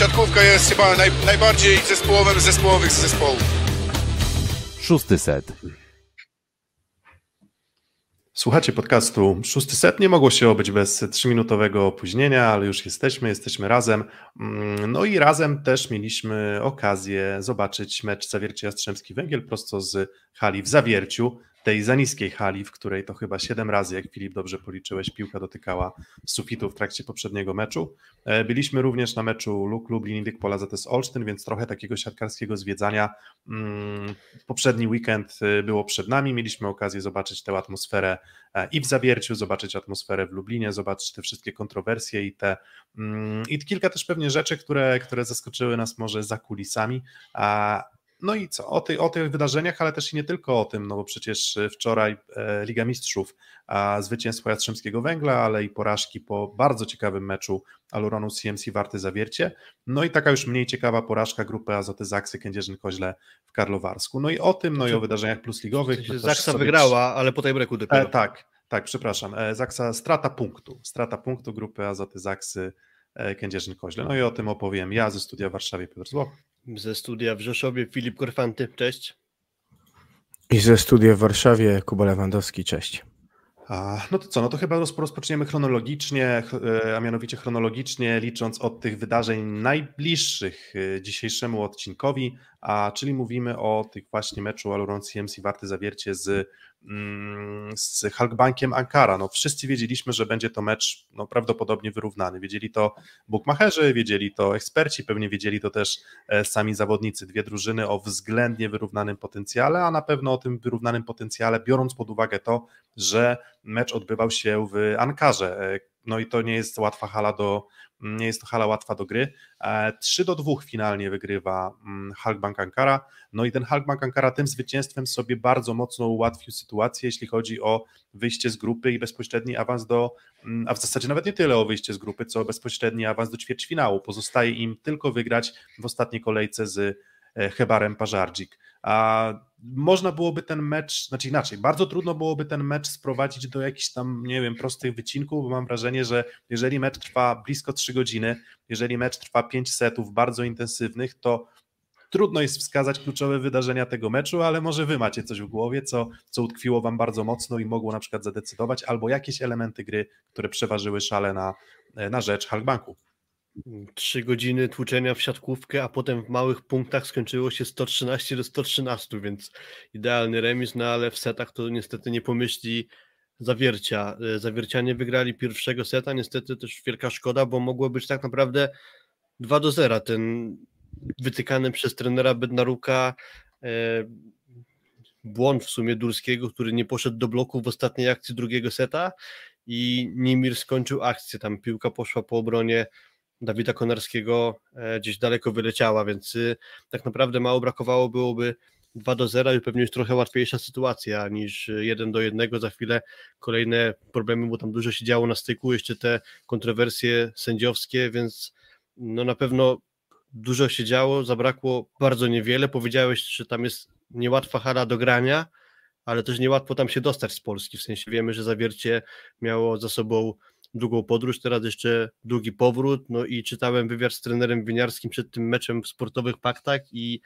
siatkówka jest chyba naj, najbardziej zespołowym zespołowych zespołów. Szósty set. Słuchacie podcastu Szósty Set. Nie mogło się obyć bez trzyminutowego opóźnienia, ale już jesteśmy, jesteśmy razem. Mm, no i razem też mieliśmy okazję zobaczyć mecz Zawiercie Jastrzębski Węgiel prosto z hali w Zawierciu tej za niskiej hali, w której to chyba 7 razy, jak Filip dobrze policzyłeś, piłka dotykała sufitu w trakcie poprzedniego meczu. E, byliśmy również na meczu Luk Lublin Indyk Pola ZS Olsztyn, więc trochę takiego siatkarskiego zwiedzania. Mm, poprzedni weekend e, było przed nami, mieliśmy okazję zobaczyć tę atmosferę e, i w Zawierciu, zobaczyć atmosferę w Lublinie, zobaczyć te wszystkie kontrowersje i te mm, i kilka też pewnie rzeczy, które, które zaskoczyły nas może za kulisami, no i co? O, o tych wydarzeniach, ale też i nie tylko o tym, no bo przecież e, wczoraj e, Liga Mistrzów, a zwycięstwo Jastrzębskiego Węgla, ale i porażki po bardzo ciekawym meczu Aluronu CMC Warty Zawiercie, no i taka już mniej ciekawa porażka grupy Azoty Zaksy Kędzierzyn-Koźle w Karlowarsku. No i o tym, no i o wydarzeniach plusligowych. No Zaksa wygrała, ale po tej breaku dopiero. E, tak, tak, przepraszam. E, Zaksa strata punktu, strata punktu grupy Azoty Zaksy e, Kędzierzyn-Koźle. No i o tym opowiem ja ze studia w Warszawie, Piotr Złoch. Ze studia w Rzeszowie Filip Korfanty, cześć. I ze studia w Warszawie Kuba Lewandowski, cześć. A, no to co, no to chyba rozpoczniemy chronologicznie, e, a mianowicie chronologicznie licząc od tych wydarzeń najbliższych e, dzisiejszemu odcinkowi, a czyli mówimy o tych właśnie meczu Aluron CMC Warty Zawiercie z z Halkbankiem Ankara. No, wszyscy wiedzieliśmy, że będzie to mecz no, prawdopodobnie wyrównany. Wiedzieli to bookmacherzy, wiedzieli to eksperci, pewnie wiedzieli to też e, sami zawodnicy. Dwie drużyny o względnie wyrównanym potencjale, a na pewno o tym wyrównanym potencjale, biorąc pod uwagę to, że mecz odbywał się w Ankarze. E, no i to nie jest łatwa hala do, nie jest to hala łatwa do gry. 3 e, do 2 finalnie wygrywa mm, Halkbank Ankara. No i ten Halkbank Ankara tym zwycięstwem sobie bardzo mocno ułatwił sytuację, jeśli chodzi o wyjście z grupy i bezpośredni awans do, mm, a w zasadzie nawet nie tyle o wyjście z grupy, co bezpośredni awans do ćwierćfinału. Pozostaje im tylko wygrać w ostatniej kolejce z e, Hebarem Pażardzik. A można byłoby ten mecz, znaczy inaczej, bardzo trudno byłoby ten mecz sprowadzić do jakichś tam, nie wiem, prostych wycinków, bo mam wrażenie, że jeżeli mecz trwa blisko 3 godziny, jeżeli mecz trwa 5 setów bardzo intensywnych, to trudno jest wskazać kluczowe wydarzenia tego meczu, ale może wy macie coś w głowie, co, co utkwiło wam bardzo mocno i mogło na przykład zadecydować, albo jakieś elementy gry, które przeważyły szale na, na rzecz Halkbanku. Trzy godziny tłuczenia w siatkówkę, a potem w małych punktach skończyło się 113 do 113, więc idealny remis, no ale w setach to niestety nie pomyśli zawiercia. E, zawiercianie wygrali pierwszego seta, niestety też wielka szkoda, bo mogło być tak naprawdę 2 do 0. Ten wytykany przez trenera Bednaruka e, błąd w sumie Durskiego, który nie poszedł do bloku w ostatniej akcji drugiego seta i Nimir skończył akcję. Tam piłka poszła po obronie Dawida Konarskiego e, gdzieś daleko wyleciała, więc y, tak naprawdę mało brakowało byłoby 2 do 0 i pewnie już trochę łatwiejsza sytuacja niż 1 do 1. Za chwilę kolejne problemy, bo tam dużo się działo na styku, jeszcze te kontrowersje sędziowskie, więc no na pewno dużo się działo, zabrakło bardzo niewiele. Powiedziałeś, że tam jest niełatwa hala do grania, ale też niełatwo tam się dostać z Polski. W sensie wiemy, że zawiercie miało za sobą długą podróż, teraz jeszcze długi powrót, no i czytałem wywiad z trenerem winiarskim przed tym meczem w sportowych paktach i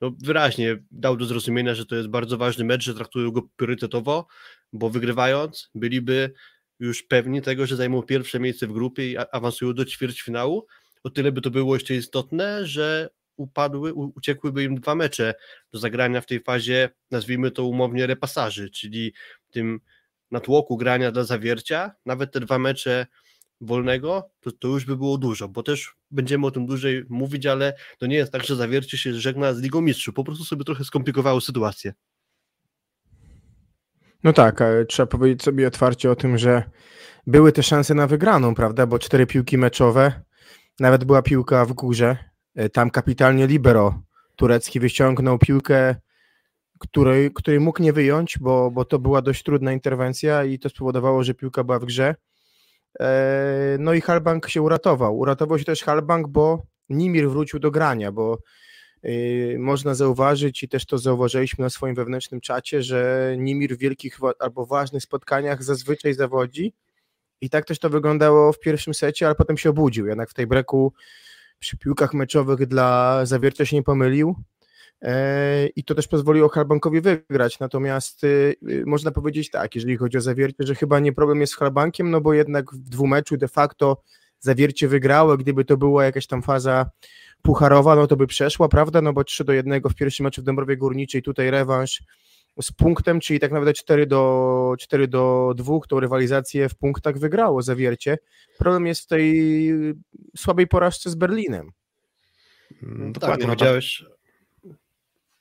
no wyraźnie dał do zrozumienia, że to jest bardzo ważny mecz, że traktują go priorytetowo, bo wygrywając byliby już pewni tego, że zajmą pierwsze miejsce w grupie i awansują do ćwierćfinału. O tyle by to było jeszcze istotne, że upadły, uciekłyby im dwa mecze do zagrania w tej fazie, nazwijmy to umownie repasaży, czyli tym natłoku grania dla zawiercia, nawet te dwa mecze wolnego, to, to już by było dużo, bo też będziemy o tym dłużej mówić, ale to nie jest tak, że zawiercie się żegna z Ligą Mistrzów, po prostu sobie trochę skomplikowało sytuację. No tak, trzeba powiedzieć sobie otwarcie o tym, że były te szanse na wygraną, prawda, bo cztery piłki meczowe, nawet była piłka w górze, e, tam kapitalnie libero turecki wyciągnął piłkę której, której mógł nie wyjąć, bo, bo to była dość trudna interwencja i to spowodowało, że piłka była w grze. E, no i Halbank się uratował. Uratował się też Halbank, bo Nimir wrócił do grania, bo y, można zauważyć i też to zauważyliśmy na swoim wewnętrznym czacie, że Nimir w wielkich albo ważnych spotkaniach zazwyczaj zawodzi i tak też to wyglądało w pierwszym secie, ale potem się obudził. Jednak w tej breku przy piłkach meczowych dla Zawiercia się nie pomylił e, i to też pozwoliło Halbankowi wygrać. Natomiast y, y, można powiedzieć tak, jeżeli chodzi o Zawiercie, że chyba nie problem jest z Halbankiem, no bo jednak w dwumeczu de facto Zawiercie wygrało, gdyby to była jakaś tam faza pucharowa, no to by przeszła, prawda, no bo 3 do 1 w pierwszym meczu w Dąbrowie Górniczej, tutaj rewanż z punktem, czyli tak naprawdę 4 do, 4 do 2, tą rywalizację w punktach wygrało Zawiercie. Problem jest w tej słabej porażce z Berlinem. Mm, tak, Dokładnie. no tam- powiedziałeś...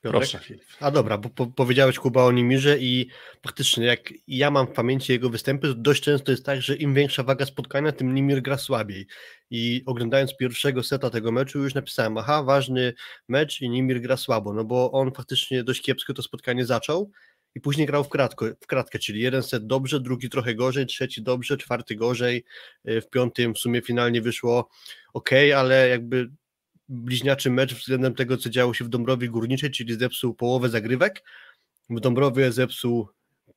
Piotrek? Proszę. A dobra, bo po, powiedziałeś Kuba o Nimirze i faktycznie jak ja mam w pamięci jego występy, to dość często jest tak, że im większa waga spotkania, tym Nimir gra słabiej. I oglądając pierwszego seta tego meczu już napisałem, aha, ważny mecz i Nimir gra słabo, no bo on faktycznie dość kiepsko to spotkanie zaczął i później grał w, kratko, w kratkę, czyli jeden set dobrze, drugi trochę gorzej, trzeci dobrze, czwarty gorzej, y, w piątym w sumie finalnie wyszło ok, ale jakby bliźniaczy mecz względem tego, co działo się w Dąbrowie Górniczej, czyli zepsuł połowę zagrywek. W Dąbrowie zepsuł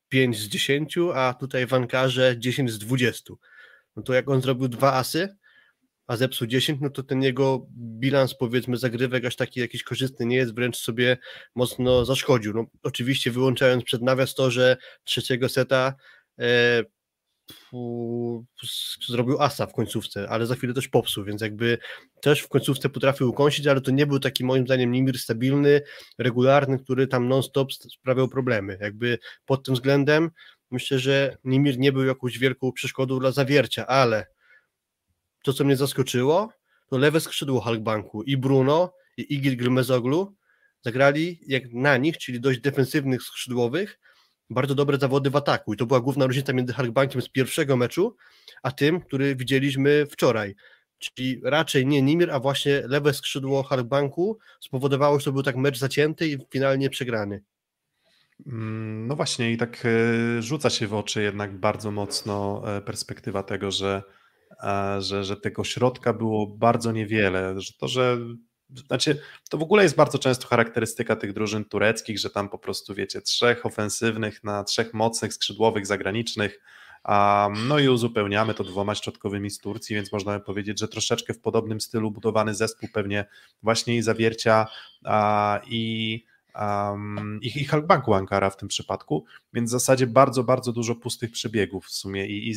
5 z 10, a tutaj w Ankarze 10 z 20. No to jak on zrobił dwa asy, a zepsuł 10, no to ten jego bilans powiedzmy zagrywek aż taki jakiś korzystny nie jest, wręcz sobie mocno zaszkodził. No, oczywiście wyłączając przed nawias to, że trzeciego seta e, zrobił asa w końcówce, ale za chwilę też popsuł, więc jakby też w końcówce potrafił ukąsić, ale to nie był taki moim zdaniem Nimir stabilny, regularny, który tam non-stop st- sprawiał problemy. Jakby pod tym względem myślę, że Nimir nie był jakąś wielką przeszkodą dla zawiercia, ale to, co mnie zaskoczyło, to lewe skrzydło Halkbanku i Bruno i Igil Grmezoglu zagrali jak na nich, czyli dość defensywnych skrzydłowych, bardzo dobre zawody w ataku i to była główna różnica między Halkbankiem z pierwszego meczu, a tym, który widzieliśmy wczoraj. Czyli raczej nie Nimir, a właśnie lewe skrzydło Halkbanku spowodowało, że to był tak mecz zacięty i finalnie przegrany. Mm, No właśnie, i tak e, rzuca się w oczy jednak bardzo mocno e, perspektywa tego, że, że, że tego środka było bardzo niewiele. Że to, że znaczy, to w ogóle jest bardzo często charakterystyka tych drużyn tureckich, że tam po prostu wiecie, trzech ofensywnych na trzech mocnych skrzydłowych zagranicznych. A, no i uzupełniamy to dwoma środkowymi z Turcji, więc można by powiedzieć, że troszeczkę w podobnym stylu budowany zespół pewnie właśnie i zawiercia i um, i, i Halkbanku Ankara w tym przypadku, więc w zasadzie bardzo, bardzo dużo pustych przebiegów w sumie i, i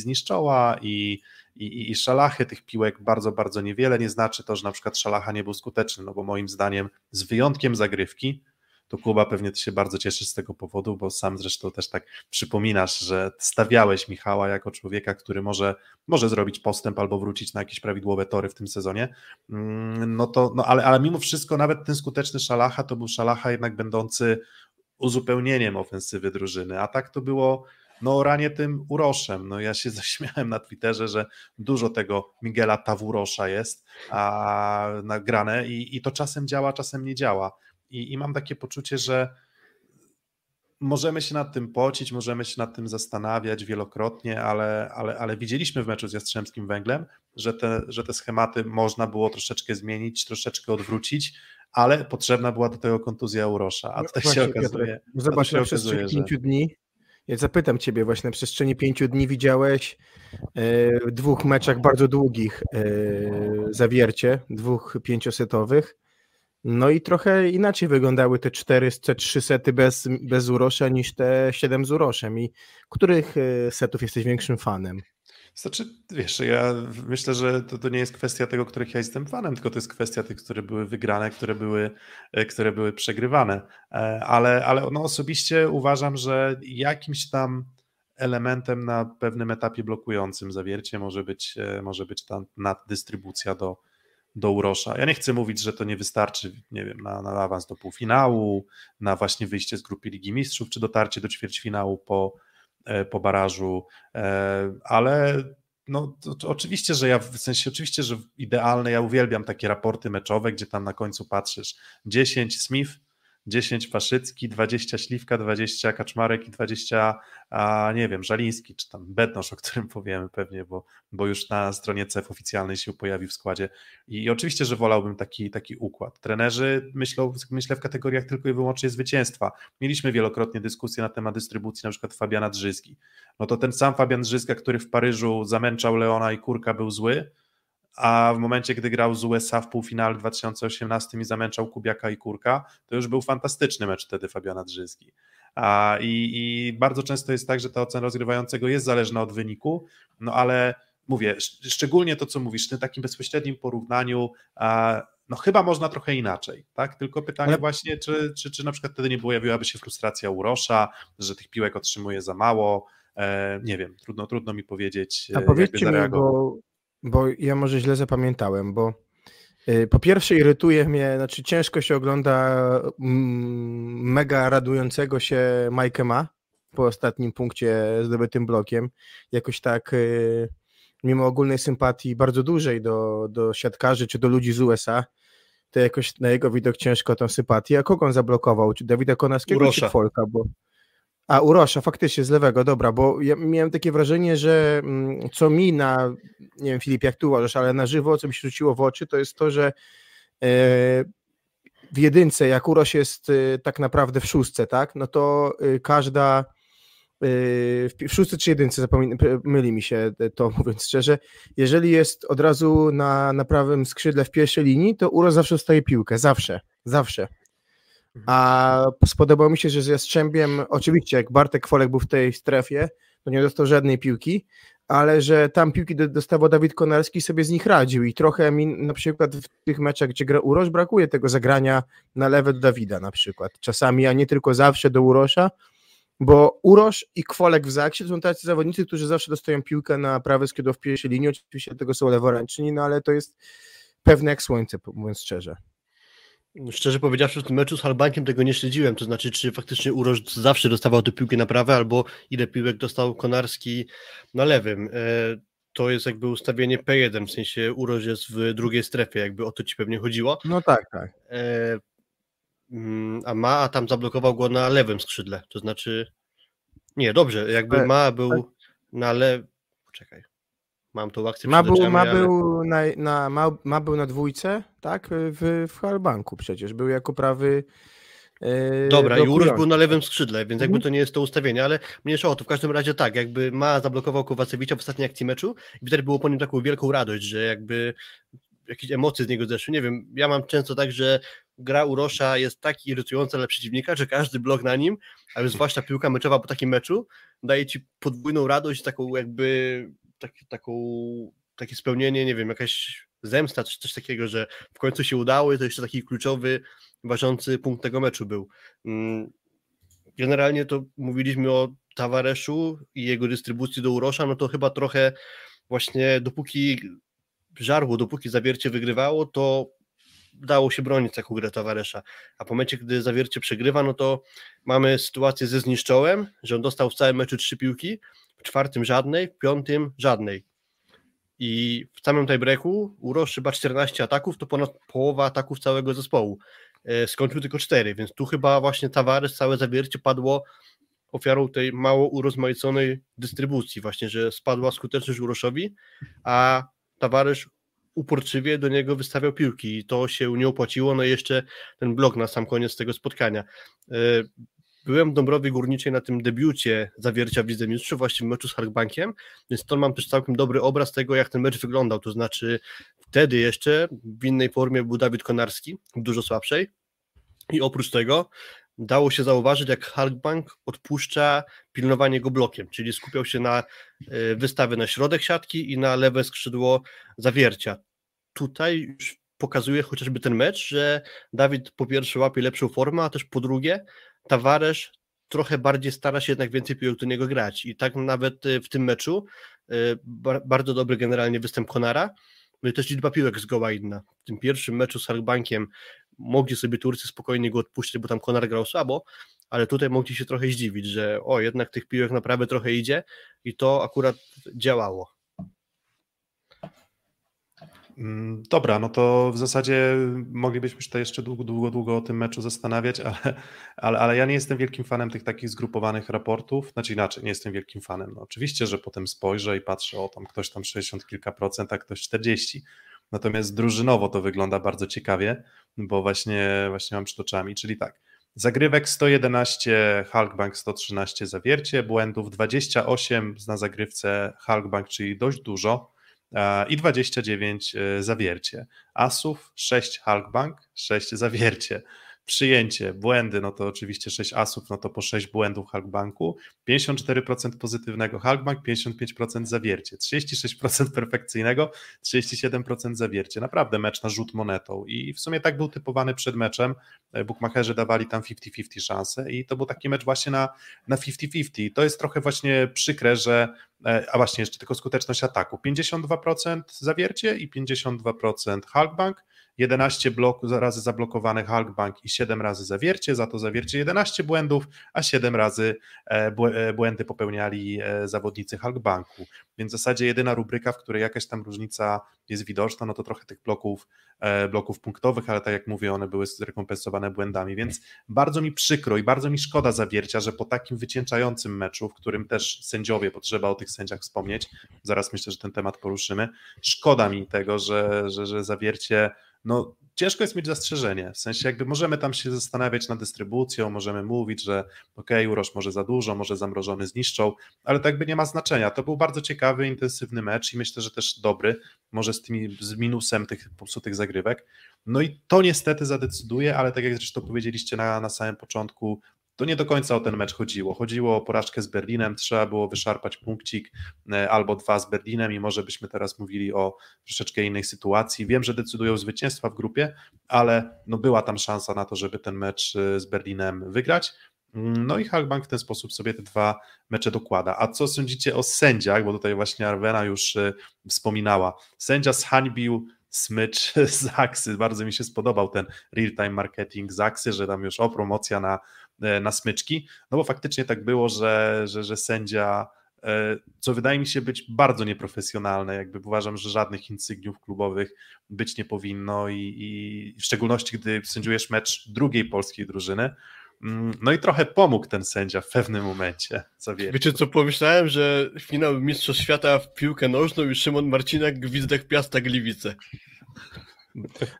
i, i- i szalachy tych piłek bardzo, bardzo niewiele, nie znaczy to, że na przykład szalacha nie był skuteczny, no bo moim zdaniem z wyjątkiem zagrywki, to Kuba pewnie ty się bardzo cieszysz z tego powodu, bo sam zresztą też tak przypominasz, że stawiałeś Michała jako człowieka, który może, może zrobić postęp albo wrócić na jakieś prawidłowe tory w tym sezonie. Mm, No to, no ale, ale mimo wszystko nawet ten skuteczny Szalacha to był Szalacha jednak będący uzupełnieniem ofensywy drużyny, a tak to było no ranie tym uroszem. No ja się zaśmiałem na Twitterze, że dużo tego Miguela Tawurosza jest a, nagrane i, i to czasem działa, czasem nie działa. I, I mam takie poczucie, że możemy się nad tym pocić, możemy się nad tym zastanawiać wielokrotnie, ale, ale, ale widzieliśmy w meczu z Jastrzębskim Węglem, że te, że te schematy można było troszeczkę zmienić, troszeczkę odwrócić, ale potrzebna była do tego kontuzja Urosza, a No tutaj właśnie, się okazuje, tu Zobacz, na przestrzeni że pięciu dni. Ja zapytam Ciebie właśnie, na przestrzeni pięciu dni widziałeś e, w dwóch meczach bardzo długich e, zawiercie, dwóch pięciosetowych. No i trochę inaczej wyglądały te cztery, te trzy sety bez, bez Urosza niż te siedem z Uroszem. I których e, setów jesteś większym fanem? Znaczy, wiesz, ja myślę, że to, to nie jest kwestia tego, których ja jestem fanem, tylko to jest kwestia tych, które były wygrane, które były, e, które były przegrywane. E, Ale, ale no osobiście uważam, że jakimś tam elementem na pewnym etapie blokującym zawiercie może być, może być ta naddystrybucja do, do Urosza. Ja nie chcę mówić, że to nie wystarczy, nie wiem, na, na awans do półfinału, na właśnie wyjście z grupy Ligi Mistrzów, czy dotarcie do ćwierćfinału po, e, po barażu, e, ale no to, to oczywiście, że ja w sensie oczywiście, że idealne, ja uwielbiam takie raporty meczowe, gdzie tam na końcu patrzysz 10 Smith, 10 Faszycki, 20 Śliwka, 20 Kaczmarek i 20, a nie wiem, Żaliński, czy tam Bednosz, o którym powiemy pewnie, bo, bo już na stronie CEF oficjalnej się pojawił w składzie. I, i oczywiście, że wolałbym taki, taki układ. Trenerzy myślą, myślę w kategoriach tylko i wyłącznie zwycięstwa. Mieliśmy wielokrotnie dyskusję na temat dystrybucji na przykład Fabiana Drzyzgi. No to ten sam Fabian Drzyzga, który w Paryżu zamęczał Leona i Kurka był zły, a w momencie, gdy grał z USA w półfinale w 2018 i zamęczał Kubiaka i Kurka, to już był fantastyczny mecz wtedy Fabiana Drzyzgi. A, i, I bardzo często jest tak, że ta ocena rozgrywającego jest zależna od wyniku, no ale mówię, szczególnie to, co mówisz, w takim bezpośrednim porównaniu, no chyba można trochę inaczej, tak? Tylko pytanie ale... właśnie, czy, czy, czy na przykład wtedy nie pojawiłaby się frustracja Urosza, że tych piłek otrzymuje za mało, e, nie wiem, trudno, trudno mi powiedzieć. A powiedzcie mi, bo, bo ja może źle zapamiętałem, bo y, po pierwsze irytuje mnie, znaczy ciężko się ogląda mm, mega radującego się Mike Ma po ostatnim punkcie zdobytym blokiem. Jakoś tak y, mimo ogólnej sympatii bardzo dużej do, do siatkarzy czy do ludzi z USA, to jakoś na jego widok ciężko tą sympatię. A kogo on zablokował? Czy Dawida Konarskiego Urosza. czy Folka? Bo... A, Urosza, faktycznie, z lewego, dobra, bo ja miałem takie wrażenie, że mm, co mi na, nie wiem Filip, jak tu uważasz, ale na żywo, co mi się rzuciło w oczy, to jest to, że e, w jedynce, jak Uroś jest e, tak naprawdę w szóstce, tak, no to e, każda w szóstce czy jedynce, myli mi się to mówiąc szczerze, jeżeli jest od razu na, na prawym skrzydle w pierwszej linii, to Uro zawsze dostaje piłkę, zawsze, zawsze. A spodobało mi się, że z Jastrzębiem, oczywiście jak Bartek Folek był w tej strefie, to nie dostał żadnej piłki, ale że tam piłki dostawał Dawid Konarski sobie z nich radził i trochę mi na przykład w tych meczach, gdzie gra Urosz, brakuje tego zagrania na lewe do Dawida na przykład. Czasami, a nie tylko zawsze do Urosza, bo Urosz i Kwolek w Zaksie to są tacy zawodnicy, którzy zawsze dostają piłkę na prawe skrzydło w pierwszej linii, oczywiście tego są leworęczni, no ale to jest pewne jak słońce, mówiąc szczerze. Szczerze powiedziawszy, w tym meczu z Halbankiem tego nie śledziłem, to znaczy, czy faktycznie Uroż zawsze dostawał tę piłkę na prawe, albo ile piłek dostał Konarski na lewym. E, to jest jakby ustawienie P1, w sensie Uroż jest w drugiej strefie, jakby o to ci pewnie chodziło. No tak, tak. E, mm, a Ma, a tam zablokował go na lewym skrzydle, to znaczy, nie, dobrze, jakby Ma był na lewym, poczekaj, Mam tą akcję ma był, ma, ale... był na, na, ma, ma był na dwójce, tak? W, w Halbanku przecież. Był jako prawy. Yy, Dobra, i Uroś był na lewym skrzydle, więc jakby mhm. to nie jest to ustawienie, ale mnie o to w każdym razie tak, jakby ma zablokował Kowacewicza w ostatniej akcji meczu i wtedy było po nim taką wielką radość, że jakby jakieś emocje z niego zeszły. Nie wiem, ja mam często tak, że gra Urosza jest tak irytująca dla przeciwnika, że każdy blok na nim, ale zwłaszcza piłka meczowa po takim meczu, daje ci podwójną radość, taką jakby tak, taką, takie spełnienie, nie wiem, jakaś zemsta, czy coś takiego, że w końcu się udało i to jeszcze taki kluczowy, ważący punkt tego meczu był. Mm, generalnie to mówiliśmy o Tavareszu i jego dystrybucji do Urosza, no to chyba trochę właśnie dopóki żarło, dopóki zawiercie wygrywało, to dało się bronić taką grę Tavaresza. A po momencie, gdy zawiercie przegrywa, no to mamy sytuację ze zniszczołem, że on dostał w całym meczu trzy piłki, w czwartym żadnej, w piątym żadnej. I w samym tiebreaku Urosz chyba 14 ataków, to ponad połowa ataków całego zespołu. E, skończył tylko 4, więc tu chyba właśnie Tavares, całe zawiercie padło ofiarą tej mało urozmaiconej dystrybucji, właśnie, że spadła skuteczność Uroszowi, a Tavares uporczywie do niego wystawiał piłki i to się nie opłaciło, no i jeszcze ten blok na sam koniec tego spotkania. Byłem w Dąbrowie Górniczej na tym debiucie zawiercia w Lidze Mistrzów, właśnie w meczu z Harkbankiem, więc to mam też całkiem dobry obraz tego, jak ten mecz wyglądał, to znaczy wtedy jeszcze w innej formie był Dawid Konarski, dużo słabszej i oprócz tego dało się zauważyć, jak Halkbank odpuszcza pilnowanie go blokiem, czyli skupiał się na e, wystawy na środek siatki i na lewe skrzydło zawiercia. Tutaj już pokazuje chociażby ten mecz, że Dawid po pierwsze łapie lepszą formę, a też po drugie Tawaresz trochę bardziej stara się jednak więcej piłek do niego grać i tak nawet y, w tym meczu y, bardzo dobry generalnie występ Konara, no i też liczba piłek zgoła inna. W tym pierwszym meczu z Halkbankiem mogli sobie Turcy spokojnie go odpuścić, bo tam Konar grał słabo, ale tutaj mogli się trochę zdziwić, że o, jednak tych piłek naprawdę trochę idzie i to akurat działało. Mm, dobra, no to w zasadzie moglibyśmy się tutaj jeszcze długo, długo, długo o tym meczu zastanawiać, ale, ale, ale ja nie jestem wielkim fanem tych takich zgrupowanych raportów. Znaczy inaczej, nie jestem wielkim fanem. No oczywiście, że potem spojrzę i patrzę, o tam ktoś tam 60 kilka procent, a ktoś 40. Natomiast drużynowo to wygląda bardzo ciekawie, bo właśnie, właśnie mam przed oczami, czyli tak. Zagrywek 111, Hulkbank 113 zawiercie, błędów 28 na zagrywce Hulkbank, czyli dość dużo i 29 zawiercie. Asów 6 Halkbank, 6 zawiercie przyjęcie, błędy, no to oczywiście 6 asów, no to po 6 błędów Halkbanku, 54% pozytywnego Halkbank, 55% zawiercie, 36% perfekcyjnego, 37% zawiercie. Naprawdę mecz na rzut monetą i w sumie tak był typowany przed meczem. E, Bukmacherzy dawali tam 50-50 szanse i to był taki mecz właśnie na, na 50-50. I to jest trochę właśnie przykre, że e, a właśnie jeszcze tylko skuteczność ataku. 52% zawiercie i 52% Halkbank, 11 blok, razy zablokowany Hulkbank i 7 razy zawiercie, za to zawiercie 11 błędów, a 7 razy e, e, błędy popełniali e, zawodnicy Hulkbanku. Więc w zasadzie jedyna rubryka, w której jakaś tam różnica jest widoczna, no to trochę tych bloków, bloków punktowych, ale tak jak mówię, one były zrekompensowane błędami, więc bardzo mi przykro i bardzo mi szkoda zawiercia, że po takim wycieńczającym meczu, w którym też sędziowie, bo trzeba o tych sędziach wspomnieć, zaraz myślę, że ten temat poruszymy, szkoda mi tego, że, że, że zawiercie no ciężko jest mieć zastrzeżenie, w sensie jakby możemy tam się zastanawiać nad dystrybucją, możemy mówić, że ok, Urosz może za dużo, może zamrożony zniszczą, ale to jakby nie ma znaczenia. To był bardzo ciekawy, intensywny mecz i myślę, że też dobry, może z, tymi, z minusem tych popsutych zagrywek. No i to niestety zadecyduje, ale tak jak zresztą powiedzieliście na, na samym początku, to nie do końca o ten mecz chodziło. Chodziło o porażkę z Berlinem, trzeba było wyszarpać punkcik e, albo dwa z Berlinem i może byśmy teraz mówili o troszeczkę innej sytuacji. Wiem, że decydują zwycięstwa w grupie, ale no była tam szansa na to, żeby ten mecz e, z Berlinem wygrać. No i Halkbank w ten sposób sobie te dwa mecze dokłada. A co sądzicie o sędziach? Bo tutaj właśnie Arwena już e, wspominała. Sędzia zhańbił smycz z Aksy. Bardzo mi się spodobał ten real-time marketing z Aksy, że tam już o promocja na na smyczki, no bo faktycznie tak było, że, że, że sędzia, e, co wydaje mi się być bardzo nieprofesjonalne, jakby uważam, że żadnych insygniów klubowych być nie powinno i, i w szczególności, gdy sędziujesz mecz drugiej polskiej drużyny, mm, no i trochę pomógł ten sędzia w pewnym momencie. Zawiercie. Wiecie co, pomyślałem, że finał Mistrzostw Świata w piłkę nożną i Szymon Marcinak gwizdek Piasta Gliwice.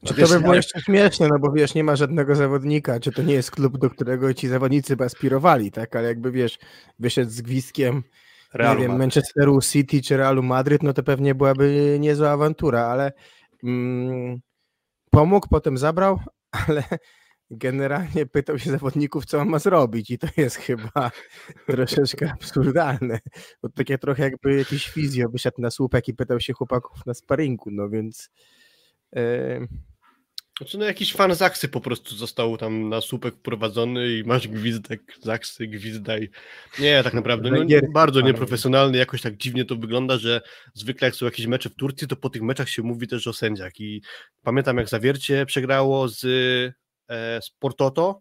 Czy to by było jeszcze śmieszne, no bo wiesz, nie ma żadnego zawodnika, czy to nie jest klub, do którego ci zawodnicy by aspirowali, tak, ale jakby wiesz, wyszedł z gwizdkiem Realu nie wiem, Manchesteru City czy Realu Madryt, no to pewnie byłaby niezła awantura, ale mm, pomógł, potem zabrał, ale generalnie pytał się zawodników, co on ma zrobić i to jest chyba troszeczkę absurdalne, bo takie trochę jakby jakiś fizjo wyszedł na słupek i pytał się chłopaków na sparingu, no więc znaczy, no jakiś fan Zaksy po prostu został tam na słupek wprowadzony i masz gwizdek Zaksy, gwizdaj. Nie, tak naprawdę no, bardzo nieprofesjonalny, jakoś tak dziwnie to wygląda, że zwykle jak są jakieś mecze w Turcji, to po tych meczach się mówi też o sędziach i pamiętam jak Zawiercie przegrało z, e, z Portoto,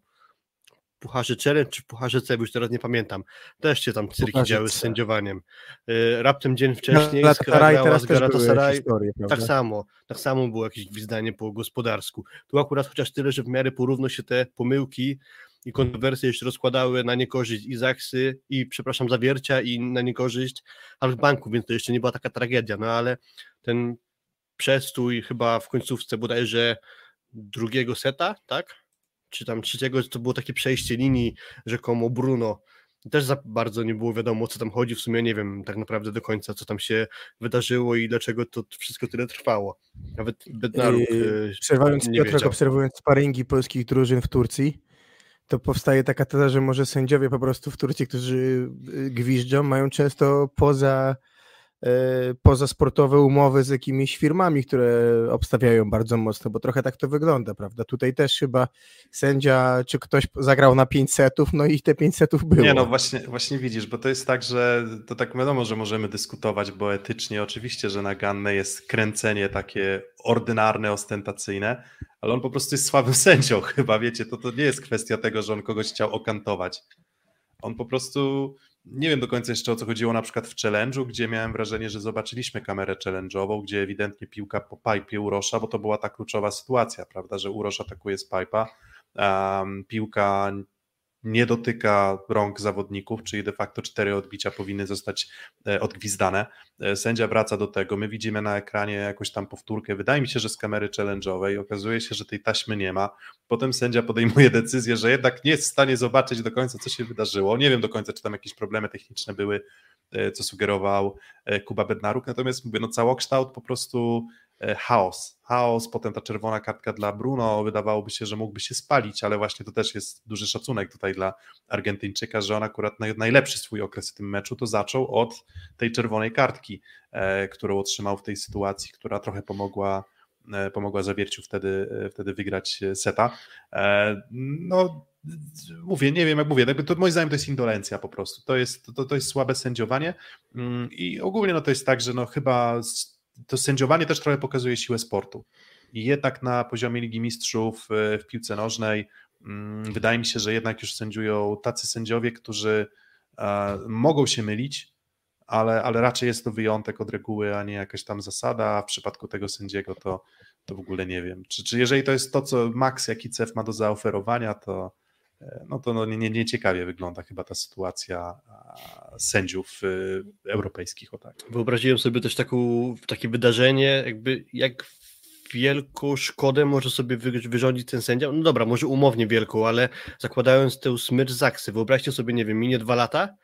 Pucharze Challenge czy Pucharze C, już teraz nie pamiętam. Też się tam cyrki działy z sędziowaniem. Y, raptem dzień wcześniej no, grała z Galatasaray. Tak samo, tak samo było jakieś gwizdanie po gospodarsku. Tu akurat chociaż tyle, że w miarę porówno się te pomyłki i kontrowersje jeszcze rozkładały na niekorzyść i Zaksy, i przepraszam, Zawiercia, i na niekorzyść Halkbanku, więc to jeszcze nie była taka tragedia, no ale ten przestój chyba w końcówce bodajże drugiego seta, tak? Czy tam trzeciego, to było takie przejście linii rzekomo Bruno. Też za bardzo nie było wiadomo, o co tam chodzi. W sumie nie wiem tak naprawdę do końca, co tam się wydarzyło i dlaczego to wszystko tyle trwało. Nawet Bednaruk yy, Przerwając Piotrek, obserwując sparingi polskich drużyn w Turcji, to powstaje taka teza, że może sędziowie po prostu w Turcji, którzy y, gwiżdżą, mają często poza E, pozasportowe umowy z jakimiś firmami, które obstawiają bardzo mocno, bo trochę tak to wygląda, prawda? Tutaj też chyba sędzia, czy ktoś zagrał na 5 setów, no i te 5 setów było. Nie, no właśnie, właśnie widzisz, bo to jest tak, że to tak wiadomo, że możemy dyskutować, bo etycznie oczywiście, że naganne jest kręcenie takie ordynarne, ostentacyjne, ale on po prostu jest słabym sędzią chyba, wiecie, to, to nie jest kwestia tego, że on kogoś chciał okantować. On po prostu nie wiem do końca jeszcze o co chodziło na przykład w challenge'u, gdzie miałem wrażenie, że zobaczyliśmy kamerę challenge'ową, gdzie ewidentnie piłka po pipe Urosza, bo to była ta kluczowa sytuacja, prawda, że Urosz atakuje z pipa, um, piłka nie dotyka rąk zawodników, czyli de facto cztery odbicia powinny zostać e, odgwizdane. E, sędzia wraca do tego, my widzimy na ekranie jakąś tam powtórkę, wydaje mi się, że z kamery challenge'owej, okazuje się, że tej taśmy nie ma, potem sędzia podejmuje decyzję, że jednak nie jest w stanie zobaczyć do końca, co się wydarzyło, nie wiem do końca, czy tam jakieś problemy techniczne były, co sugerował Kuba Bednaruk, natomiast mówię, no całokształt po prostu E, chaos. Chaos, potem ta czerwona kartka dla Bruno, wydawałoby się, że mógłby się spalić, ale właśnie to też jest duży szacunek tutaj dla Argentyńczyka, że on akurat najlepszy swój okres w tym meczu to zaczął od tej czerwonej kartki, e, którą otrzymał w tej sytuacji, która trochę pomogła e, pomogła Zawierciu wtedy, wtedy wygrać seta. No, mówię, nie wiem jak mówię, to moim zdaniem to jest indolencja po prostu, to jest, to, to jest słabe sędziowanie mm, i ogólnie no to jest tak, że no chyba to sędziowanie też trochę pokazuje siłę sportu. I jednak na poziomie Ligi Mistrzów e, w piłce nożnej mm, wydaje mi się, że jednak już sędziują tacy sędziowie, którzy e, mogą się mylić, ale, ale raczej jest to wyjątek od reguły, a nie jakaś tam zasada. A w przypadku tego sędziego to, to w ogóle nie wiem. Czy, czy jeżeli to jest to, co Max, jaki CEF ma do zaoferowania, to, no to no nie, nie ciekawie wygląda chyba ta sytuacja sędziów e, europejskich. O tak. Wyobraziłem sobie też taką, takie wydarzenie, jakby jak wielką szkodę może sobie wyrządzić ten sędzia. No dobra, może umownie wielką, ale zakładając tę smycz Zaksy, wyobraźcie sobie, nie wiem, minie dwa lata,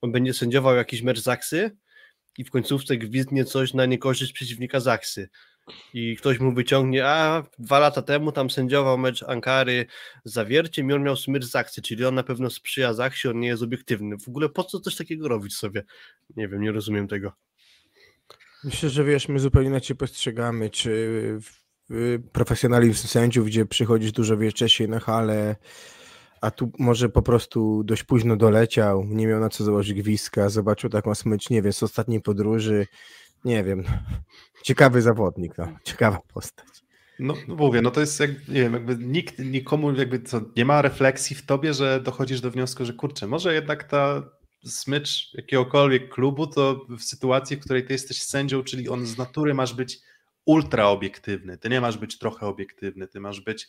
on będzie sędziował jakiś mecz Zaksy i w końcówce gwizdnie coś na niekorzyść przeciwnika Zaksy i ktoś mu wyciągnie, a dwa lata temu tam sędziował mecz Ankary z Zawierciem i on miał smycz z akcji, czyli on na pewno sprzyja Zaksie, on nie jest obiektywny. W ogóle po co coś takiego robić sobie? Nie wiem, nie rozumiem tego. Myślę, że wiesz, my zupełnie inaczej postrzegamy, czy profesjonalizm sędziów, gdzie przychodzisz dużo wcześniej na halę, a tu może po prostu dość późno doleciał, nie miał na co założyć gwizdka, zobaczył taką smycz, nie wiem, z ostatniej podróży, nie wiem, ciekawy zawodnik, no, ciekawa postać. No, no mówię, no to jest jak, nie wiem, jakby nikt, nikomu jakby nie ma refleksji w tobie, że dochodzisz do wniosku, że kurczę, może jednak ta smycz jakiegokolwiek klubu, to w sytuacji, w której ty jesteś sędzią, czyli on z natury masz być ultra obiektywny, ty nie masz być trochę obiektywny, ty masz być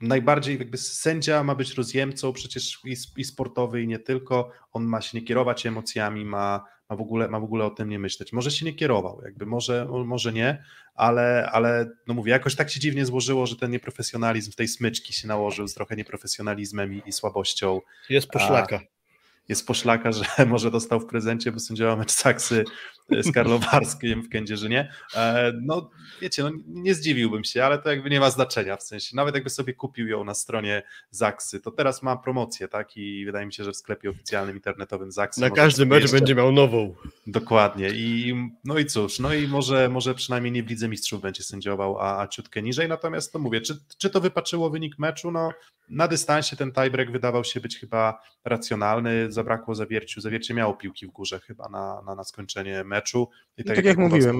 najbardziej jakby sędzia ma być rozjemcą przecież i sportowy i nie tylko, on ma się nie kierować emocjami, ma, ma, w ogóle, ma w ogóle o tym nie myśleć. Może się nie kierował, jakby może, może nie, ale, ale no mówię, jakoś tak się dziwnie złożyło, że ten nieprofesjonalizm w tej smyczki się nałożył z trochę nieprofesjonalizmem i, i słabością. Jest poszlaka. A, jest poszlaka, że może dostał w prezencie, bo sędziował mecz Saksy e, z Karlowarskim w Kędzierzynie. E, no wiecie, no, nie zdziwiłbym się, ale to jakby nie ma znaczenia, w sensie nawet jakby sobie kupił ją na stronie Zaksy, to teraz ma promocję, tak, i wydaje mi się, że w sklepie oficjalnym internetowym Zaksy. Na każdy mecz jeszcze... będzie miał nową. Dokładnie i no i cóż, no i może, może przynajmniej nie w Lidze Mistrzów będzie sędziował, a, a ciutkę niżej, natomiast to mówię, czy, czy to wypaczyło wynik meczu, no na dystansie ten tiebreak wydawał się być chyba racjonalny, zabrakło zawierciu, zawiercie miało piłki w górze chyba na, na, na skończenie meczu. I tak, tak jak, jak mówiłem,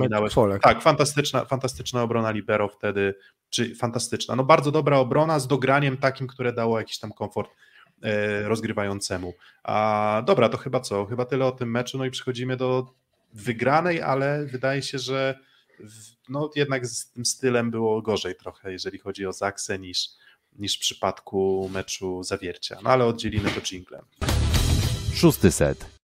tak, fantastyczna, fantastyczna obrona libero wtedy, czy fantastyczna, no bardzo dobra obrona z dograniem takim, które dało jakiś tam komfort e, rozgrywającemu. A dobra, to chyba co? Chyba tyle o tym meczu, no i przechodzimy do wygranej, ale wydaje się, że no jednak z tym stylem było gorzej trochę, jeżeli chodzi o Zaksę niż, niż w przypadku meczu Zawiercia. No ale oddzielimy to jinglem. Szósty set.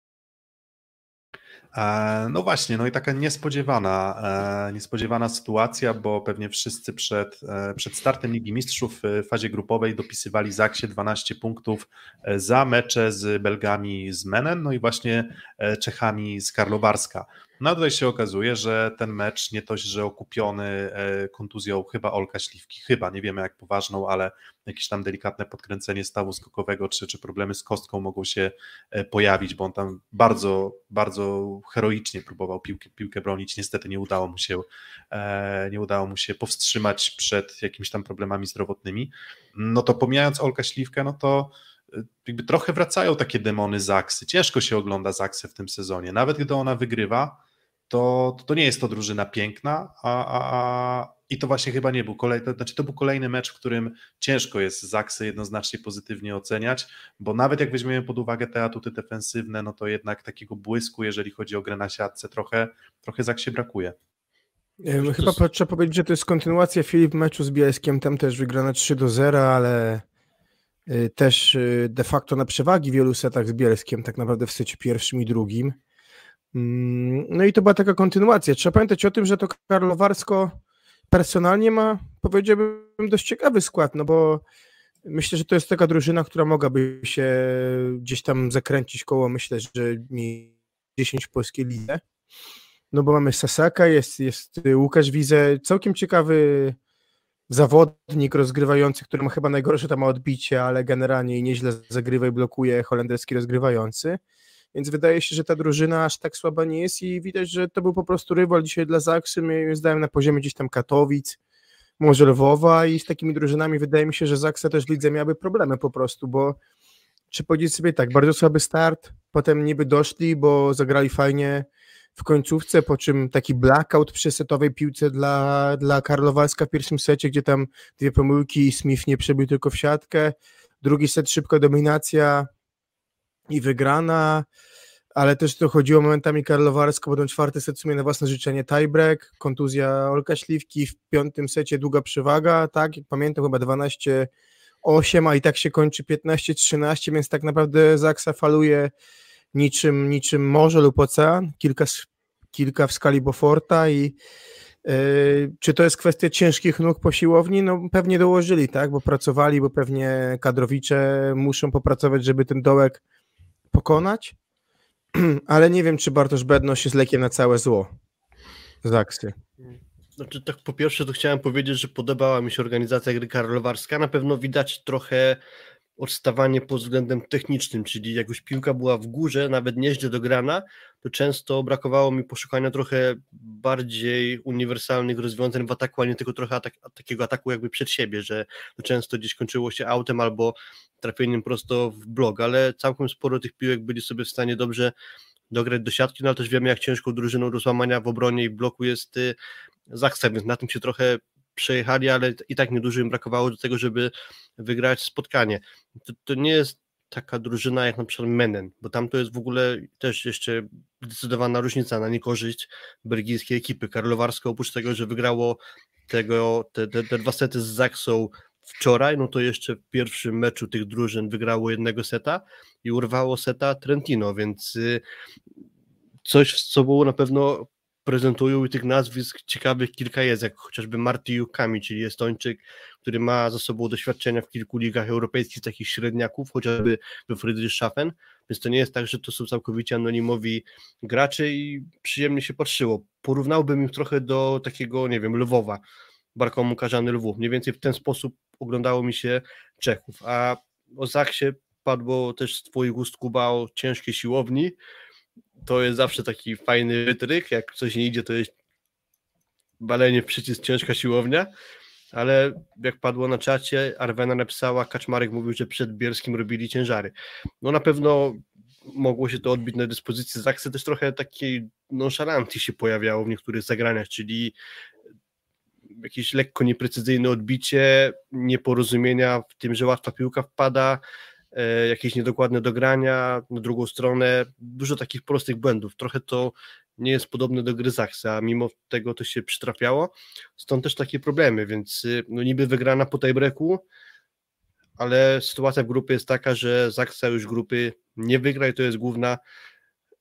E, no właśnie, no i taka niespodziewana, e, niespodziewana sytuacja, bo pewnie wszyscy przed, e, przed startem Ligi Mistrzów w fazie grupowej dopisywali Zaksie 12 punktów za mecze z Belgami z Menen, no i właśnie Czechami z Karlowarska. No tutaj się okazuje, że ten mecz nie dość, że okupiony e, kontuzją chyba Olka Śliwki, chyba, nie wiemy jak poważną, ale jakieś tam delikatne podkręcenie stawu skokowego, czy, czy problemy z kostką mogą się e, pojawić, bo on tam bardzo, bardzo heroicznie próbował piłkę, piłkę bronić, niestety nie udało mu się, e, nie udało mu się powstrzymać przed jakimiś tam problemami zdrowotnymi. No to pomijając Olka Śliwkę, no to jakby trochę wracają takie demony Zaksy. Ciężko się ogląda Zaksę w tym sezonie. Nawet gdy ona wygrywa, to, to nie jest to drużyna piękna, a, a, a i to właśnie chyba nie był kolejny, to znaczy to był kolejny mecz, w którym ciężko jest Zaksy jednoznacznie pozytywnie oceniać, bo nawet jak weźmiemy pod uwagę te atuty defensywne, no to jednak takiego błysku, jeżeli chodzi o grę na siatce, trochę, trochę Zaksie brakuje. Chyba to... trzeba powiedzieć, że to jest kontynuacja Filip meczu z Bielskiem, tam też wygrana 3 do 0, ale y, też y, de facto na przewagi w wielu setach z Bielskiem, tak naprawdę w secie pierwszym i drugim. Mm, no i to była taka kontynuacja. Trzeba pamiętać o tym, że to Karlowarsko personalnie ma, powiedziałbym, dość ciekawy skład, no bo myślę, że to jest taka drużyna, która mogłaby się gdzieś tam zakręcić koło, myślę, że mi 10 w polskiej lidze. No bo mamy Sasaka, jest, jest Łukasz Wize, całkiem ciekawy zawodnik rozgrywający, który ma chyba najgorsze tam odbicie, ale generalnie nieźle zagrywa i blokuje holenderski rozgrywający. Więc wydaje się, że ta drużyna aż tak słaba nie jest i widać, że to był po prostu rywal dzisiaj dla Zaksy, my zdałem na poziomie gdzieś tam Katowic, może Lwowa i z takimi drużynami wydaje mi się, że Zaksa też lidze miały problemy po prostu, bo czy powiedzieć sobie tak, bardzo słaby start, potem niby doszli, bo zagrali fajnie w końcówce, po czym taki blackout przy setowej piłce dla, dla Karlowalska w pierwszym secie, gdzie tam dwie pomyłki, Smith nie przebił tylko w siatkę, drugi set szybka dominacja i wygrana, ale też to chodziło momentami Karlowarsko, potem czwarty set w sumie na własne życzenie tiebreak, kontuzja Olka Śliwki, w piątym secie długa przewaga, tak, jak pamiętam chyba 12 8, a i tak się kończy 15-13, więc tak naprawdę Zaksa faluje niczym, niczym morze lub ocean, kilka, kilka w skali Boforta i yy, czy to jest kwestia ciężkich nóg po siłowni? No pewnie dołożyli, tak, bo pracowali, bo pewnie kadrowicze muszą popracować, żeby ten dołek pokonać, ale nie wiem, czy Bartosz Bedność jest lekiem na całe zło Zaksy. Znaczy, tak po pierwsze to chciałem powiedzieć, że podobała mi się organizacja gry karlowarska. Na pewno widać trochę odstawanie pod względem technicznym, czyli jak już piłka była w górze, nawet nieźle dograna, to często brakowało mi poszukania trochę bardziej uniwersalnych rozwiązań w ataku, a nie tylko trochę atak, takiego ataku jakby przed siebie, że to często gdzieś kończyło się autem albo trafieniem prosto w blok, ale całkiem sporo tych piłek byli sobie w stanie dobrze dograć do siatki, no ale też wiemy jak ciężką drużyną do złamania w obronie i bloku jest y, Zaksa, więc na tym się trochę przejechali, ale i tak niedużo im brakowało do tego, żeby wygrać spotkanie. To, to nie jest taka drużyna jak na przykład Menen, bo tam to jest w ogóle też jeszcze zdecydowana różnica na niekorzyść belgijskiej ekipy. Karlowarsko oprócz tego, że wygrało tego, te, te, te dwa sety z Zaksą wczoraj, no to jeszcze w pierwszym meczu tych drużyn wygrało jednego seta i urwało seta Trentino, więc y, coś z sobą na pewno prezentują i tych nazwisk ciekawych kilka jest, jak chociażby Marty Jukami, czyli Estończyk, który ma za sobą doświadczenia w kilku ligach europejskich, takich średniaków, chociażby we Friedrichshafen, więc to nie jest tak, że to są całkowicie anonimowi gracze i przyjemnie się patrzyło. Porównałbym ich trochę do takiego, nie wiem, Lwowa, Barkomu Karzany Lwów. Mniej więcej w ten sposób oglądało mi się Czechów, a o Zaksie padło też z twoich ust Kuba o ciężkiej siłowni, to jest zawsze taki fajny wytryk, jak coś nie idzie, to jest balenie w przycisk ciężka siłownia, ale jak padło na czacie, Arwena napisała, Kaczmarek mówił, że przed Bierskim robili ciężary. No na pewno mogło się to odbić na dyspozycji Zaksy, też trochę takiej nonszalancji się pojawiało w niektórych zagraniach, czyli jakieś lekko nieprecyzyjne odbicie, nieporozumienia w tym, że łatwa piłka wpada, jakieś niedokładne dogrania, na drugą stronę dużo takich prostych błędów. Trochę to nie jest podobne do gry Zaksa, a mimo tego to się przytrafiało, stąd też takie problemy, więc y, no niby wygrana po tiebreaku, ale sytuacja w grupie jest taka, że Zaksa już grupy nie wygra i to jest główna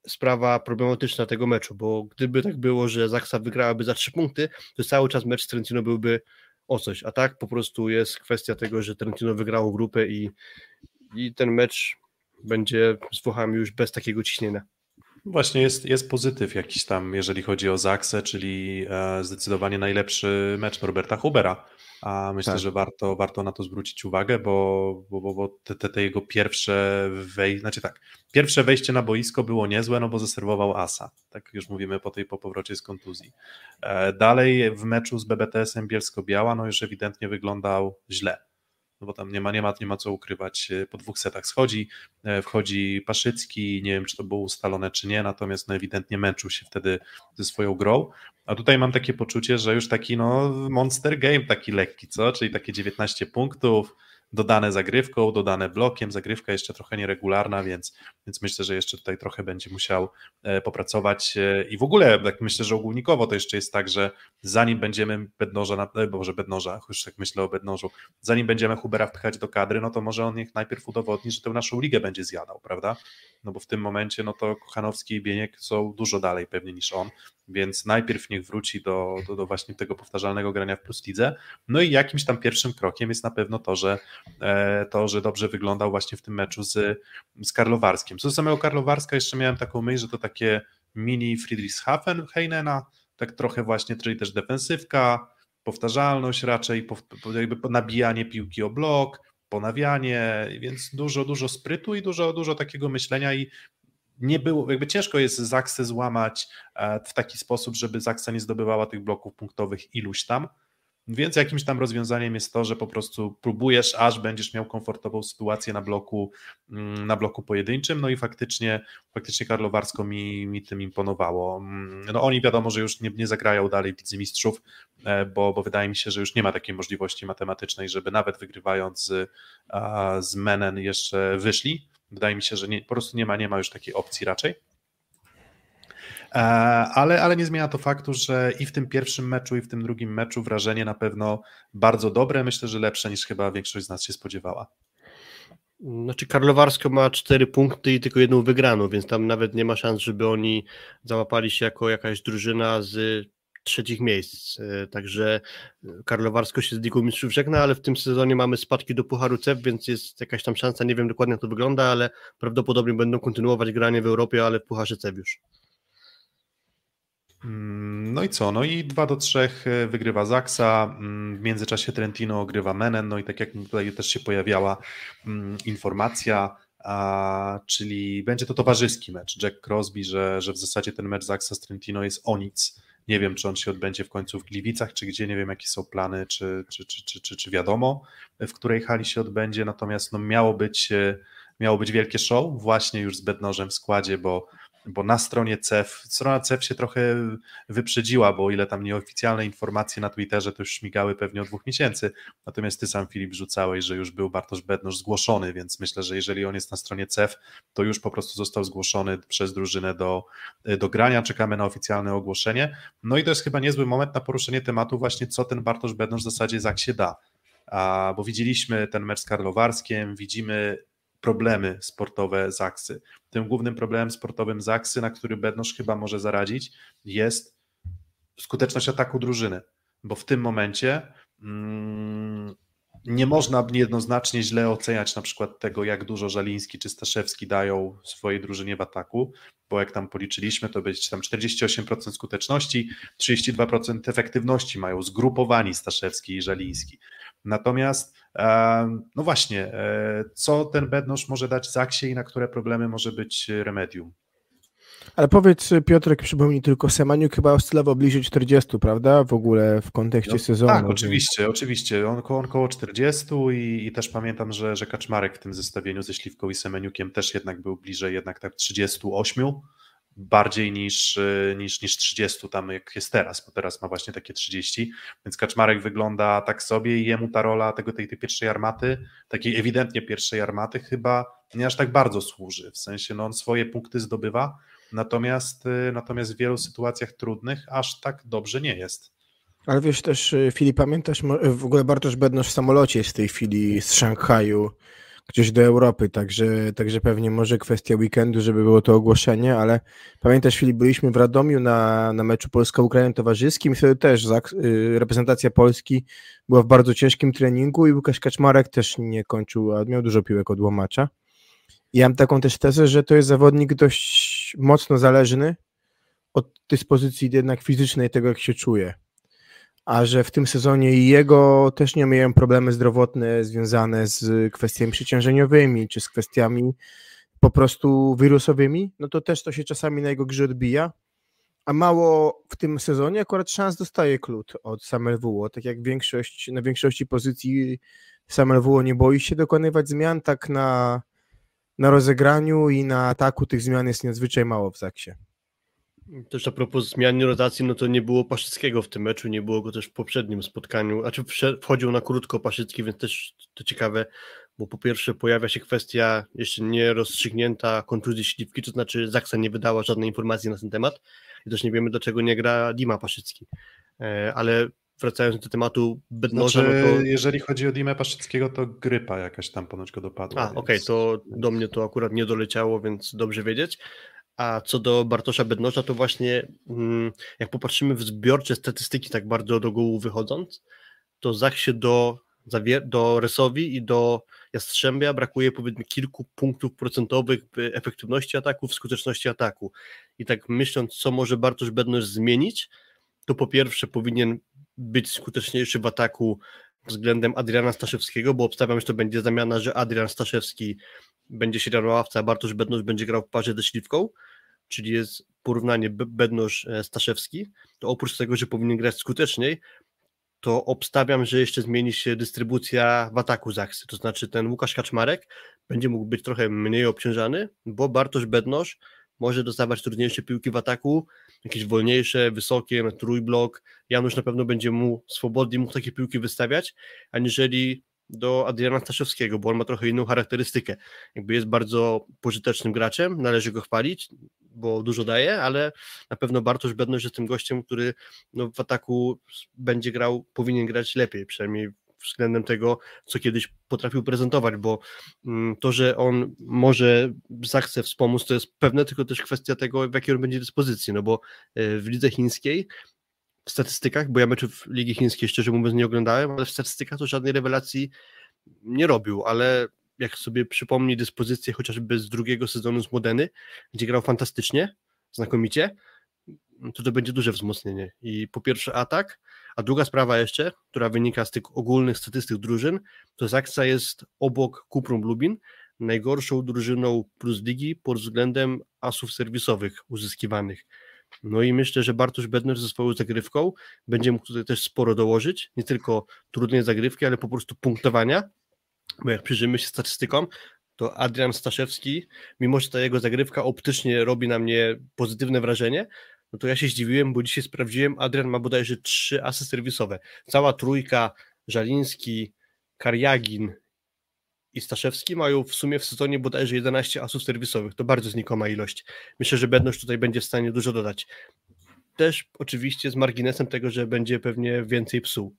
sprawa problematyczna tego meczu, bo gdyby tak było, że Zaksa wygrałaby za trzy punkty, to cały czas mecz z Trentino byłby o coś, a tak po prostu jest kwestia tego, że Trentino wygrało grupę i, i ten mecz będzie z Włochami już bez takiego ciśnienia. Właśnie jest, jest pozytyw jakiś tam, jeżeli chodzi o Zaksę, czyli e, zdecydowanie najlepszy mecz Roberta Hubera. A myślę, tak. że warto, warto na to zwrócić uwagę, bo, bo, bo, bo te, te, te, jego pierwsze wejście, znaczy tak, pierwsze wejście na boisko było niezłe, no bo zaserwował Asa. Tak już mówimy po tej po powrocie z kontuzji. E, dalej w meczu z BBTS-em Bielsko-Biała, no już ewidentnie wyglądał źle no bo tam nie ma, nie ma, nie ma co ukrywać. E, po dwóch setach schodzi, e, wchodzi Paszycki, nie wiem czy to było ustalone czy nie, natomiast no ewidentnie męczył się wtedy ze swoją grą. A tutaj mam takie poczucie, że już taki no monster game taki lekki, co? Czyli takie 19 punktów, dodane zagrywką, dodane blokiem, zagrywka jeszcze trochę nieregularna, więc, więc myślę, że jeszcze tutaj trochę będzie musiał e, popracować e, i w ogóle tak myślę, że ogólnikowo to jeszcze jest tak, że zanim będziemy Bednoża, e, może Bednoża, już tak myślę o Bednożu, zanim będziemy Hubera wpychać do kadry, no to może on niech najpierw udowodni, że tę naszą ligę będzie zjadał, prawda? No bo w tym momencie, no to Kochanowski i Bieniek są dużo dalej pewnie niż on, więc najpierw niech wróci do, do, do właśnie tego powtarzalnego grania w Plus Lidze, no i jakimś tam pierwszym krokiem jest na pewno to, że to, że dobrze wyglądał właśnie w tym meczu z, z Karlowarskim. Co do samego Karlowarska jeszcze miałem taką myśl, że to takie mini Friedrichshafen Heinena, tak trochę właśnie, czyli też defensywka, powtarzalność raczej, jakby nabijanie piłki o blok, ponawianie, więc dużo, dużo sprytu i dużo, dużo takiego myślenia i nie było, jakby ciężko jest Zaksę złamać e, w taki sposób, żeby Zaksa nie zdobywała tych bloków punktowych iluś tam, więc jakimś tam rozwiązaniem jest to, że po prostu próbujesz, aż będziesz miał komfortową sytuację na bloku, mm, na bloku pojedynczym. No i faktycznie, faktycznie Karlowarsko mi, mi tym imponowało. Mm, no oni wiadomo, że już nie, nie zagrają dalej w Mistrzów, e, bo, bo wydaje mi się, że już nie ma takiej możliwości matematycznej, żeby nawet wygrywając z, z Menen jeszcze wyszli. Wydaje mi się, że nie, po prostu nie ma, nie ma już takiej opcji raczej. E, ale, ale nie zmienia to faktu, że i w tym pierwszym meczu, i w tym drugim meczu wrażenie na pewno bardzo dobre. Myślę, że lepsze niż chyba większość z nas się spodziewała. Znaczy Karlowarsko ma cztery punkty i tylko jedną wygraną, więc tam nawet nie ma szans, żeby oni załapali się jako jakaś drużyna z trzecich miejsc. E, także Karlowarsko się z Ligą Mistrzów żegna, ale w tym sezonie mamy spadki do Pucharu CEP, więc jest jakaś tam szansa, nie wiem dokładnie jak to wygląda, ale prawdopodobnie będą kontynuować granie w Europie, ale w Pucharze CEP już. Mm, no i co? No i 2 do 3 e, wygrywa Zaksa, mm, w międzyczasie Trentino ogrywa Menen, no i tak jak tutaj też się pojawiała mm, informacja, a, czyli będzie to towarzyski mecz. Jack Crosby, że, że w zasadzie ten mecz Zaksa z Trentino jest o nic. Nie wiem, czy on się odbędzie w końcu w Gliwicach, czy gdzie, nie wiem, jakie są plany, czy, czy, czy, czy, czy, czy wiadomo, w której hali się odbędzie, natomiast no, miało, być, e, miało być wielkie show, właśnie już z Bednożem w składzie, bo bo na stronie CEF, strona CEF się trochę wyprzedziła, bo o ile tam nieoficjalne informacje na Twitterze to już śmigały pewnie od dwóch miesięcy, natomiast ty sam Filip rzucałeś, że już był Bartosz Bednosz zgłoszony, więc myślę, że jeżeli on jest na stronie CEF, to już po prostu został zgłoszony przez drużynę do, do grania, czekamy na oficjalne ogłoszenie, no i to jest chyba niezły moment na poruszenie tematu właśnie, co ten Bartosz Bednosz w zasadzie jak się da, a, bo widzieliśmy ten mecz z Karlowarskiem, widzimy problemy sportowe Zaksy. Tym głównym problemem sportowym Zaksy, na który Bednosz chyba może zaradzić, jest skuteczność ataku drużyny, bo w tym momencie mm, nie można jednoznacznie źle oceniać na przykład tego, jak dużo Żaliński czy Staszewski dają swojej drużynie w ataku, bo jak tam policzyliśmy, to będzie tam 48% skuteczności, 32% efektywności mają zgrupowani Staszewski i Żaliński. Natomiast no właśnie, e, co ten Bednosz może dać Zaksie i na które problemy może być remedium? Ale powiedz Piotrek, przypomnij tylko, Semaniuk chyba oscylował bliżej 40, prawda? W ogóle w kontekście no, sezonu. Tak, oczywiście, oczywiście. On, on około 40 i, i, też pamiętam, że, że Kaczmarek w tym zestawieniu ze Śliwką i Semeniukiem też jednak był bliżej jednak tak 38 bardziej niż, y, niż, niż 30 tam jak jest teraz, bo teraz ma właśnie takie 30, więc Kaczmarek wygląda tak sobie i jemu ta rola tego, tej, tej pierwszej armaty, takiej ewidentnie pierwszej armaty chyba nie aż tak bardzo służy, w sensie no on swoje punkty zdobywa, natomiast, y, natomiast w wielu sytuacjach trudnych aż tak dobrze nie jest. Ale wiesz też, y, Filip, pamiętasz, w ogóle Bartosz Bednosz w samolocie jest w tej chwili z Szanghaju, gdzieś do Europy, także, także pewnie może kwestia weekendu, żeby było to ogłoszenie, ale pamiętasz Filip, byliśmy w Radomiu na, na meczu Polska-Ukraina towarzyskim i wtedy też y, reprezentacja Polski była w bardzo ciężkim treningu i Łukasz Kaczmarek też nie kończył, a miał dużo piłek od łomacza. I ja mam taką też tezę, że to jest zawodnik dość mocno zależny od dyspozycji jednak fizycznej tego, jak się czuje a że w tym sezonie jego też nie miałem problemy zdrowotne związane z kwestiami przeciążeniowymi, czy z kwestiami po prostu wirusowymi, no to też to się czasami na jego grze odbija. A mało w tym sezonie akurat szans dostaje klut od Samuel WO, tak jak większość, na większości pozycji Samuel WO nie boi się dokonywać zmian, tak na, na rozegraniu i na ataku tych zmian jest niezwyczaj mało w Zaksie. Też a propos zmian rotacji, no to nie było Paszyckiego w tym meczu, nie było go też w poprzednim spotkaniu, znaczy wchodził na krótko Paszycki, więc też to ciekawe, bo po pierwsze pojawia się kwestia jeszcze nie rozstrzygnięta kontuzji śliwki, to znaczy Zaksa nie wydała żadnej informacji na ten temat i też nie wiemy dlaczego nie gra Dima Paszycki, e, ale wracając do tematu Bednoża, znaczy, no to... jeżeli chodzi o Dimę Paszyckiego, to grypa jakaś tam ponoć go dopadła. A, okej, okay, to do mnie to akurat nie doleciało, więc dobrze wiedzieć. A co do Bartosza Bednosza, to właśnie mm, jak popatrzymy w zbiorcze statystyki, tak bardzo do góry wychodząc, to Zachsie do, do Resowi i do Jastrzębia brakuje powiedzmy kilku punktów procentowych efektywności ataku, w skuteczności ataku. I tak myśląc, co może Bartosz Bednosz zmienić, to po pierwsze powinien być skuteczniejszy w ataku względem Adriana Staszewskiego, bo obstawiam, że to będzie zamiana, że Adrian Staszewski będzie siedział na ławce, a Bartosz Bednosz będzie grał w parze ze Śliwką, czyli jest porównanie Bednosz-Staszewski, to oprócz tego, że powinien grać skuteczniej, to obstawiam, że jeszcze zmieni się dystrybucja w ataku Zaksy, to znaczy ten Łukasz Kaczmarek będzie mógł być trochę mniej obciążany, bo Bartosz Bednosz może dostawać trudniejsze piłki w ataku, jakieś wolniejsze, wysokie, trójblok. Janusz na pewno będzie mu swobodnie mógł takie piłki wystawiać, aniżeli do Adriana Staszewskiego, bo on ma trochę inną charakterystykę. Jakby jest bardzo pożytecznym graczem, należy go chwalić, bo dużo daje, ale na pewno Bartosz Bedność jest tym gościem, który no, w ataku będzie grał, powinien grać lepiej, przynajmniej względem tego, co kiedyś potrafił prezentować, bo mm, to, że on może zachce wspomóc, to jest pewne, tylko też kwestia tego, w jakiej on będzie dyspozycji, no bo e, w lidze chińskiej w statystykach, bo ja meczów Ligi Chińskiej szczerze mówiąc nie oglądałem, ale w statystykach to żadnej rewelacji nie robił, ale jak sobie przypomni dyspozycję chociażby z drugiego sezonu z Modeny, gdzie grał fantastycznie, znakomicie, to to będzie duże wzmocnienie. I po pierwsze atak, a druga sprawa jeszcze, która wynika z tych ogólnych statystyk drużyn, to Zaksa jest obok Kuprum Lubin najgorszą drużyną plus ligi pod względem asów serwisowych uzyskiwanych. No i myślę, że Bartosz Bedner ze swoją zagrywką będzie mógł tutaj też sporo dołożyć, nie tylko trudnej zagrywki, ale po prostu punktowania, bo jak przyjrzymy się statystykom, to Adrian Staszewski, mimo że ta jego zagrywka optycznie robi na mnie pozytywne wrażenie, no to ja się zdziwiłem, bo dzisiaj sprawdziłem, Adrian ma bodajże trzy asy serwisowe. Cała trójka, Żaliński, Kariagin i Staszewski mają w sumie w sezonie bodajże 11 asów serwisowych. To bardzo znikoma ilość. Myślę, że Bedność tutaj będzie w stanie dużo dodać. Też oczywiście z marginesem tego, że będzie pewnie więcej psuł.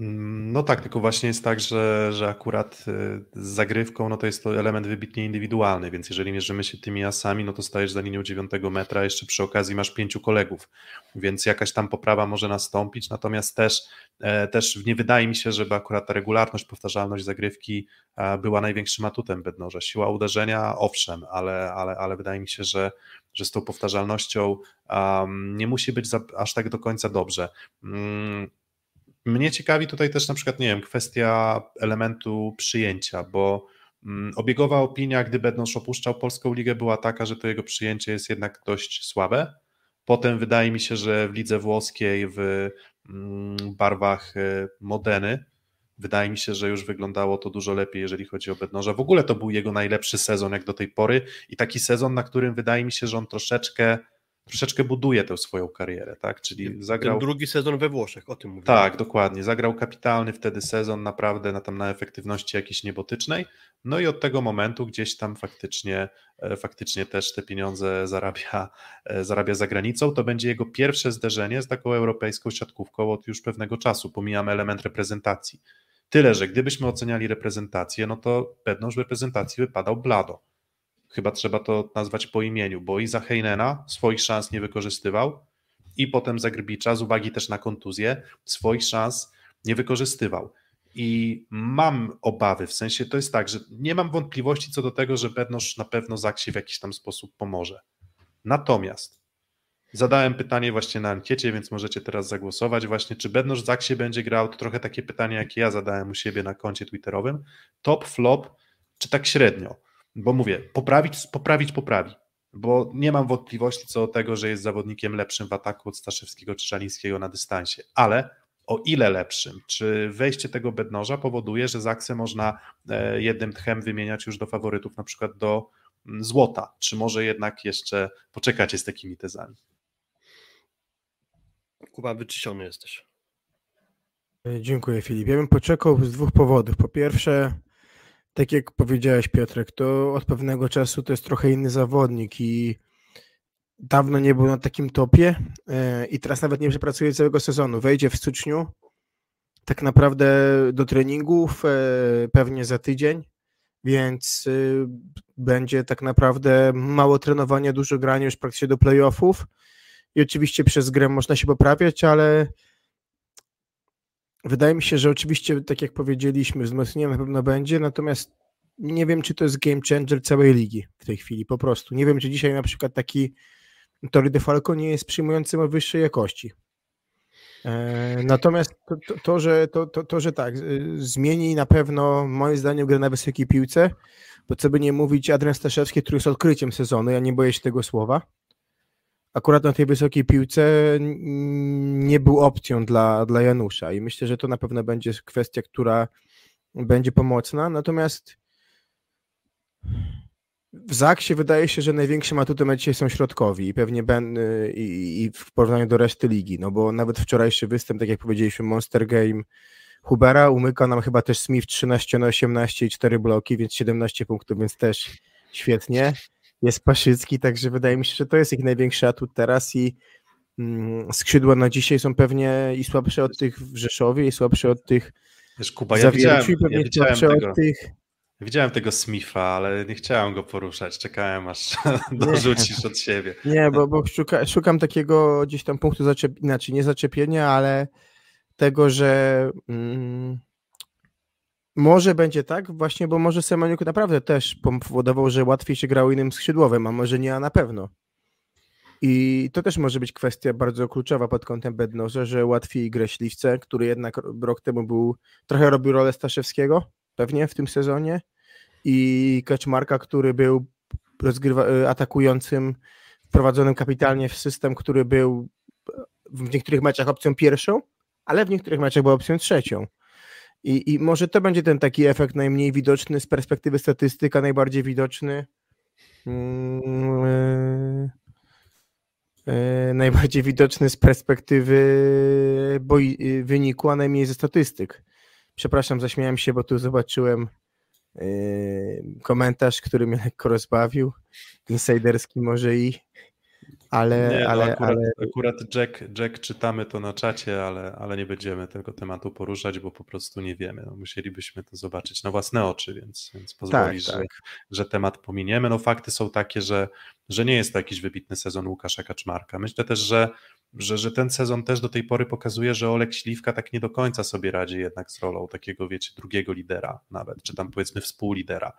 Mm, no tak, tylko właśnie jest tak, że, że akurat y, z zagrywką no to jest to element wybitnie indywidualny, więc jeżeli mierzymy się tymi asami, no to stajesz za linią 9 metra, jeszcze przy okazji masz pięciu kolegów, więc jakaś tam poprawa może nastąpić, natomiast też, e, też nie wydaje mi się, żeby akurat ta regularność, powtarzalność zagrywki była największym atutem Bednorza. Siła uderzenia, owszem, ale, ale, ale wydaje mi się, że, że z tą powtarzalnością um, nie musi być za, aż tak do końca dobrze. Um, mnie ciekawi tutaj też na przykład, nie wiem, kwestia elementu przyjęcia, bo mm, obiegowa opinia, gdy Bednosz opuszczał Polską Ligę, była taka, że to jego przyjęcie jest jednak dość słabe. Potem wydaje mi się, że w lidze włoskiej w mm, barwach e, Modeny wydaje mi się, że już wyglądało to dużo lepiej, jeżeli chodzi o Bednoża. W ogóle to był jego najlepszy sezon jak do tej pory i taki sezon, na którym wydaje mi się, że on troszeczkę troszeczkę buduje tę swoją karierę, tak? Czyli zagrał. Ten drugi sezon we Włoszech, o tym mówię. Tak, dokładnie. Zagrał kapitalny wtedy sezon, naprawdę na, tam na efektywności jakiejś niebotycznej. No i od tego momentu gdzieś tam faktycznie, e, faktycznie też te pieniądze zarabia, e, zarabia za granicą. To będzie jego pierwsze zderzenie z taką europejską siatkówką od już pewnego czasu. Pomijamy element reprezentacji. Tyle, że gdybyśmy oceniali reprezentację, no to pewność reprezentacji wypadał blado chyba trzeba to nazwać po imieniu, bo i za Heinena swoich szans nie wykorzystywał i potem za Grbicza, z uwagi też na kontuzję, swoich szans nie wykorzystywał. I mam obawy, w sensie to jest tak, że nie mam wątpliwości co do tego, że Bednosz na pewno Zaksie w jakiś tam sposób pomoże. Natomiast zadałem pytanie właśnie na ankiecie, więc możecie teraz zagłosować właśnie, czy Bednosz Zaksie będzie grał, to trochę takie pytanie, jakie ja zadałem u siebie na koncie twitterowym, top, flop, czy tak średnio. Bo mówię, poprawić, poprawić, poprawi. Bo nie mam wątpliwości co do tego, że jest zawodnikiem lepszym w ataku od Staszewskiego czy Szalińskiego na dystansie. Ale o ile lepszym? Czy wejście tego bednoża powoduje, że Zaksę można e, jednym tchem wymieniać już do faworytów, na przykład do, mm, złota? Czy może jednak jeszcze poczekacie z takimi tezami? Kuba, wyczyszczony jesteś. Dziękuję Filip. Ja bym poczekał z dwóch powodów. Po pierwsze, tak jak powiedziałeś Piotrek, to od pewnego czasu to jest trochę inny zawodnik i dawno nie był na takim topie e, i teraz nawet nie przepracuje całego sezonu. Wejdzie w styczniu tak naprawdę do treningów e, pewnie za tydzień, więc y, będzie tak naprawdę mało trenowania, dużo grania już praktycznie do playoffów i oczywiście przez grę można się poprawiać, ale wydaje mi się, że oczywiście, tak jak powiedzieliśmy, wzmocnienie na pewno będzie, natomiast nie wiem, czy to jest game changer całej ligi w tej chwili, po prostu. Nie wiem, czy dzisiaj na przykład taki Tori de Falco nie jest przyjmującym o wyższej jakości. E, Natomiast to, to, to, że, to, to, że tak, zmieni na pewno moim zdaniem grę na wysokiej piłce, bo co by nie mówić, Adrian Staszewski, który jest odkryciem sezonu, ja nie boję się tego słowa, akurat na tej wysokiej piłce nie był opcją dla, dla Janusza i myślę, że to na pewno będzie kwestia, która będzie pomocna, natomiast w Zaksie wydaje się, że największym atutem dzisiaj są środkowi i pewnie ben, y, i, i w porównaniu do reszty ligi, no bo nawet wczorajszy występ, tak jak powiedzieliśmy, Monster Game Hubera umyka nam chyba też Smith 13 na 18 i 4 bloki, więc 17 punktów, więc też świetnie. Jest Paszycki, także wydaje mi się, że to jest ich największy atut teraz i mm, skrzydła na dzisiaj są pewnie i słabsze od tych w Rzeszowie i słabsze od tych Wiesz, Kuba, ja widziałem, ja widziałem tego, tych widziałem tego Smitha, ale nie chciałem go poruszać. Czekałem, aż dorzucisz od siebie. Nie, bo, bo szuka, szukam takiego gdzieś tam punktu zaczep... inaczej, nie zaczepienia, ale tego, że mm, może będzie tak właśnie, bo może Semeniuk naprawdę też powodował, że łatwiej się grało innym skrzydłowym, a może nie, a na pewno. I to też może być kwestia bardzo kluczowa pod kątem Bednoza, że łatwiej grę Śliwce, który jednak rok temu był, trochę robił rolę Staszewskiego, pewnie w tym sezonie, i Kaczmarka, który był rozgrywa, y, atakującym, wprowadzonym kapitalnie w system, który był w niektórych meczach opcją pierwszą, ale w niektórych meczach był opcją trzecią. I, I może to będzie ten taki efekt najmniej widoczny z perspektywy statystyka, najbardziej widoczny. Mm, y, y, najbardziej widoczny z perspektywy boi, y, wyniku, a najmniej ze statystyk. Przepraszam, zaśmiałem się, bo tu zobaczyłem y, komentarz, który mnie lekko rozbawił. Insiderski może i, ale, Nie, no ale, akurat, ale akurat Jack, Jack czytamy to na czacie, ale, ale nie będziemy tego tematu poruszać, bo po prostu nie wiemy. No, musielibyśmy to zobaczyć na własne oczy, więc, więc pozwolisz, tak. Że, że temat pominiemy. No fakty są takie, że, że nie jest to jakiś wybitny sezon Łukasza Kaczmarka. Myślę też, że, że, że ten sezon też do tej pory pokazuje, że Olek Śliwka tak nie do końca sobie radzi jednak z rolą takiego, wiecie, drugiego lidera nawet, czy tam powiedzmy współlidera.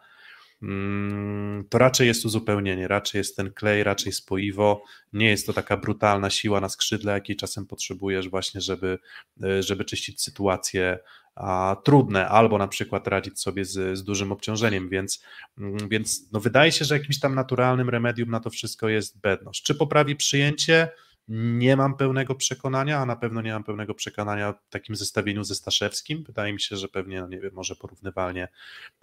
Mm, to raczej jest uzupełnienie, raczej jest ten klej, raczej spoiwo. Nie jest to taka brutalna siła na skrzydle, jakiej czasem potrzebujesz właśnie, żeby, e, żeby czyścić sytuacje trudne, albo na przykład radzić sobie z, z dużym obciążeniem, więc, mm, więc no wydaje się, że jakimś tam naturalnym remedium na to wszystko jest bedność. Czy poprawi przyjęcie? Nie mam pełnego przekonania, a na pewno nie mam pełnego przekonania w takim zestawieniu ze Staszewskim. Wydaje mi się, że pewnie, no nie wiem, może porównywalnie,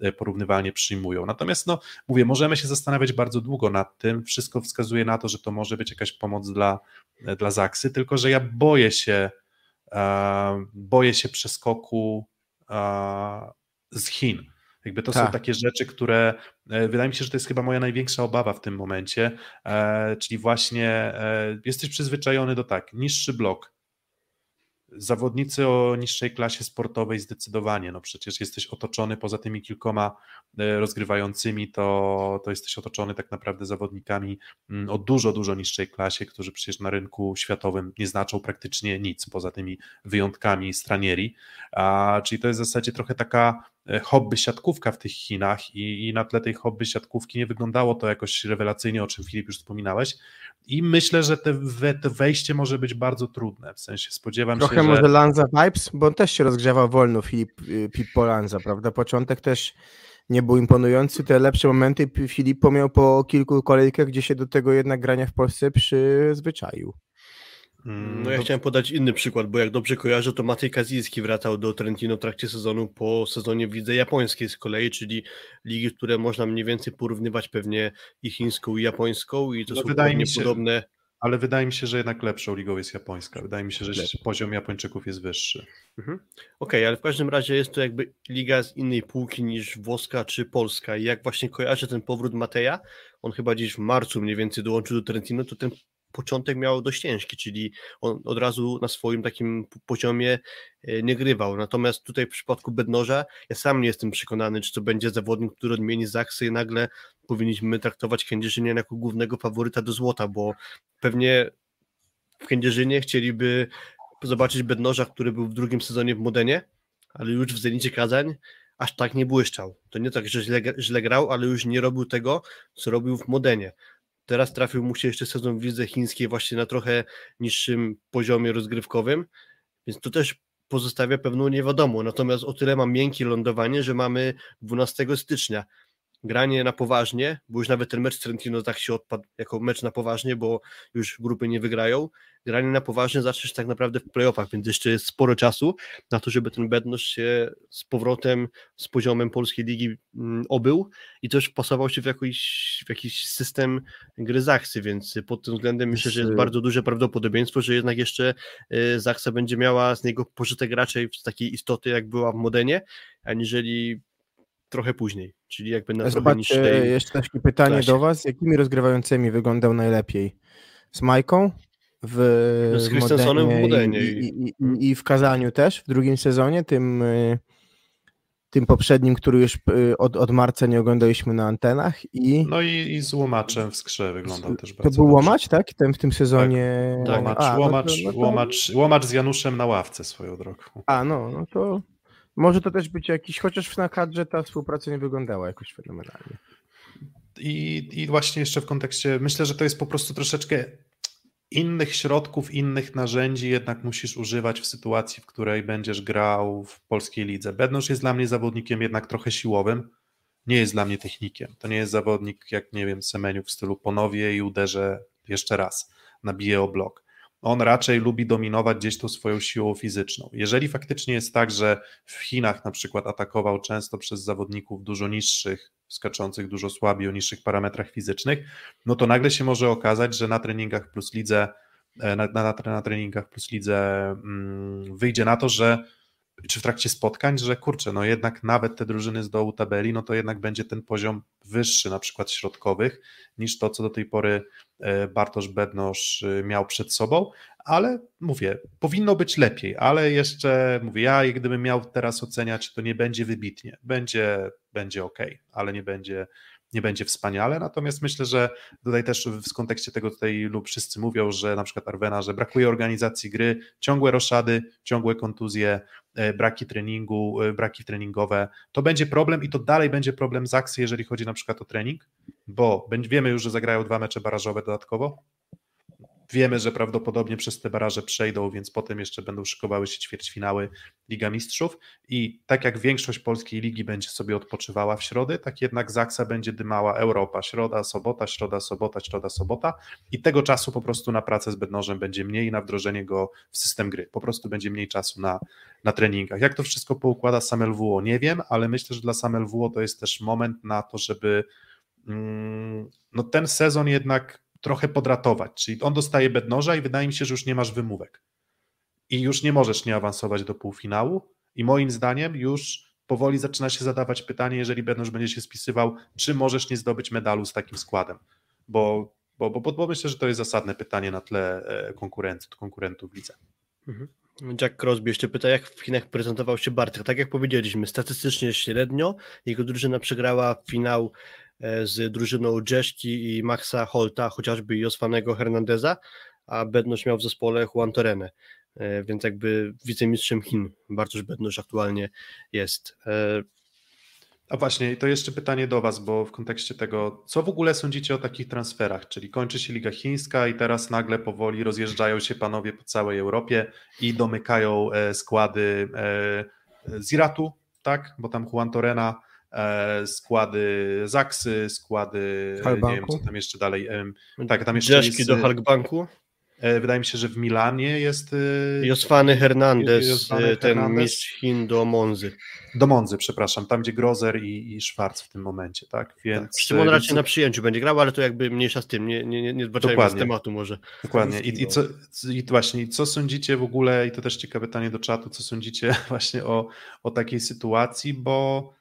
e, porównywalnie przyjmują. Natomiast, no, mówię, możemy się zastanawiać bardzo długo nad tym. Wszystko wskazuje na to, że to może być jakaś pomoc dla, e, dla Zaksy, tylko że ja boję się, e, boję się przeskoku z Chin. Jakby to są Tak. takie rzeczy, które e, wydaje mi się, że to jest chyba moja największa obawa w tym momencie, e, czyli właśnie e, jesteś przyzwyczajony do tak, niższy blok, zawodnicy o niższej klasie sportowej zdecydowanie, no przecież jesteś otoczony poza tymi kilkoma rozgrywającymi, to, to jesteś otoczony tak naprawdę zawodnikami mm, o dużo, dużo niższej klasie, którzy przecież na rynku światowym nie znaczą praktycznie nic, poza tymi wyjątkami stranieri, a, czyli to jest w zasadzie trochę taka hobby siatkówka w tych Chinach i, i na tle tej hobby siatkówki nie wyglądało to jakoś rewelacyjnie, o czym Filip już wspominałeś i myślę, że te, we, te wejście może być bardzo trudne, w sensie spodziewam trochę się, że... może Lanza vibes, bo on też się rozgrzewał wolno, Filip, y, Pippo Lanza, prawda? Początek też nie był imponujący, te lepsze momenty Filippo miał po kilku kolejkach, gdzie się do tego jednak grania w Polsce przyzwyczaił. Mm, No ja chciałem podać inny przykład, bo jak dobrze kojarzę, to Matej Kazijski wracał do Trentino w trakcie sezonu po sezonie w lidze japońskiej z kolei, czyli ligi, które można mniej więcej porównywać pewnie i chińską i japońską i to No są wydaje mi się- podobne. Ale wydaje mi się, że jednak lepszą ligą jest japońska. Wydaje mi się, że Lepiej. poziom Japończyków jest wyższy. Okej, ale w każdym razie jest to jakby liga z innej półki niż włoska czy polska i jak właśnie kojarzę ten powrót Mateja, on chyba gdzieś w marcu mniej więcej dołączył do Trentino, to ten początek miał dość ciężki, czyli on od razu na swoim takim poziomie e, nie grywał. Natomiast tutaj w przypadku Bednoża ja sam nie jestem przekonany, czy to będzie zawodnik, który odmieni Zaksy i nagle powinniśmy traktować Kędzierzynię jako głównego faworyta do złota, bo pewnie w Kędzierzynie chcieliby zobaczyć Bednoża, który był w drugim sezonie w Modenie, ale już w Zenicie Kazań aż tak nie błyszczał. To nie tak, że źle, źle grał, ale już nie robił tego, co robił w Modenie. Teraz trafił mu się jeszcze sezon w lidze chińskiej właśnie na trochę niższym poziomie rozgrywkowym, więc to też pozostawia pewną niewiadomą. Natomiast o tyle ma miękkie lądowanie, że mamy 12 stycznia granie na poważnie, bo już nawet ten mecz z Trentino tak się odpadł jako mecz na poważnie, bo już grupy nie wygrają. Granie na poważnie zaczniesz tak naprawdę w playoffach, więc jeszcze jest sporo czasu na to, żeby ten Bednosz się z powrotem z poziomem polskiej ligi mm, obył i też wpasował się w jakiś, w jakiś system gry Zachsy, więc pod tym względem myślę, że jest bardzo duże prawdopodobieństwo, że jednak jeszcze y, Zachsa będzie miała z niego pożytek raczej z takiej istoty, jak była w Modenie, aniżeli trochę później, czyli jakby na trochę Zobaczcie, niższej... jeszcze takie pytanie klasie. do Was. Jakimi rozgrywającymi wyglądał najlepiej? Z Majką? W No, z Christensenem w Modenie i, i, i, i w Kazaniu też w drugim sezonie, tym, y, tym poprzednim, który już y, od, od marca nie oglądaliśmy na antenach i No i, i z łomaczem w skrze wyglądał też to bardzo był dobrze. łomacz, tak? Ten w tym sezonie. Tak. Łomacz, A, no to- łomacz, no to- łomacz, łomacz z Januszem na ławce swoją drogą. A, no, no to może to też być jakiś, chociaż na kadrze ta współpraca nie wyglądała jakoś fenomenalnie. I, I właśnie jeszcze w kontekście, myślę, że to jest po prostu troszeczkę innych środków, innych narzędzi jednak musisz używać w sytuacji, w której będziesz grał w polskiej lidze. Bednosz jest dla mnie zawodnikiem jednak trochę siłowym, nie jest dla mnie technikiem. To nie jest zawodnik jak, nie wiem, Semeniuk w stylu ponowię i uderzę jeszcze raz, nabiję o blok. On raczej lubi dominować gdzieś tą swoją siłą fizyczną. Jeżeli faktycznie jest tak, że w Chinach na przykład atakował często przez zawodników dużo niższych, skaczących dużo słabiej o niższych parametrach fizycznych, no to nagle się może okazać, że na treningach plus lidze, e, na, na, na treningach plus lidze mm, wyjdzie na to, że czy w trakcie spotkań, że kurczę, no jednak nawet te drużyny z dołu tabeli, no to jednak będzie ten poziom wyższy, na przykład środkowych, niż to, co do tej pory e, Bartosz Bednosz e, miał przed sobą, ale mówię, powinno być lepiej, ale jeszcze mówię, ja gdybym miał teraz oceniać, to nie będzie wybitnie, będzie, będzie ok, ale nie będzie, nie będzie wspaniale, natomiast myślę, że tutaj też w kontekście tego tutaj lub wszyscy mówią, że na przykład Arwena, że brakuje organizacji gry, ciągłe roszady, ciągłe kontuzje, e, braki treningu, e, braki treningowe, to będzie problem i to dalej będzie problem Zaksy, jeżeli chodzi na przykład o trening, bo wiemy już, że zagrają dwa mecze barażowe dodatkowo, Wiemy, że prawdopodobnie przez te baraże przejdą, więc potem jeszcze będą szykowały się ćwierćfinały Liga Mistrzów. I tak jak większość polskiej ligi będzie sobie odpoczywała w środę, tak jednak Zaksa będzie dymała Europa, środa, sobota, środa, sobota, środa, sobota. I tego czasu po prostu na pracę z Bednożem będzie mniej, na wdrożenie go w system gry, po prostu będzie mniej czasu na, na treningach. Jak to wszystko poukłada sam LWO, nie wiem, ale myślę, że dla sam LWO to jest też moment na to, żeby mm, no ten sezon jednak trochę podratować, czyli on dostaje bednoża i wydaje mi się, że już nie masz wymówek i już nie możesz nie awansować do półfinału i moim zdaniem już powoli zaczyna się zadawać pytanie, jeżeli bednoż będzie się spisywał, czy możesz nie zdobyć medalu z takim składem, bo, bo, bo, bo myślę, że to jest zasadne pytanie na tle e, konkurencji, konkurentów w. Mhm. Jack Crosby jeszcze pyta, jak w Chinach prezentował się Bartek. Tak jak powiedzieliśmy, statystycznie średnio. Jego drużyna przegrała finał z drużyną Jeszki i Maxa Holta, chociażby i Hernandeza, a Bednosz miał w zespole Juan Torrenę, e, więc jakby wicemistrzem Chin Bartosz Bednosz aktualnie jest. E, A właśnie, to jeszcze pytanie do Was, bo w kontekście tego, co w ogóle sądzicie o takich transferach? Czyli kończy się Liga Chińska i teraz nagle powoli rozjeżdżają się panowie po całej Europie i domykają e, składy e, z Iratu, tak? Bo tam Juan Torrena, e, składy Zaksy, składy, nie wiem co tam jeszcze dalej. tak, tam jeszcze jest, do Halkbanku. E, Wydaje mi się, że w Milanie jest e, Josfany Hernandez, Josfany e, ten Hernandez. mistrz Chin do Monzy. do Monzy, przepraszam, tam gdzie Grozer i, i Schwarz w tym momencie, tak? Więc, Przy czym on więc- raczej na przyjęciu będzie grał, ale to jakby mniejsza z tym, nie, nie, nie, nie zbaczajmy z tematu może. Dokładnie. I, i, co, I właśnie, i co sądzicie w ogóle, i to też ciekawe pytanie do czatu, co sądzicie właśnie o, o takiej sytuacji, bo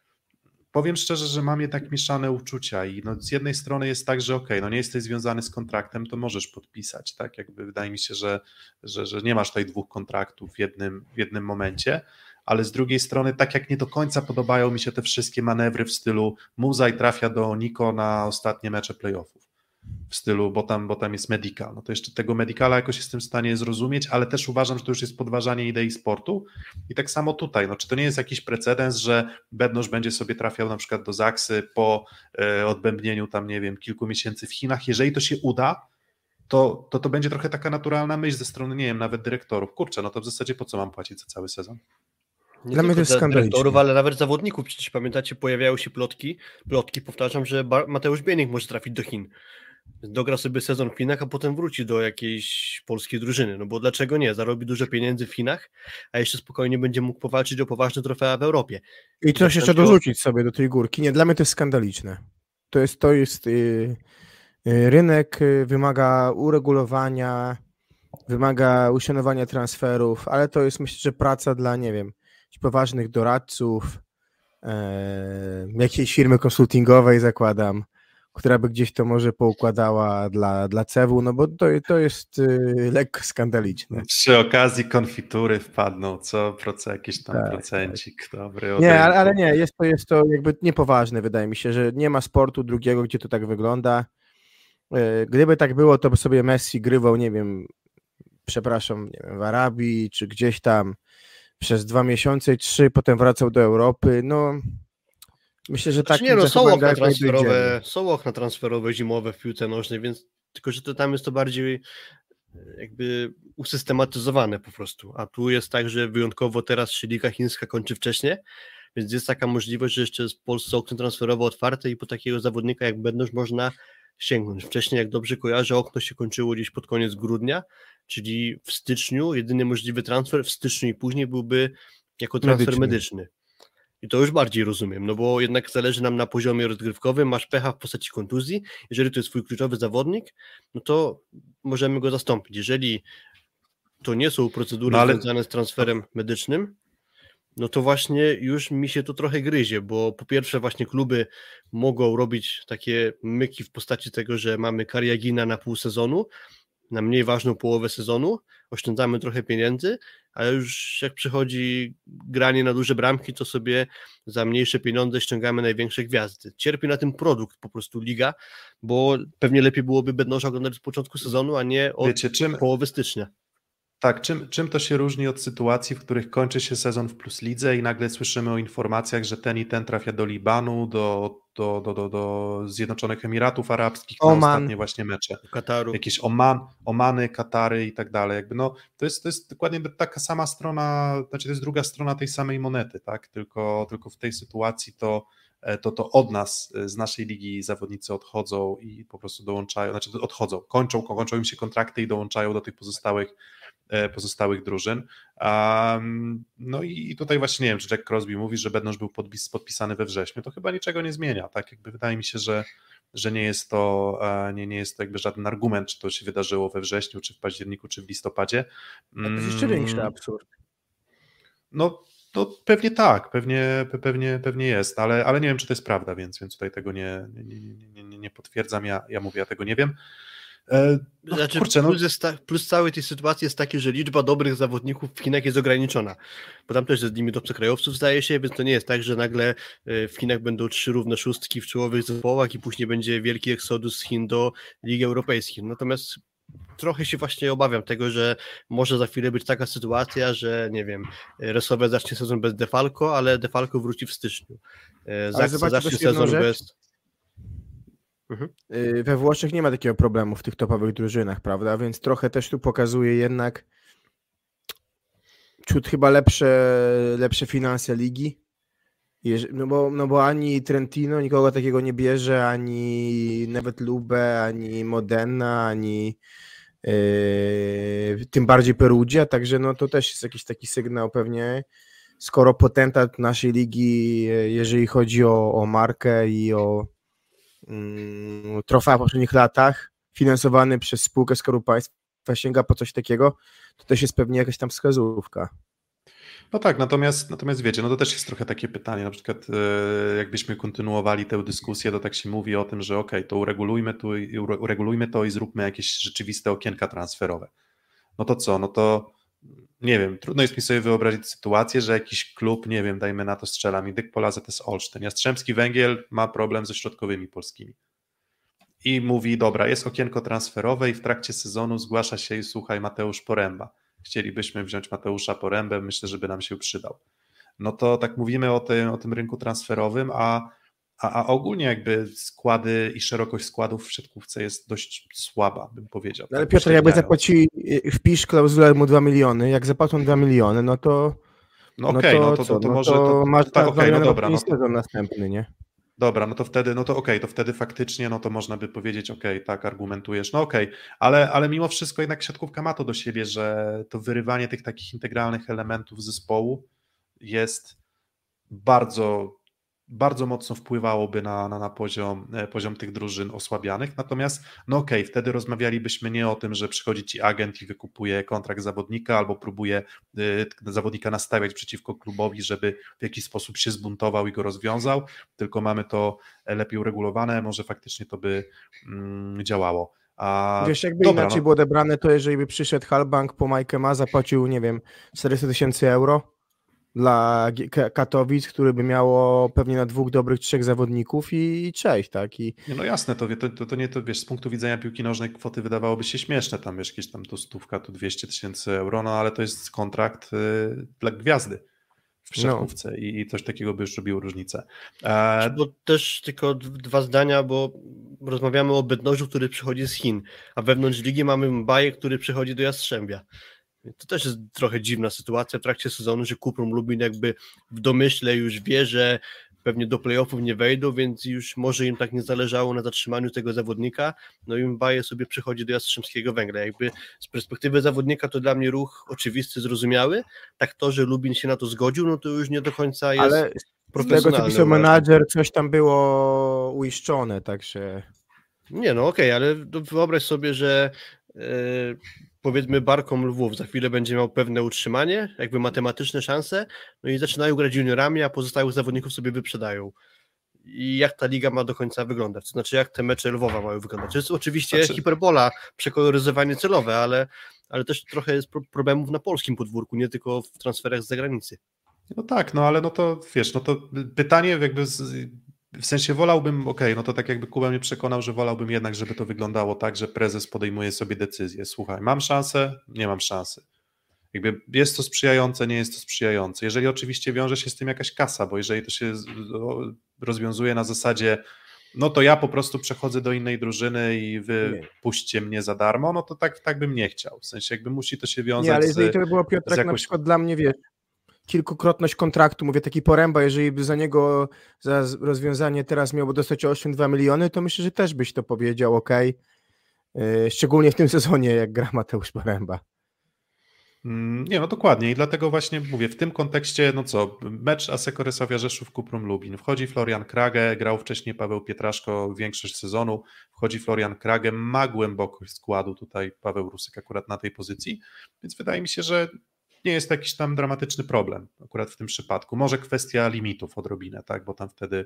powiem szczerze, że mam jednak mieszane uczucia i no, z jednej strony jest tak, że okej, no nie jesteś związany z kontraktem, to możesz podpisać, tak? Jakby wydaje mi się, że, że, że nie masz tutaj dwóch kontraktów w jednym, w jednym momencie, ale z drugiej strony, tak jak nie do końca podobają mi się te wszystkie manewry w stylu Muzaj trafia do Niko na ostatnie mecze playoffów w stylu, bo tam, bo tam jest medical. No to jeszcze tego medicala jakoś jestem w stanie zrozumieć, ale też uważam, że to już jest podważanie idei sportu. I tak samo tutaj, no czy to nie jest jakiś precedens, że Bednosz będzie sobie trafiał na przykład do Zaksy po e, odbębnieniu tam, nie wiem, kilku miesięcy w Chinach. Jeżeli to się uda, to, to to będzie trochę taka naturalna myśl ze strony, nie wiem, nawet dyrektorów. Kurczę, no to w zasadzie po co mam płacić za cały sezon? Nie Dla mnie to jest dyrektorów, ale nawet zawodników. Przecież pamiętacie, pojawiały się plotki, plotki, powtarzam, że Mateusz Bienik może trafić do Chin. Dogra sobie sezon w Chinach, a potem wróci do jakiejś polskiej drużyny. No bo dlaczego nie? Zarobi dużo pieniędzy w Chinach, a jeszcze spokojnie będzie mógł powalczyć o poważne trofea w Europie. I coś jeszcze dorzucić sobie do tej górki. Nie, dla mnie to jest skandaliczne. To jest, to jest yy, yy, rynek yy, wymaga uregulowania, wymaga uszanowania transferów, ale to jest myślę, że praca dla, nie wiem, poważnych doradców, e, jakiejś firmy konsultingowej zakładam, która by gdzieś to może poukładała dla, dla CEW, no bo to, to jest yy, lekko skandaliczne. Przy okazji konfitury wpadną, co? Proce, jakiś tam Tak, procencik dobry. od Nie, ale, ale nie, jest to, jest to jakby niepoważne, wydaje mi się, że nie ma sportu drugiego, gdzie to tak wygląda. E, Gdyby tak było, to by sobie Messi grywał, nie wiem, przepraszam, nie wiem, w Arabii czy gdzieś tam przez dwa miesiące i trzy, potem wracał do Europy. No, myślę, że tak. Znaczy nie, no są okna transferowe, są okna transferowe zimowe w piłce nożnej, więc tylko, że to tam jest to bardziej e, jakby usystematyzowane po prostu, a tu jest tak, że wyjątkowo teraz się Liga Chińska kończy wcześniej, więc jest taka możliwość, że jeszcze jest w Polsce okno transferowe otwarte i po takiego zawodnika jak Bednosz można sięgnąć. Wcześniej, jak dobrze kojarzę, okno się kończyło gdzieś pod koniec grudnia, czyli w styczniu jedyny możliwy transfer w styczniu i później byłby jako transfer Medyczny. medyczny. I to już bardziej rozumiem, no bo jednak zależy nam na poziomie rozgrywkowym, masz pecha w postaci kontuzji, jeżeli to jest twój kluczowy zawodnik, no to możemy go zastąpić. Jeżeli to nie są procedury No ale- związane z transferem medycznym, no to właśnie już mi się to trochę gryzie, bo po pierwsze właśnie kluby mogą robić takie myki w postaci tego, że mamy Kariagina na pół sezonu, na mniej ważną połowę sezonu, oszczędzamy trochę pieniędzy, ale już jak przychodzi granie na duże bramki, to sobie za mniejsze pieniądze ściągamy największe gwiazdy. Cierpi na tym produkt po prostu liga, bo pewnie lepiej byłoby Bednosza oglądać z początku sezonu, a nie od Wiecie, czym, połowy stycznia. Tak, czym, czym to się różni od sytuacji, w których kończy się sezon w Plus Lidze i nagle słyszymy o informacjach, że ten i ten trafia do Libanu, do, do, do, do, do Zjednoczonych Emiratów Arabskich na Oman. ostatnie właśnie mecze. Kataru. Jakieś Oman, Omany, Katary i tak dalej. Jakby no, to, jest, to jest dokładnie taka sama strona, znaczy to jest druga strona tej samej monety, tak? Tylko, tylko w tej sytuacji to, e, to, to od nas, e, z naszej ligi zawodnicy odchodzą i po prostu dołączają, znaczy odchodzą, kończą, kończą im się kontrakty i dołączają do tych pozostałych pozostałych drużyn. Um, no i tutaj właśnie nie wiem, czy Jack Crosby mówi, że Bednosz był podpis, podpisany we wrześniu, to chyba niczego nie zmienia, tak? Jakby wydaje mi się, że, że nie jest to e, nie, nie jest to jakby żaden argument, czy to się wydarzyło we wrześniu, czy w październiku, czy w listopadzie. To jest jeszcze większy Mm, absurd. No, no pewnie tak, pewnie, pe- pewnie, pewnie jest, ale, ale nie wiem, czy to jest prawda, więc, więc tutaj tego nie, nie, nie, nie, nie, nie potwierdzam, ja, ja mówię, ja tego nie wiem. E, No, Znaczy, kurczę, no, plus, jest ta, plus całej tej sytuacji jest taki, że liczba dobrych zawodników w Chinach jest ograniczona, bo tam też jest limit obcokrajowców zdaje się, więc to nie jest tak, że nagle e, w Chinach będą trzy równe szóstki w czołowych zespołach i później będzie wielki eksodus z Chin do Ligi Europejskiej. Natomiast trochę się właśnie obawiam tego, że może za chwilę być taka sytuacja, że nie wiem, Resowe zacznie sezon bez Defalco, ale Defalco wróci w styczniu. E, Zaksa zacznie sezon bez... Y, We Włoszech nie ma takiego problemu w tych topowych drużynach, prawda? Więc trochę też tu pokazuje jednak ciut chyba lepsze, lepsze finanse ligi. No bo, no bo ani Trentino nikogo takiego nie bierze, ani nawet Lube, ani Modena, ani Yy, tym bardziej Perugia, także no to też jest jakiś taki sygnał pewnie, skoro potentat naszej ligi, jeżeli chodzi o, o markę i o trofea w poprzednich latach, finansowany przez spółkę Skarbu Państwa sięga po coś takiego, to też jest pewnie jakaś tam wskazówka. No tak, natomiast, natomiast wiecie, no to też jest trochę takie pytanie, na przykład e, jakbyśmy kontynuowali tę dyskusję, to tak się mówi o tym, że ok, to uregulujmy, tu, uregulujmy to i zróbmy jakieś rzeczywiste okienka transferowe. No to co, no to nie wiem, trudno jest mi sobie wyobrazić sytuację, że jakiś klub, nie wiem, dajmy na to strzela mi Dyk Pola ZS Olsztyn, Jastrzębski Węgiel ma problem ze środkowymi polskimi. I mówi, dobra, jest okienko transferowe i w trakcie sezonu zgłasza się i słuchaj Mateusz Poręba. Chcielibyśmy wziąć Mateusza Porębę, myślę, żeby nam się przydał. No to tak mówimy o tym, o tym rynku transferowym, a, a, a ogólnie jakby składy i szerokość składów w siatkówce jest dość słaba, bym powiedział. Ale tak Piotr, jakby zapłaci, wpisz klauzulę mu 2 miliony, jak zapłacą 2 miliony, no to no, no okej, okay, no, to, to, to, no może... To, masz tak, okay, no dobra. No to... następny, nie? Dobra, no to wtedy, no to okej, okay, to wtedy faktycznie, no to można by powiedzieć, okej, okay, tak, argumentujesz, no okej, okay, ale, ale mimo wszystko jednak siatkówka ma to do siebie, że to wyrywanie tych takich integralnych elementów zespołu jest bardzo bardzo mocno wpływałoby na, na, na poziom, e, poziom tych drużyn osłabianych. Natomiast, no okej, okay, wtedy rozmawialibyśmy nie o tym, że przychodzi ci agent i wykupuje kontrakt zawodnika albo próbuje y, zawodnika nastawiać przeciwko klubowi, żeby w jakiś sposób się zbuntował i go rozwiązał, tylko mamy to lepiej uregulowane, może faktycznie to by mm, działało. A, Wiesz, jakby dobra, inaczej no. było odebrane, to jeżeli by przyszedł Halbank po Majkę Ma, zapłacił, nie wiem, 400 tysięcy euro, dla Katowic, który by miało pewnie na dwóch dobrych, trzech zawodników i, i cześć, tak? I... Nie, no jasne, to, to, to nie to, wiesz, z punktu widzenia piłki nożnej kwoty wydawałoby się śmieszne, tam wiesz, jakieś tam tu stówka, tu 200 tysięcy euro, no ale to jest kontrakt y, dla gwiazdy w siatkówce no. i, i coś takiego by już robiło różnicę. E... Bo też tylko dwa zdania, bo rozmawiamy o Bednożu, który przychodzi z Chin, a wewnątrz ligi mamy Baję, który przychodzi do Jastrzębia. To też jest trochę dziwna sytuacja w trakcie sezonu, że Kuprum Lubin jakby w domyśle już wie, że pewnie do playoffów nie wejdą, więc już może im tak nie zależało na zatrzymaniu tego zawodnika, no i Mbaje sobie przychodzi do Jastrzębskiego Węgla. Jakby z perspektywy zawodnika to dla mnie ruch oczywisty, zrozumiały, tak to, że Lubin się na to zgodził, no to już nie do końca jest Ale z tego co pisał menadżer, coś tam było uiszczone, także... Nie, no okej, okay, ale wyobraź sobie, że yy, powiedzmy Barkom Lwów za chwilę będzie miał pewne utrzymanie, jakby matematyczne szanse, no i zaczynają grać juniorami, a pozostałych zawodników sobie wyprzedają. I jak ta liga ma do końca wyglądać? To znaczy, jak te mecze Lwowa mają wyglądać? To jest oczywiście znaczy... hiperbola, przekoloryzowanie celowe, ale, ale też trochę jest problemów na polskim podwórku, nie tylko w transferach z zagranicy. No tak, no ale no to wiesz, no to pytanie jakby z, w sensie wolałbym, okej, okay, no to tak jakby Kuba mnie przekonał, że wolałbym jednak, żeby to wyglądało tak, że prezes podejmuje sobie decyzję. Słuchaj, mam szansę, nie mam szansy. Jakby jest to sprzyjające, nie jest to sprzyjające. Jeżeli oczywiście wiąże się z tym jakaś kasa, bo jeżeli to się rozwiązuje na zasadzie, no to ja po prostu przechodzę do innej drużyny i wy nie. puśćcie mnie za darmo, no to tak, tak bym nie chciał. W sensie jakby musi to się wiązać Nie, ale jeżeli to by było Piotrek jakąś... na przykład dla mnie, wiesz, kilkukrotność kontraktu, mówię taki poręba, jeżeli by za niego, za rozwiązanie teraz miałby dostać 8-2 miliony, to myślę, że też byś to powiedział, ok. Szczególnie w tym sezonie, jak gra Mateusz Poręba. Mm, nie, no dokładnie. I dlatego właśnie mówię, w tym kontekście, no co, mecz Aseko Rysowia Rzeszów Kuprum Lubin, wchodzi Florian Krage, grał wcześniej Paweł Pietraszko większość sezonu, wchodzi Florian Krage, ma głębokość składu tutaj Paweł Rusyk akurat na tej pozycji, więc wydaje mi się, że nie jest to jakiś tam dramatyczny problem akurat w tym przypadku. Może kwestia limitów odrobinę, tak, bo tam wtedy,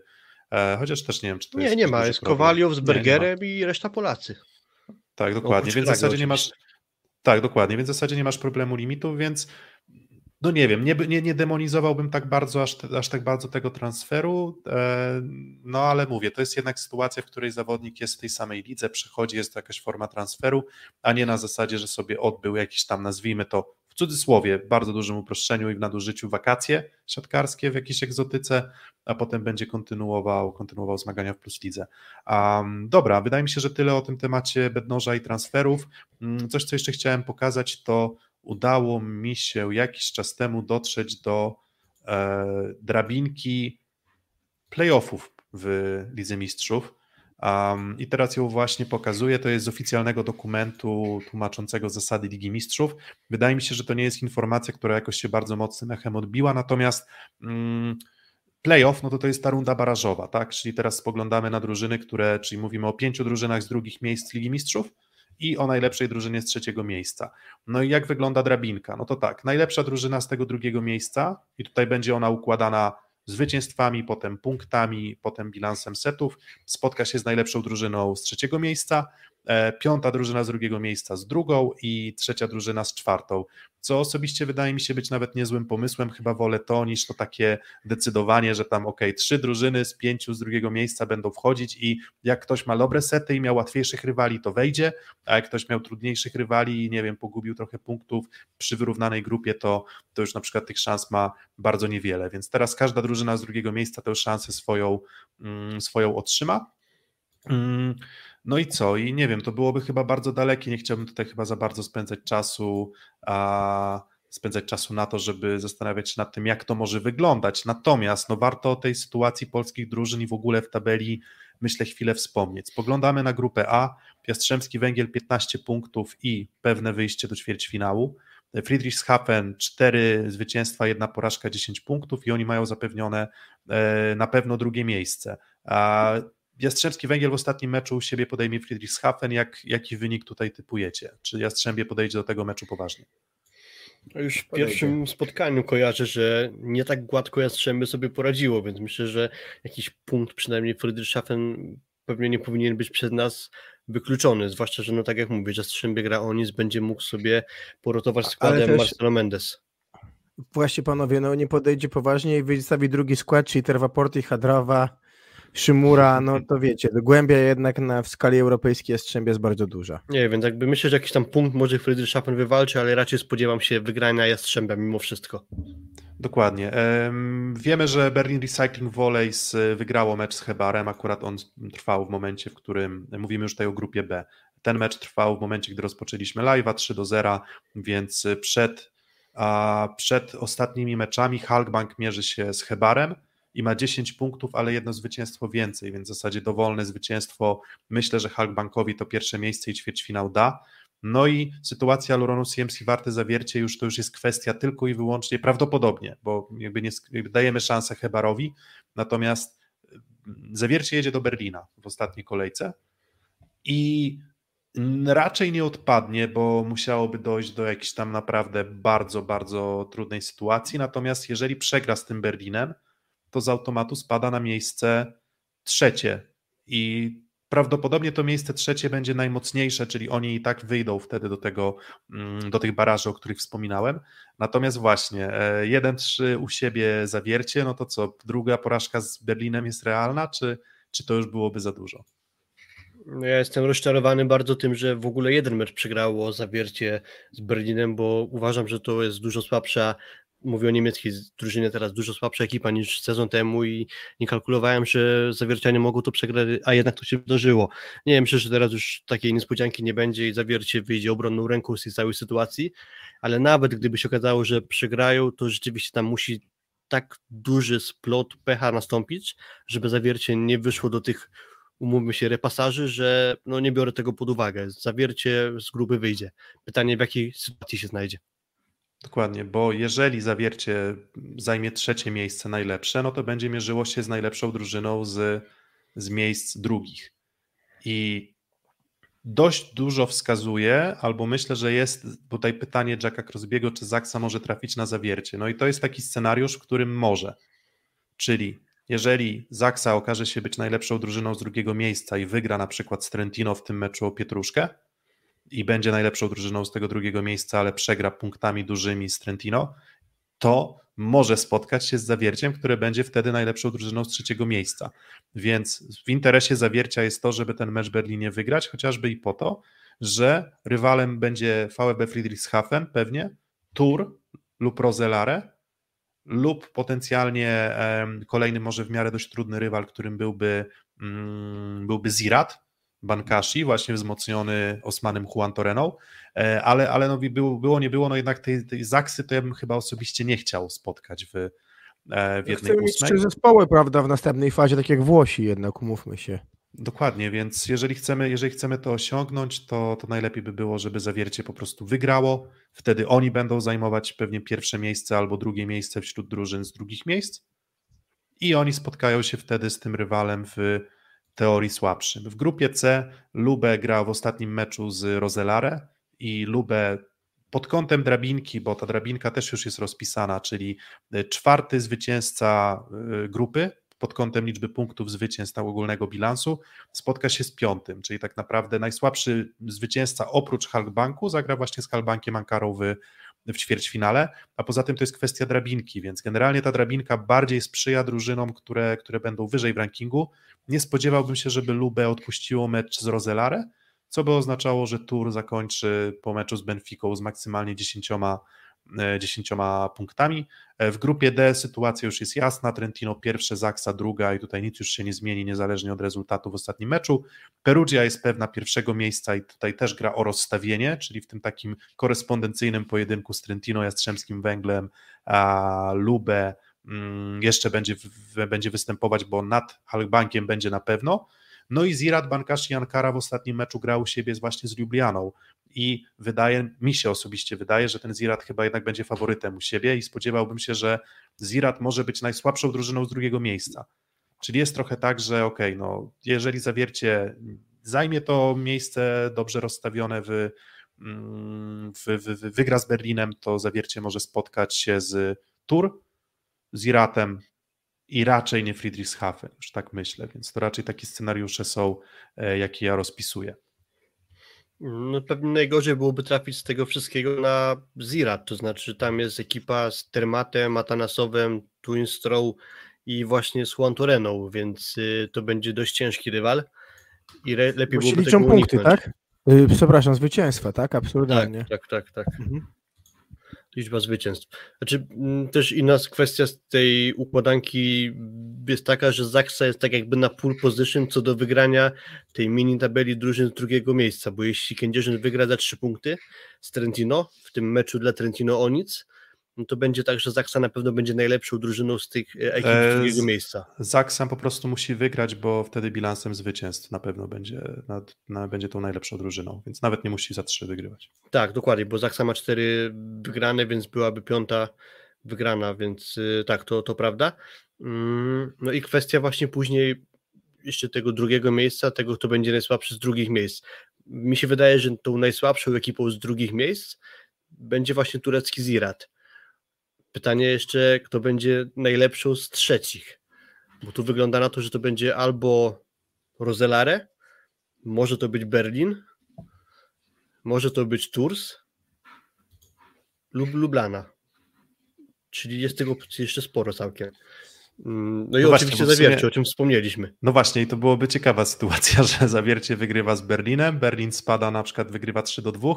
e, chociaż też nie wiem, czy to nie, jest... Nie, nie ma, jest Kowaliow z Bergerem i reszta Polacy. Tak, dokładnie, więc w zasadzie nie masz... Tak, dokładnie, więc w zasadzie nie masz problemu limitów, więc no nie wiem, nie, nie, nie demonizowałbym tak bardzo, aż, aż tak bardzo tego transferu, e, no ale mówię, to jest jednak sytuacja, w której zawodnik jest w tej samej lidze, przychodzi, jest to jakaś forma transferu, a nie na zasadzie, że sobie odbył jakiś tam, nazwijmy to, cudzysłowie, bardzo dużym uproszczeniu i w nadużyciu wakacje siatkarskie w jakiejś egzotyce, a potem będzie kontynuował, kontynuował zmagania w Plus Lidze. Um, dobra, wydaje mi się, że tyle o tym temacie bednoża i transferów. Um, coś, co jeszcze chciałem pokazać, to udało mi się jakiś czas temu dotrzeć do e, drabinki playoffów w Lidze Mistrzów. Um, I teraz ją właśnie pokazuję. To jest z oficjalnego dokumentu tłumaczącego zasady Ligi Mistrzów. Wydaje mi się, że to nie jest informacja, która jakoś się bardzo mocnym echem odbiła, natomiast mm, playoff, no to to jest ta runda barażowa, tak? Czyli teraz spoglądamy na drużyny, które, czyli mówimy o pięciu drużynach z drugich miejsc Ligi Mistrzów i o najlepszej drużynie z trzeciego miejsca. No i jak wygląda drabinka? No to tak, najlepsza drużyna z tego drugiego miejsca i tutaj będzie ona układana zwycięstwami, potem punktami, potem bilansem setów. Spotka się z najlepszą drużyną z trzeciego miejsca, piąta drużyna z drugiego miejsca z drugą i trzecia drużyna z czwartą, co osobiście wydaje mi się być nawet niezłym pomysłem, chyba wolę to niż to takie decydowanie, że tam ok, trzy drużyny z pięciu z drugiego miejsca będą wchodzić i jak ktoś ma dobre sety i miał łatwiejszych rywali, to wejdzie, a jak ktoś miał trudniejszych rywali i nie wiem, pogubił trochę punktów przy wyrównanej grupie, to, to już na przykład tych szans ma bardzo niewiele, więc teraz każda drużyna z drugiego miejsca tę szansę swoją, mm, swoją otrzyma. Mm, no i co? I nie wiem, to byłoby chyba bardzo dalekie. Nie chciałbym tutaj chyba za bardzo spędzać czasu, a spędzać czasu na to, żeby zastanawiać się nad tym, jak to może wyglądać. Natomiast no, warto o tej sytuacji polskich drużyn i w ogóle w tabeli, myślę, chwilę wspomnieć. Spoglądamy na grupę A. Jastrzębski Węgiel 15 punktów i pewne wyjście do ćwierćfinału. Friedrichshafen 4 zwycięstwa, jedna porażka, 10 punktów i oni mają zapewnione e, na pewno drugie miejsce. Jastrzębski Węgiel w ostatnim meczu u siebie podejmie Friedrichshafen. Jak, jaki wynik tutaj typujecie? Czy Jastrzębie podejdzie do tego meczu poważnie? No już w pierwszym spotkaniu kojarzę, że nie tak gładko Jastrzębie sobie poradziło, więc myślę, że jakiś punkt przynajmniej Friedrichshafen pewnie nie powinien być przez nas wykluczony, zwłaszcza, że no tak jak mówię, Jastrzębie gra Onis, będzie mógł sobie porotować składem też... Marcelo Mendes. Właśnie panowie, no nie podejdzie poważnie i wystawi drugi skład, czyli Terwaporty, Hadrawa, Szymura, no to wiecie, głębia jednak na, w skali europejskiej Jastrzębia jest bardzo duża. Nie, więc jakby myślę, że jakiś tam punkt może Friedrichshafen wywalczy, ale raczej spodziewam się wygrania Jastrzębia mimo wszystko. Dokładnie. Wiemy, że Berlin Recycling Volleys wygrało mecz z Hebarem, akurat on trwał w momencie, w którym, mówimy już tutaj o grupie B. Ten mecz trwał w momencie, gdy rozpoczęliśmy live'a 3 do 0, więc przed, przed ostatnimi meczami Halkbank mierzy się z Hebarem, i ma 10 punktów, ale jedno zwycięstwo więcej, więc w zasadzie dowolne zwycięstwo. Myślę, że Halkbankowi to pierwsze miejsce i ćwierćfinał da. No i sytuacja Luronu CMC warte zawiercie już to już jest kwestia tylko i wyłącznie prawdopodobnie, bo jakby, nie, jakby dajemy szansę Hebarowi, natomiast mm, zawiercie jedzie do Berlina w ostatniej kolejce i raczej nie odpadnie, bo musiałoby dojść do jakiejś tam naprawdę bardzo, bardzo trudnej sytuacji. Natomiast jeżeli przegra z tym Berlinem, to z automatu spada na miejsce trzecie i prawdopodobnie to miejsce trzecie będzie najmocniejsze, czyli oni i tak wyjdą wtedy do tego, mm, do tych baraży, o których wspominałem. Natomiast właśnie 1-3 e, u siebie zawiercie, no to co, druga porażka z Berlinem jest realna, czy, czy to już byłoby za dużo? No ja jestem rozczarowany bardzo tym, że w ogóle jeden mecz przegrało zawiercie z Berlinem, bo uważam, że to jest dużo słabsza mówię o niemieckiej drużynie teraz dużo słabsza ekipa niż sezon temu i nie kalkulowałem, że zawiercianie mogą to przegrać, a jednak to się wydarzyło. Nie wiem, myślę, że teraz już takiej niespodzianki nie będzie i zawiercie wyjdzie obronną ręką z tej całej sytuacji, ale nawet gdyby się okazało, że przegrają, to rzeczywiście tam musi tak duży splot pecha nastąpić, żeby zawiercie nie wyszło do tych umówmy się, repasaży, że no nie biorę tego pod uwagę. Zawiercie z grupy wyjdzie. Pytanie, w jakiej sytuacji się znajdzie. Dokładnie, bo jeżeli zawiercie zajmie trzecie miejsce najlepsze, no to będzie mierzyło się z najlepszą drużyną z, z miejsc drugich. I dość dużo wskazuje, albo myślę, że jest tutaj pytanie Jacka Crosbiego, czy Zaksa może trafić na zawiercie. No i to jest taki scenariusz, w którym może. Czyli jeżeli Zaksa okaże się być najlepszą drużyną z drugiego miejsca i wygra na przykład z Trentino w tym meczu o Pietruszkę, i będzie najlepszą drużyną z tego drugiego miejsca, ale przegra punktami dużymi z Trentino, to może spotkać się z zawierciem, które będzie wtedy najlepszą drużyną z trzeciego miejsca. Więc w interesie zawiercia jest to, żeby ten mecz Berlinie wygrać, chociażby i po to, że rywalem będzie VfB Friedrichshafen pewnie, Tour lub Roselare, lub potencjalnie kolejny może w miarę dość trudny rywal, którym byłby, mm, byłby Zirat, Bankashi, właśnie wzmocniony Osmanem Juan Toreną, e, ale, ale no było, było, nie było, no jednak tej, tej Zaksy to ja bym chyba osobiście nie chciał spotkać w, e, w jednej Chcemy mieć trzy zespoły, prawda, w następnej fazie, tak jak Włosi jednak, umówmy się. Dokładnie, więc jeżeli chcemy, jeżeli chcemy to osiągnąć, to, to najlepiej by było, żeby zawiercie po prostu wygrało. Wtedy oni będą zajmować pewnie pierwsze miejsce albo drugie miejsce wśród drużyn z drugich miejsc. I oni spotkają się wtedy z tym rywalem w teorii słabszym. W grupie C Lube grał w ostatnim meczu z Roselare i Lube pod kątem drabinki, bo ta drabinka też już jest rozpisana, czyli czwarty zwycięzca y, grupy pod kątem liczby punktów zwycięstw ogólnego bilansu spotka się z piątym, czyli tak naprawdę najsłabszy zwycięzca oprócz Halkbanku zagra właśnie z Halkbankiem Ankarą w, w ćwierćfinale, a poza tym to jest kwestia drabinki, więc generalnie ta drabinka bardziej sprzyja drużynom, które, które będą wyżej w rankingu. Nie spodziewałbym się, żeby Lube odpuściło mecz z Roselare, co by oznaczało, że Tour zakończy po meczu z Benficą z maksymalnie 10 10 e, punktami. E, w grupie D sytuacja już jest jasna, Trentino pierwsze, Zaksa druga i tutaj nic już się nie zmieni niezależnie od rezultatu w ostatnim meczu. Perugia jest pewna pierwszego miejsca i tutaj też gra o rozstawienie, czyli w tym takim korespondencyjnym pojedynku z Trentino, Jastrzębskim Węglem, a Lube mm, jeszcze będzie, będzie występować, bo nad Halkbankiem będzie na pewno. No i Zirat Bankashi Ankara w ostatnim meczu grał u siebie właśnie z Lublianą i wydaje mi się osobiście wydaje, że ten Zirat chyba jednak będzie faworytem u siebie i spodziewałbym się, że Zirat może być najsłabszą drużyną z drugiego miejsca. Czyli jest trochę tak, że ok, no jeżeli zawiercie zajmie to miejsce dobrze rozstawione w, mm, w, w, wygra z Berlinem, to zawiercie może spotkać się z Tur, z Iratem i raczej nie Friedrichshafen, już tak myślę, więc to raczej takie scenariusze są, e, jakie ja rozpisuję. No pewnie najgorzej byłoby trafić z tego wszystkiego na Zirat, to znaczy tam jest ekipa z Termatem, Atanasowem, Twinstrow i właśnie z Juan Toreną, więc y, to będzie dość ciężki rywal i re, lepiej Bo byłoby liczą punkty, tak? Y, przepraszam, zwycięstwa, tak? Absurdalnie. Tak, tak, tak. tak. Mhm liczba zwycięstw. Znaczy, też inna kwestia z tej układanki jest taka, że Zaksa jest tak jakby na pull position co do wygrania tej mini tabeli drużyn z drugiego miejsca, bo jeśli Kędzierzyn wygra za trzy punkty z Trentino, w tym meczu dla Trentino o nic, no to będzie tak, że Zaksa na pewno będzie najlepszą drużyną z tych e, ekip z drugiego miejsca. Zaksa po prostu musi wygrać, bo wtedy bilansem zwycięstw na pewno będzie, na, na, będzie tą najlepszą drużyną, więc nawet nie musi za trzy wygrywać. Tak, dokładnie, bo Zaksa ma cztery wygrane, więc byłaby piąta wygrana, więc y, tak, to, to prawda. Mm, no i kwestia właśnie później jeszcze tego drugiego miejsca, tego, kto będzie najsłabszy z drugich miejsc. Mi się wydaje, że tą najsłabszą ekipą z drugich miejsc będzie właśnie turecki Zirat Pytanie jeszcze, kto będzie najlepszą z trzecich, bo tu wygląda na to, że to będzie albo Roselare, może to być Berlin, może to być Tours lub Lublana. Czyli jest tego jeszcze sporo całkiem. Mm, no i no oczywiście właśnie, Zawiercie, o czym wspomnieliśmy. No właśnie, i to byłoby ciekawa sytuacja, że Zawiercie wygrywa z Berlinem, Berlin spada na przykład, wygrywa 3 do 2,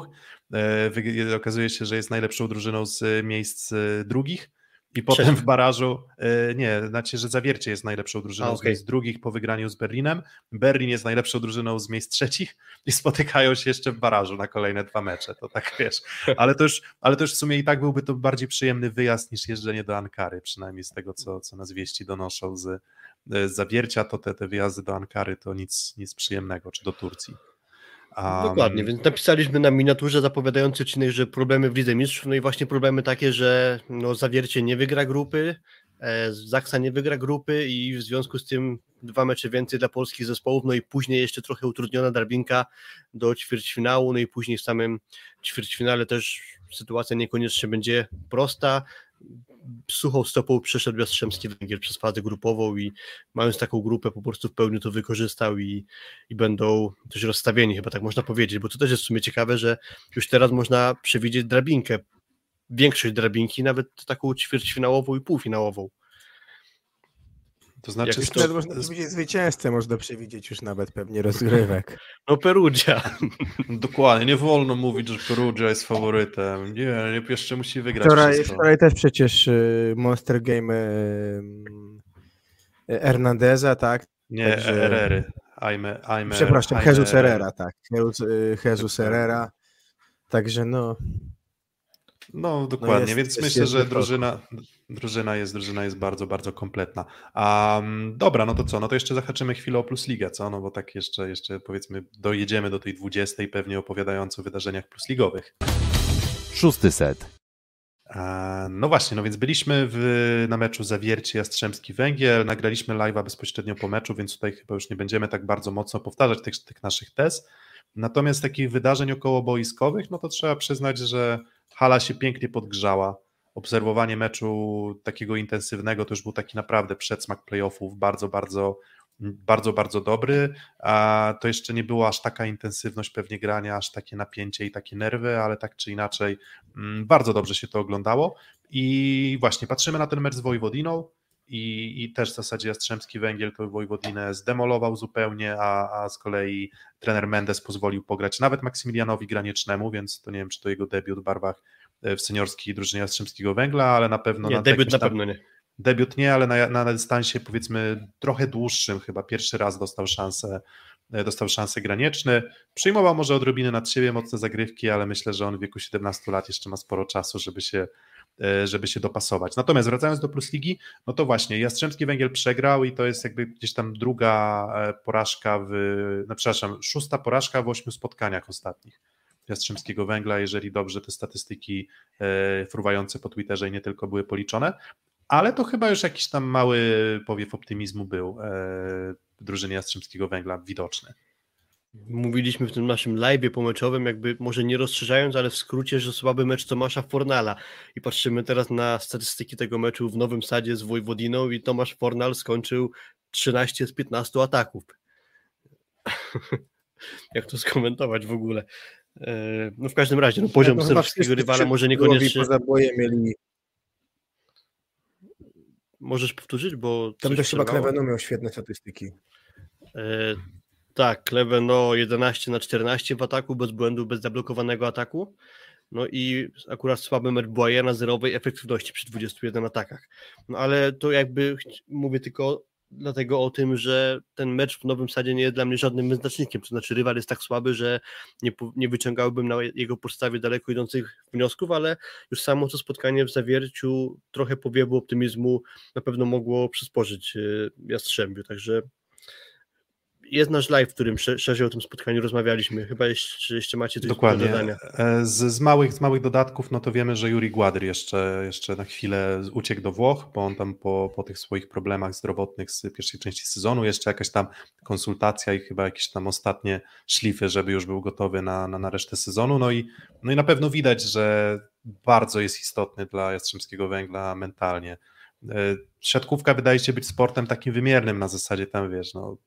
e, okazuje się, że jest najlepszą drużyną z miejsc e, drugich, i potem w barażu, e, nie, znaczy, że Zawiercie jest najlepszą drużyną A, okay. z miejsc drugich po wygraniu z Berlinem. Berlin jest najlepszą drużyną z miejsc trzecich i spotykają się jeszcze w barażu na kolejne dwa mecze. To tak wiesz. Ale to już, ale to już w sumie i tak byłby to bardziej przyjemny wyjazd niż jeżdżenie do Ankary, przynajmniej z tego, co, co nas wieści donoszą z, z Zawiercia, to te, te wyjazdy do Ankary to nic, nic przyjemnego, czy do Turcji. Um, Dokładnie, więc napisaliśmy na miniaturze zapowiadający odcinek, że problemy w Lidze Mistrzów, no i właśnie problemy takie, że no, Zawiercie nie wygra grupy, e, Zaksa nie wygra grupy i w związku z tym dwa mecze więcej dla polskich zespołów, no i później jeszcze trochę utrudniona drabinka do ćwierćfinału, no i później w samym ćwierćfinale też sytuacja niekoniecznie będzie prosta, suchą stopą przeszedł Jastrzębski Węgiel przez fazę grupową i mając taką grupę po prostu w pełni to wykorzystał i, i będą też rozstawieni, chyba tak można powiedzieć, bo to też jest w sumie ciekawe, że już teraz można przewidzieć drabinkę, większość drabinki, nawet taką ćwierćfinałową i półfinałową. To znaczy, Jak to... można przewidzieć zwycięzcę, można przewidzieć już nawet pewnie rozgrywek. No Perugia. Dokładnie, nie wolno mówić, że Perugia jest faworytem. Nie, jeszcze musi wygrać Wczoraj, wczoraj też przecież y, Monster Game y, y, Hernandeza, tak? Nie, Także... Herrery. Aime, Aime, Przepraszam, Aime, Jesus Herrera, tak. Jesus Herrera. Także no... No dokładnie, no jest, więc jest, myślę, jest że drużyna, Drużyna jest, drużyna jest bardzo, bardzo kompletna. Um, dobra, no to co? No to jeszcze zahaczymy chwilę o Plus Ligę, co? No bo tak jeszcze, jeszcze powiedzmy dojedziemy do tej 20 pewnie opowiadając o wydarzeniach plusligowych. Szósty set. No właśnie, no więc byliśmy w, na meczu Zawiercie Jastrzębski Węgiel, nagraliśmy live'a bezpośrednio po meczu, więc tutaj chyba już nie będziemy tak bardzo mocno powtarzać tych, tych naszych tez. Natomiast takich wydarzeń okołoboiskowych, no to trzeba przyznać, że hala się pięknie podgrzała. Obserwowanie meczu takiego intensywnego to już był taki naprawdę przedsmak playoffów, bardzo, bardzo bardzo, bardzo dobry, a to jeszcze nie była aż taka intensywność pewnie grania, aż takie napięcie i takie nerwy, ale tak czy inaczej mm, bardzo dobrze się to oglądało. I właśnie patrzymy na ten mecz z Wojwodiną i, i też w zasadzie Jastrzębski Węgiel to Wojwodinę zdemolował zupełnie, a, a z kolei trener Mendes pozwolił pograć nawet Maksymilianowi Graniecznemu, więc to nie wiem, czy to jego debiut w barwach w seniorskiej drużynie Jastrzębskiego Węgla, ale na pewno... Nie, na debiut na pewno nie debiut nie, ale na, na dystansie powiedzmy trochę dłuższym, chyba pierwszy raz dostał szansę, e, dostał szansę graniczny. Przyjmował może odrobinę nad siebie mocne zagrywki, ale myślę, że on w wieku 17 lat jeszcze ma sporo czasu, żeby się, e, żeby się dopasować. Natomiast wracając do Plus Ligi, no to właśnie Jastrzębski Węgiel przegrał i to jest jakby gdzieś tam druga e, porażka w, no przepraszam, szósta porażka w ośmiu spotkaniach ostatnich. Jastrzębskiego Węgla, jeżeli dobrze te statystyki fruwające po Twitterze i nie tylko były policzone, ale to chyba już jakiś tam mały powiew optymizmu był e, w drużynie Jastrzębskiego Węgla widoczny. Mówiliśmy w tym naszym live pomeczowym, jakby może nie rozszerzając, ale w skrócie, że słaby mecz Tomasza Fornala. I patrzymy teraz na statystyki tego meczu w Nowym Sadzie z Wojwodiną i Tomasz Fornal skończył 13 z 15 ataków. Jak to skomentować w ogóle? E, no w każdym razie, no poziom no, serbskiego rywala może niekoniecznie... Poza bojem mieli Możesz powtórzyć, bo. Tam też chyba Kleveno miał świetne statystyki. E, tak, Kleveno 11 na 14 w ataku, bez błędu, bez zablokowanego ataku. No i akurat słaby mecz na zerowej efektywności przy 21 atakach. No ale to jakby mówię tylko dlatego o tym, że ten mecz w Nowym Sadzie nie jest dla mnie żadnym wyznacznikiem, to znaczy rywal jest tak słaby, że nie, nie wyciągałbym na jego podstawie daleko idących wniosków, ale już samo to spotkanie w Zawierciu trochę powiewu optymizmu na pewno mogło przysporzyć e, Jastrzębiu, także jest nasz live, w którym szerzej o tym spotkaniu rozmawialiśmy. Chyba jeszcze, jeszcze macie coś Dokładnie. do dodania. E, z, z, małych, z małych dodatków, no to wiemy, że Juri Gładry jeszcze, jeszcze na chwilę uciekł do Włoch, bo on tam po, po tych swoich problemach zdrowotnych z pierwszej części sezonu, jeszcze jakaś tam konsultacja i chyba jakieś tam ostatnie szlify, żeby już był gotowy na, na, na resztę sezonu. No i, no i na pewno widać, że bardzo jest istotny dla Jastrzębskiego Węgla mentalnie. E, siatkówka wydaje się być sportem takim wymiernym na zasadzie tam, wiesz, no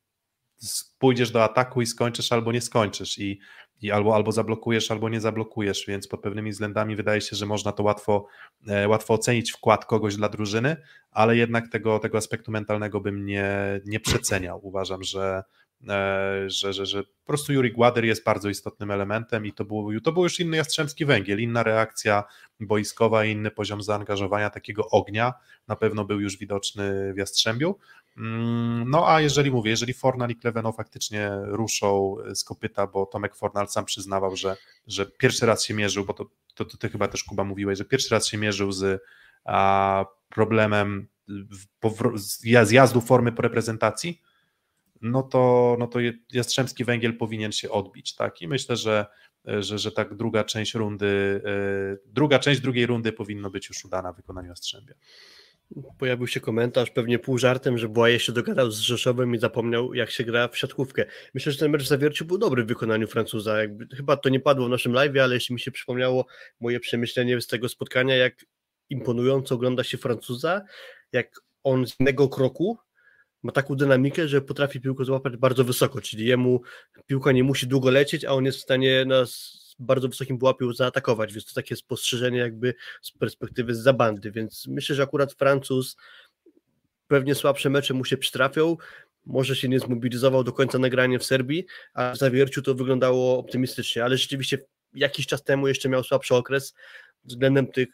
pójdziesz do ataku i skończysz albo nie skończysz i, i albo, albo zablokujesz, albo nie zablokujesz, więc pod pewnymi względami wydaje się, że można to łatwo, e, łatwo ocenić wkład kogoś dla drużyny, ale jednak tego, tego aspektu mentalnego bym nie, nie przeceniał. Uważam, że, że, że, że po prostu Juri Gładyr jest bardzo istotnym elementem i to był, to był już inny Jastrzębski Węgiel, inna reakcja boiskowa, inny poziom zaangażowania, takiego ognia. Na pewno był już widoczny w Jastrzębiu, Mm, no a jeżeli mówię, jeżeli Fornal i Kleveno faktycznie ruszą z kopyta, bo Tomek Fornal sam przyznawał, że, że pierwszy raz się mierzył, bo to, to, to ty chyba też Kuba mówiłeś, że pierwszy raz się mierzył z a, problemem zjazdu formy po reprezentacji, no to, no to Jastrzębski Węgiel powinien się odbić, tak? I myślę, że, że, że tak druga część rundy, e, druga część drugiej rundy powinno być już udana w wykonaniu Jastrzębia. Pojawił się komentarz, pewnie pół żartem, że Błaje się dogadał z Rzeszowem i zapomniał, jak się gra w siatkówkę. Myślę, że ten mecz w był dobry w wykonaniu Francuza. Jakby, chyba to nie padło w naszym live, ale jeśli mi się przypomniało moje przemyślenie z tego spotkania, jak imponująco ogląda się Francuza, jak on z innego kroku ma taką dynamikę, że potrafi piłkę złapać bardzo wysoko, czyli jemu piłka nie musi długo lecieć, a on jest w stanie nas bardzo wysokim pułapie zaatakować, więc to takie spostrzeżenie jakby z perspektywy z zabandy, więc myślę, że akurat Francuz pewnie słabsze mecze mu się przytrafią, może się nie zmobilizował do końca nagrania w Serbii, a w Zawierciu to wyglądało optymistycznie, ale rzeczywiście jakiś czas temu jeszcze miał słabszy okres względem tych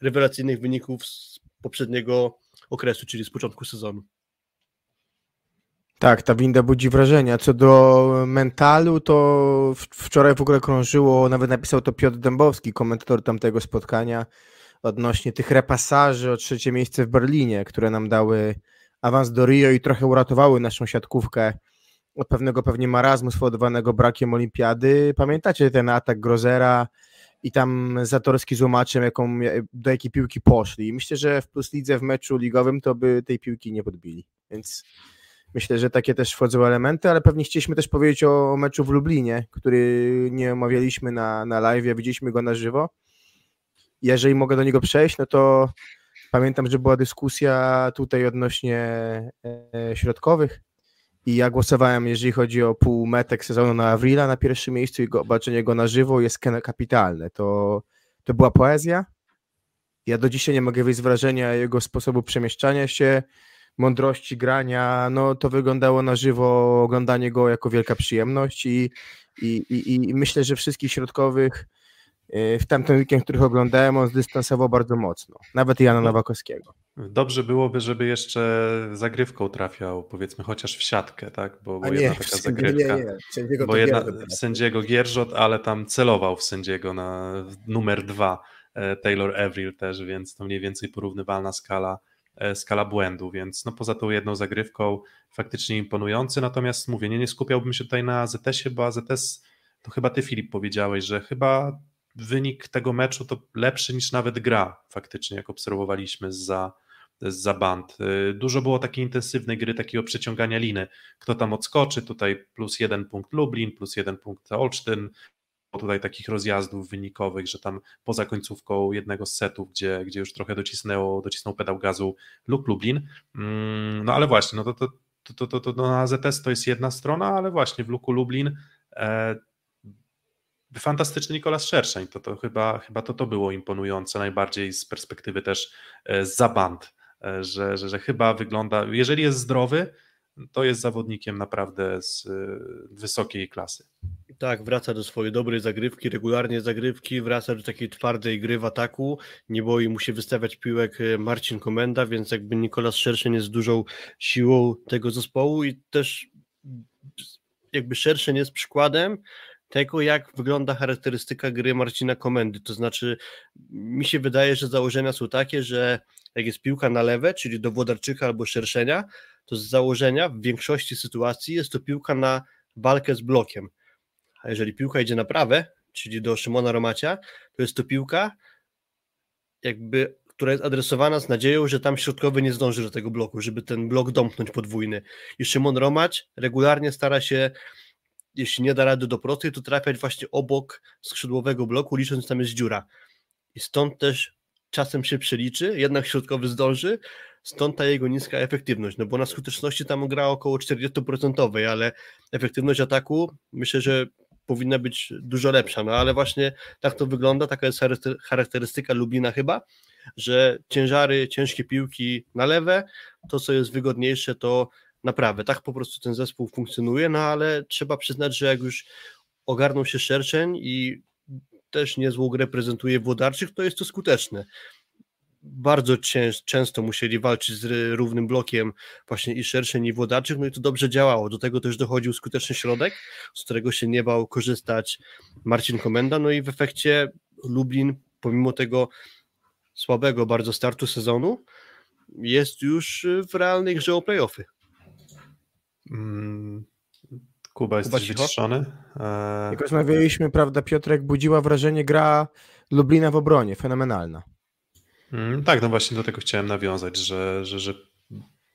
rewelacyjnych wyników z poprzedniego okresu, czyli z początku sezonu. Tak, ta winda budzi wrażenia. Co do mentalu, to wczoraj w ogóle krążyło, nawet napisał to Piotr Dębowski, komentator tamtego spotkania, odnośnie tych repasaży o trzecie miejsce w Berlinie, które nam dały awans do Rio i trochę uratowały naszą siatkówkę od pewnego pewnie marazmu spowodowanego brakiem olimpiady. Pamiętacie ten atak Grozera i tam Zatorski z łomaczem, jaką, do jakiej piłki poszli. Myślę, że w Plus Lidze w meczu ligowym to by tej piłki nie podbili. Więc myślę, że takie też wchodzą elementy, ale pewnie chcieliśmy też powiedzieć o meczu w Lublinie, który nie omawialiśmy na, na live, widzieliśmy go na żywo. Jeżeli mogę do niego przejść, no to pamiętam, że była dyskusja tutaj odnośnie e, środkowych i ja głosowałem, jeżeli chodzi o półmetek sezonu na Avrila na pierwszym miejscu i go, zobaczenie go na żywo jest kapitalne. To, to była poezja. Ja do dzisiaj nie mogę wyjść z wrażenia jego sposobu przemieszczania się, mądrości grania. No to wyglądało na żywo, oglądanie go jako wielka przyjemność i, i, i, i myślę, że wszystkich środkowych y, w tamten weekend, których oglądałem, on zdystansował bardzo mocno. Nawet Jana Nowakowskiego. Dobrze byłoby, żeby jeszcze zagrywką trafiał, powiedzmy, chociaż w siatkę, tak? Bo, bo A jedna nie, taka zagrywka. nie, nie. Sędziego Bo jedna, Gierdo w sędziego Gierżot, ale tam celował w sędziego na numer dwa e, Taylor Avril też, więc to mniej więcej porównywalna skala, skala błędu, więc no poza tą jedną zagrywką faktycznie imponujący, natomiast mówię, nie, nie skupiałbym się tutaj na AZS-ie, bo AZS, to chyba ty Filip powiedziałeś, że chyba wynik tego meczu to lepszy niż nawet gra faktycznie, jak obserwowaliśmy za za band. Y, dużo było takiej intensywnej gry, takiego przeciągania liny. Kto tam odskoczy, tutaj plus jeden punkt Lublin, plus jeden punkt Olsztyn, tutaj takich rozjazdów wynikowych, że tam poza końcówką jednego z setów, gdzie, gdzie już trochę docisnęło, docisnął pedał gazu lub Lublin. Mm, no ale właśnie, no to, to, to, to, to, to na AZS to jest jedna strona, ale właśnie w Luku Lublin e, fantastyczny Nikolas Szerszeń, to, to chyba, chyba to, to było imponujące najbardziej z perspektywy też e, za band E, że, że, że chyba wygląda, jeżeli jest zdrowy, to jest zawodnikiem naprawdę z e, wysokiej klasy. Tak, wraca do swojej dobrej zagrywki, regularnie zagrywki, wraca do takiej twardej gry w ataku, nie boi mu się wystawiać piłek e, Marcin Komenda, więc jakby Nikolas Szerszeń jest dużą siłą tego zespołu i też jakby Szerszeń jest przykładem tego, jak wygląda charakterystyka gry Marcina Komendy, to znaczy mi się wydaje, że założenia są takie, że jak jest piłka na lewe, czyli do Włodarczyka albo Szerszenia, to z założenia w większości sytuacji jest to piłka na walkę z blokiem. A jeżeli piłka idzie na prawe, czyli do Szymona Romacia, to jest to piłka jakby, która jest adresowana z nadzieją, że tam środkowy nie zdąży do tego bloku, żeby ten blok domknąć podwójny. I Szymon Romać regularnie stara się jeśli nie da rady do prostej, to trafiać właśnie obok skrzydłowego bloku, licząc, że tam jest dziura. I stąd też czasem się przeliczy, jednak środkowy zdąży, stąd ta jego niska efektywność, no bo na skuteczności tam gra około 40%, ale efektywność ataku myślę, że powinna być dużo lepsza, no ale właśnie tak to wygląda, taka jest charakterystyka Lublina chyba, że ciężary, ciężkie piłki na lewe, to co jest wygodniejsze to na prawe, tak po prostu ten zespół funkcjonuje, no ale trzeba przyznać, że jak już ogarnął się Szerszeń i też niezłą grę prezentuje Włodarczyk, to jest to skuteczne. Bardzo często musieli walczyć z równym blokiem właśnie i Szerszeń i Włodarczyk, no i to dobrze działało. Do tego też dochodził skuteczny środek, z którego się nie bał korzystać Marcin Komenda, no i w efekcie Lublin, pomimo tego słabego bardzo startu sezonu, jest już w realnej grze o playoffy. Mm, Kuba, jesteś Kuba wyciszony? E... Jak rozmawialiśmy, prawda, Piotrek, budziła wrażenie gra Lublina w obronie, fenomenalna. Mm, tak, no właśnie do tego chciałem nawiązać, że, że, że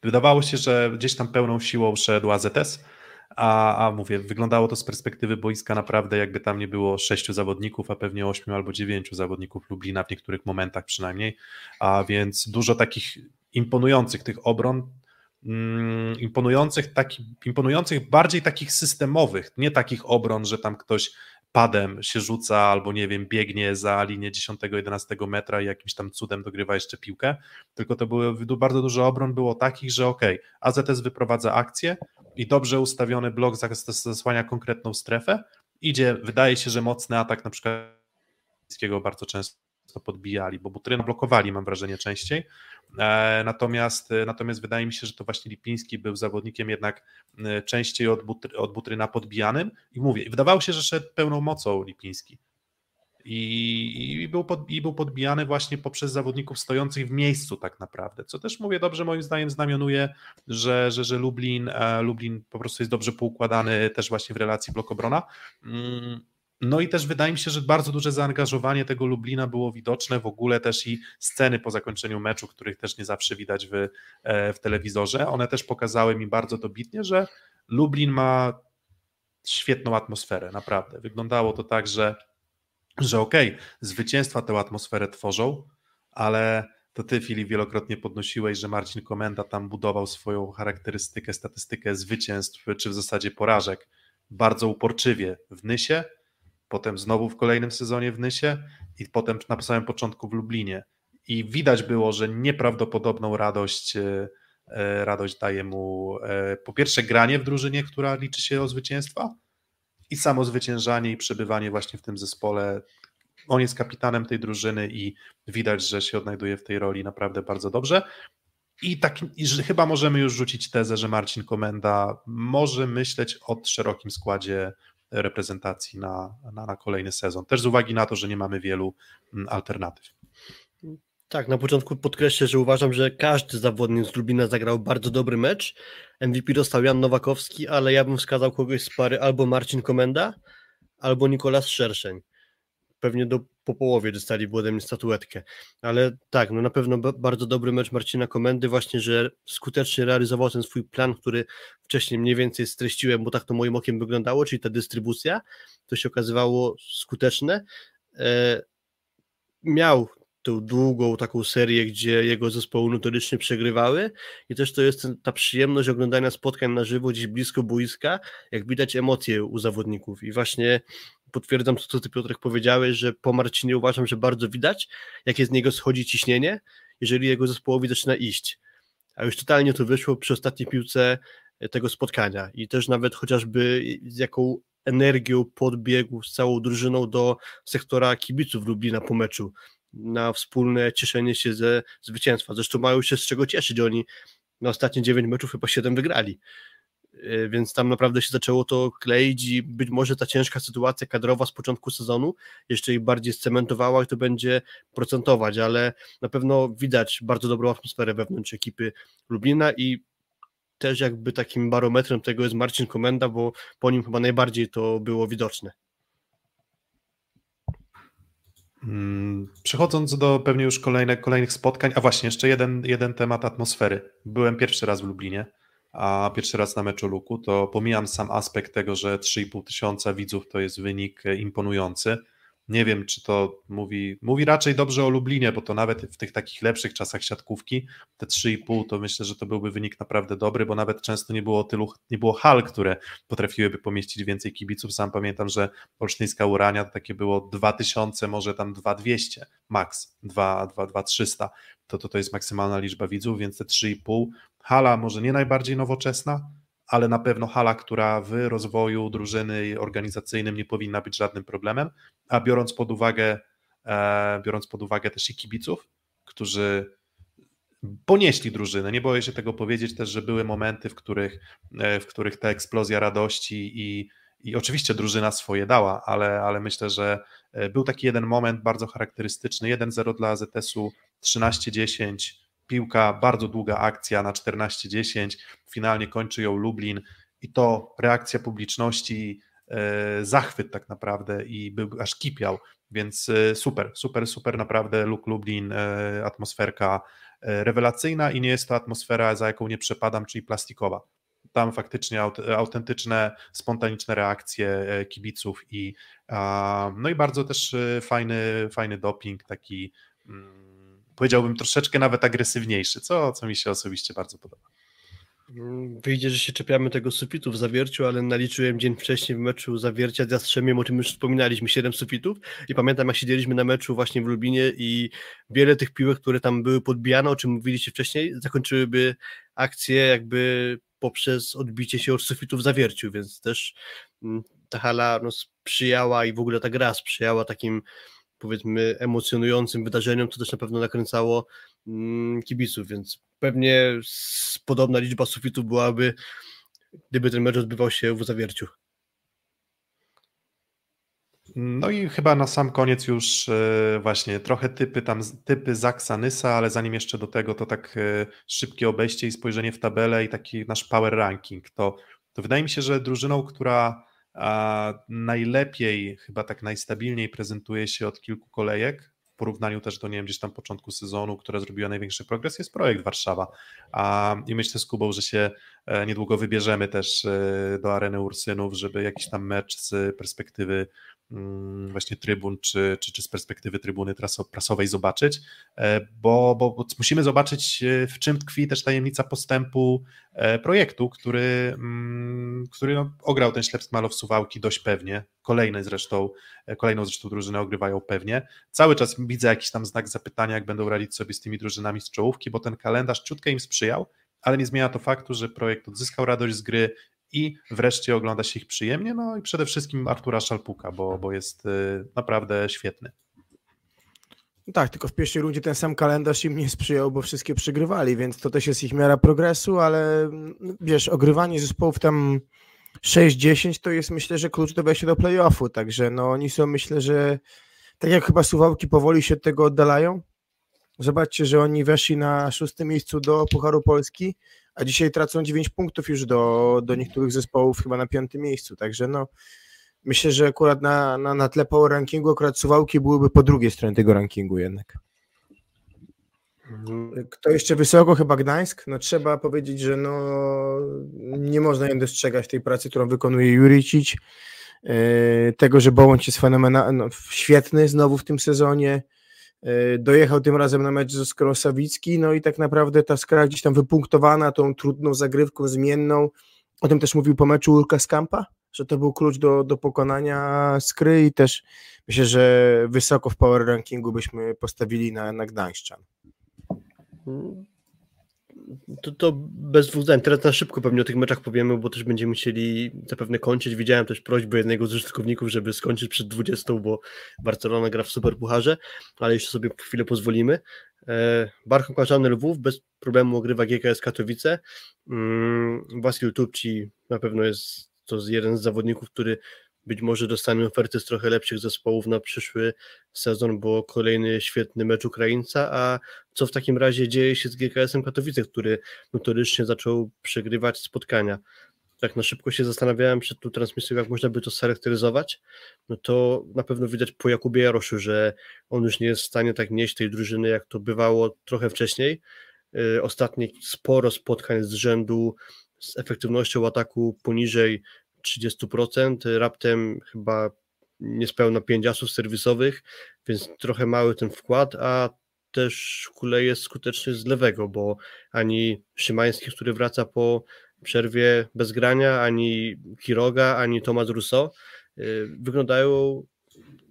wydawało się, że gdzieś tam pełną siłą szedł AZS, a, a mówię, wyglądało to z perspektywy boiska naprawdę jakby tam nie było sześciu zawodników, a pewnie ośmiu albo dziewięciu zawodników Lublina w niektórych momentach przynajmniej, a więc dużo takich imponujących tych obron, imponujących, taki, imponujących bardziej takich systemowych, nie takich obron, że tam ktoś padem się rzuca albo nie wiem, biegnie za linię 10-11 metra i jakimś tam cudem dogrywa jeszcze piłkę, tylko to były bardzo dużo obron było takich, że ok, AZS wyprowadza akcję i dobrze ustawiony blok zasłania konkretną strefę, idzie, wydaje się, że mocny atak na przykład bardzo często podbijali, bo Butryna blokowali, mam wrażenie, częściej. E, natomiast, e, natomiast wydaje mi się, że to właśnie Lipiński był zawodnikiem jednak e, częściej od, Butry, od Butryna podbijanym i mówię, wydawało się, że szedł pełną mocą Lipiński. i, i, był pod, i był podbijany właśnie poprzez zawodników stojących w miejscu tak naprawdę, co też mówię dobrze moim zdaniem znamionuje, że, że, że Lublin, Lublin po prostu jest dobrze poukładany też właśnie w relacji blokobrona. Mm, no i też wydaje mi się, że bardzo duże zaangażowanie tego Lublina było widoczne, w ogóle też i sceny po zakończeniu meczu, których też nie zawsze widać w, e, w telewizorze, one też pokazały mi bardzo dobitnie, że Lublin ma świetną atmosferę, naprawdę. Wyglądało to tak, że że okej, okay, zwycięstwa tę atmosferę tworzą, ale to ty, Filip, wielokrotnie podnosiłeś, że Marcin Komenda tam budował swoją charakterystykę, statystykę zwycięstw, czy w zasadzie porażek bardzo uporczywie w Nysie, potem znowu w kolejnym sezonie w Nysie i potem na samym początku w Lublinie. I widać było, że nieprawdopodobną radość, e, e, radość daje mu e, po pierwsze granie w drużynie, która liczy się o zwycięstwa, i samo zwyciężanie i przebywanie właśnie w tym zespole. On jest kapitanem tej drużyny i widać, że się odnajduje w tej roli naprawdę bardzo dobrze. I, tak, i chyba możemy już rzucić tezę, że Marcin Komenda może myśleć o szerokim składzie reprezentacji na, na, na kolejny sezon. Też z uwagi na to, że nie mamy wielu mm, alternatyw. Tak, na początku podkreślę, że uważam, że każdy zawodnik z Lublina zagrał bardzo dobry mecz. MVP dostał Jan Nowakowski, ale ja bym wskazał kogoś z pary albo Marcin Komenda, albo Nikolas Szerszeń. Pewnie do, po połowie dostali ode mnie statuetkę. Ale tak, no na pewno bardzo dobry mecz Marcina Komendy, właśnie, że skutecznie realizował ten swój plan, który wcześniej mniej więcej streściłem, bo tak to moim okiem wyglądało, czyli ta dystrybucja. To się okazywało skuteczne. E, miał tą długą taką serię, gdzie jego zespoły notorycznie przegrywały i też to jest ta przyjemność oglądania spotkań na żywo gdzieś blisko boiska, jak widać emocje u zawodników i właśnie potwierdzam to, co ty Piotrek powiedziałeś, że po Marcinie uważam, że bardzo widać, jakie z niego schodzi ciśnienie, jeżeli jego zespołowi zaczyna iść. A już totalnie to wyszło przy ostatniej piłce tego spotkania i też nawet chociażby z jaką energią podbiegł z całą drużyną do sektora kibiców Lublina po meczu na wspólne cieszenie się ze zwycięstwa. Zresztą mają się z czego cieszyć. Oni na ostatnie 9 meczów chyba 7 wygrali. E, więc tam naprawdę się zaczęło to kleić i być może ta ciężka sytuacja kadrowa z początku sezonu jeszcze ich bardziej scementowała i to będzie procentować, ale na pewno widać bardzo dobrą atmosferę wewnątrz ekipy Lublina i też jakby takim barometrem tego jest Marcin Komenda, bo po nim chyba najbardziej to było widoczne. Mm, przechodząc do pewnie już kolejne, kolejnych spotkań, a właśnie jeszcze jeden, jeden temat atmosfery. Byłem pierwszy raz w Lublinie, a pierwszy raz na meczu Luku, to pomijam sam aspekt tego, że 3,5 tysiąca widzów to jest wynik imponujący, nie wiem, czy to mówi, mówi raczej dobrze o Lublinie, bo to nawet w tych takich lepszych czasach siatkówki, te 3,5 to myślę, że to byłby wynik naprawdę dobry, bo nawet często nie było tylu, nie było hal, które potrafiłyby pomieścić więcej kibiców. Sam pamiętam, że Olsztyńska Urania to takie było 2000, może tam 2200 max, 2300. To, to to jest maksymalna liczba widzów, więc te 3,5 hala może nie najbardziej nowoczesna, ale na pewno hala, która w rozwoju drużyny organizacyjnym nie powinna być żadnym problemem, a biorąc pod uwagę, e, biorąc pod uwagę też i kibiców, którzy ponieśli drużynę, nie boję się tego powiedzieć też, że były momenty, w których, e, w których ta eksplozja radości i, i oczywiście drużyna swoje dała, ale, ale myślę, że e, był taki jeden moment bardzo charakterystyczny, 1-0 dla AZS-u, 13-10, piłka, bardzo długa akcja na 14-10, finalnie kończy ją Lublin i to reakcja publiczności, e, zachwyt tak naprawdę i był aż kipiał, więc e, super, super, super naprawdę Luk Lublin, e, atmosferka rewelacyjna i nie jest to atmosfera, za jaką nie przepadam, czyli plastikowa. Tam faktycznie autentyczne, spontaniczne reakcje kibiców i no i bardzo też fajny, fajny doping, taki mm, powiedziałbym troszeczkę nawet agresywniejszy, co, co mi się osobiście bardzo podoba. Wyjdzie, że się czepiamy tego sufitu w zawierciu, ale naliczyłem dzień wcześniej w meczu zawiercia z Jastrzębiem, o czym już wspominaliśmy, 7 sufitów i pamiętam jak siedzieliśmy na meczu właśnie w Lubinie i wiele tych piłek, które tam były podbijane, o czym mówiliście wcześniej, zakończyłyby akcję jakby poprzez odbicie się od sufitu w zawierciu, więc też mm, ta hala no, sprzyjała i w ogóle ta gra sprzyjała takim powiedzmy emocjonującym wydarzeniom, to też na pewno nakręcało mm, kibiców, więc pewnie podobna liczba sufitów byłaby, gdyby ten mecz odbywał się w Zawierciu. No i chyba na sam koniec już e, właśnie trochę typy tam, typy Zaksa, Nysa, ale zanim jeszcze do tego, to tak e, szybkie obejście i spojrzenie w tabelę i taki nasz power ranking. To, to wydaje mi się, że drużyną, która a, najlepiej, chyba tak najstabilniej prezentuje się od kilku kolejek, w porównaniu też do, nie wiem, gdzieś tam początku sezonu, która zrobiła największy progres, jest projekt Warszawa. A, I myślę z Kubą, że się e, niedługo wybierzemy też do areny Ursynów, żeby jakiś tam mecz z perspektywy właśnie trybun, czy, czy, czy z perspektywy trybuny prasowej zobaczyć, e, bo, bo musimy zobaczyć, e, w czym tkwi też tajemnica postępu e, projektu, który, mm, który no, ograł ten ślepstw Malow Suwałki dość pewnie. Kolejne zresztą, kolejną zresztą drużynę ogrywają pewnie. Cały czas widzę jakiś tam znak zapytania, jak będą radzić sobie z tymi drużynami z czołówki, bo ten kalendarz ciutkę im sprzyjał, ale nie zmienia to faktu, że projekt odzyskał radość z gry, i wreszcie ogląda się ich przyjemnie, no i przede wszystkim Artura Szalpuka, bo, bo jest y, naprawdę świetny. Tak, tylko w pierwszej rundzie ten sam kalendarz im nie sprzyjał, bo wszystkie przegrywali, więc to też jest ich miara progresu, ale no, wiesz, ogrywanie zespołów tam 6-10 to jest myślę, że klucz do wejścia do playoffu, także no oni są myślę, że tak jak chyba Suwałki powoli się od tego oddalają, zobaczcie, że oni weszli na szóstym miejscu do Pucharu Polski, a dzisiaj tracą 9 punktów już do, do niektórych zespołów chyba na piątym miejscu, także no myślę, że akurat na, na, na tle power rankingu akurat Suwałki byłyby po drugiej stronie tego rankingu jednak. Kto jeszcze wysoko? Chyba Gdańsk. No trzeba powiedzieć, że no nie można nie dostrzegać tej pracy, którą wykonuje Juricic, yy, tego, że Bołądź jest fenomenalny, no, świetny znowu w tym sezonie, E, dojechał tym razem na mecz ze Skrą Sawicki, no i tak naprawdę ta skra gdzieś tam wypunktowana tą trudną zagrywką zmienną. O tym też mówił po meczu Urka Skampa, że to był klucz do, do pokonania Skry i też myślę, że wysoko w power rankingu byśmy postawili na, na Gdańszczan. To, to bez dwóch zdań. Teraz na szybko pewnie o tych meczach powiemy, bo też będziemy musieli zapewne kończyć. Widziałem też prośbę jednego z użytkowników, żeby skończyć przed 20, bo Barcelona gra w Superpucharze, ale jeszcze sobie chwilę pozwolimy. E, Barką Kłaczany Lwów bez problemu ogrywa GKS Katowice. Mm, Wasil Tupci na pewno jest to jeden z zawodników, który być może dostanie oferty z trochę lepszych zespołów na przyszły sezon, bo kolejny świetny mecz Ukraińca, a co w takim razie dzieje się z GKS-em Katowice, który notorycznie zaczął przegrywać spotkania. Tak na szybko się zastanawiałem przed tą transmisją, jak można by to scharakteryzować, no to na pewno widać po Jakubie Jaroszu, że on już nie jest w stanie tak nieść tej drużyny, jak to bywało trochę wcześniej. Y, ostatnie sporo spotkań z rzędu z efektywnością ataku poniżej 30%, raptem chyba niespełna 5 asów serwisowych, więc trochę mały ten wkład, a też kuleje skutecznie z lewego, bo ani Szymański, który wraca po przerwie bez grania, ani Kiroga, ani Tomasz Rousseau y, wyglądają,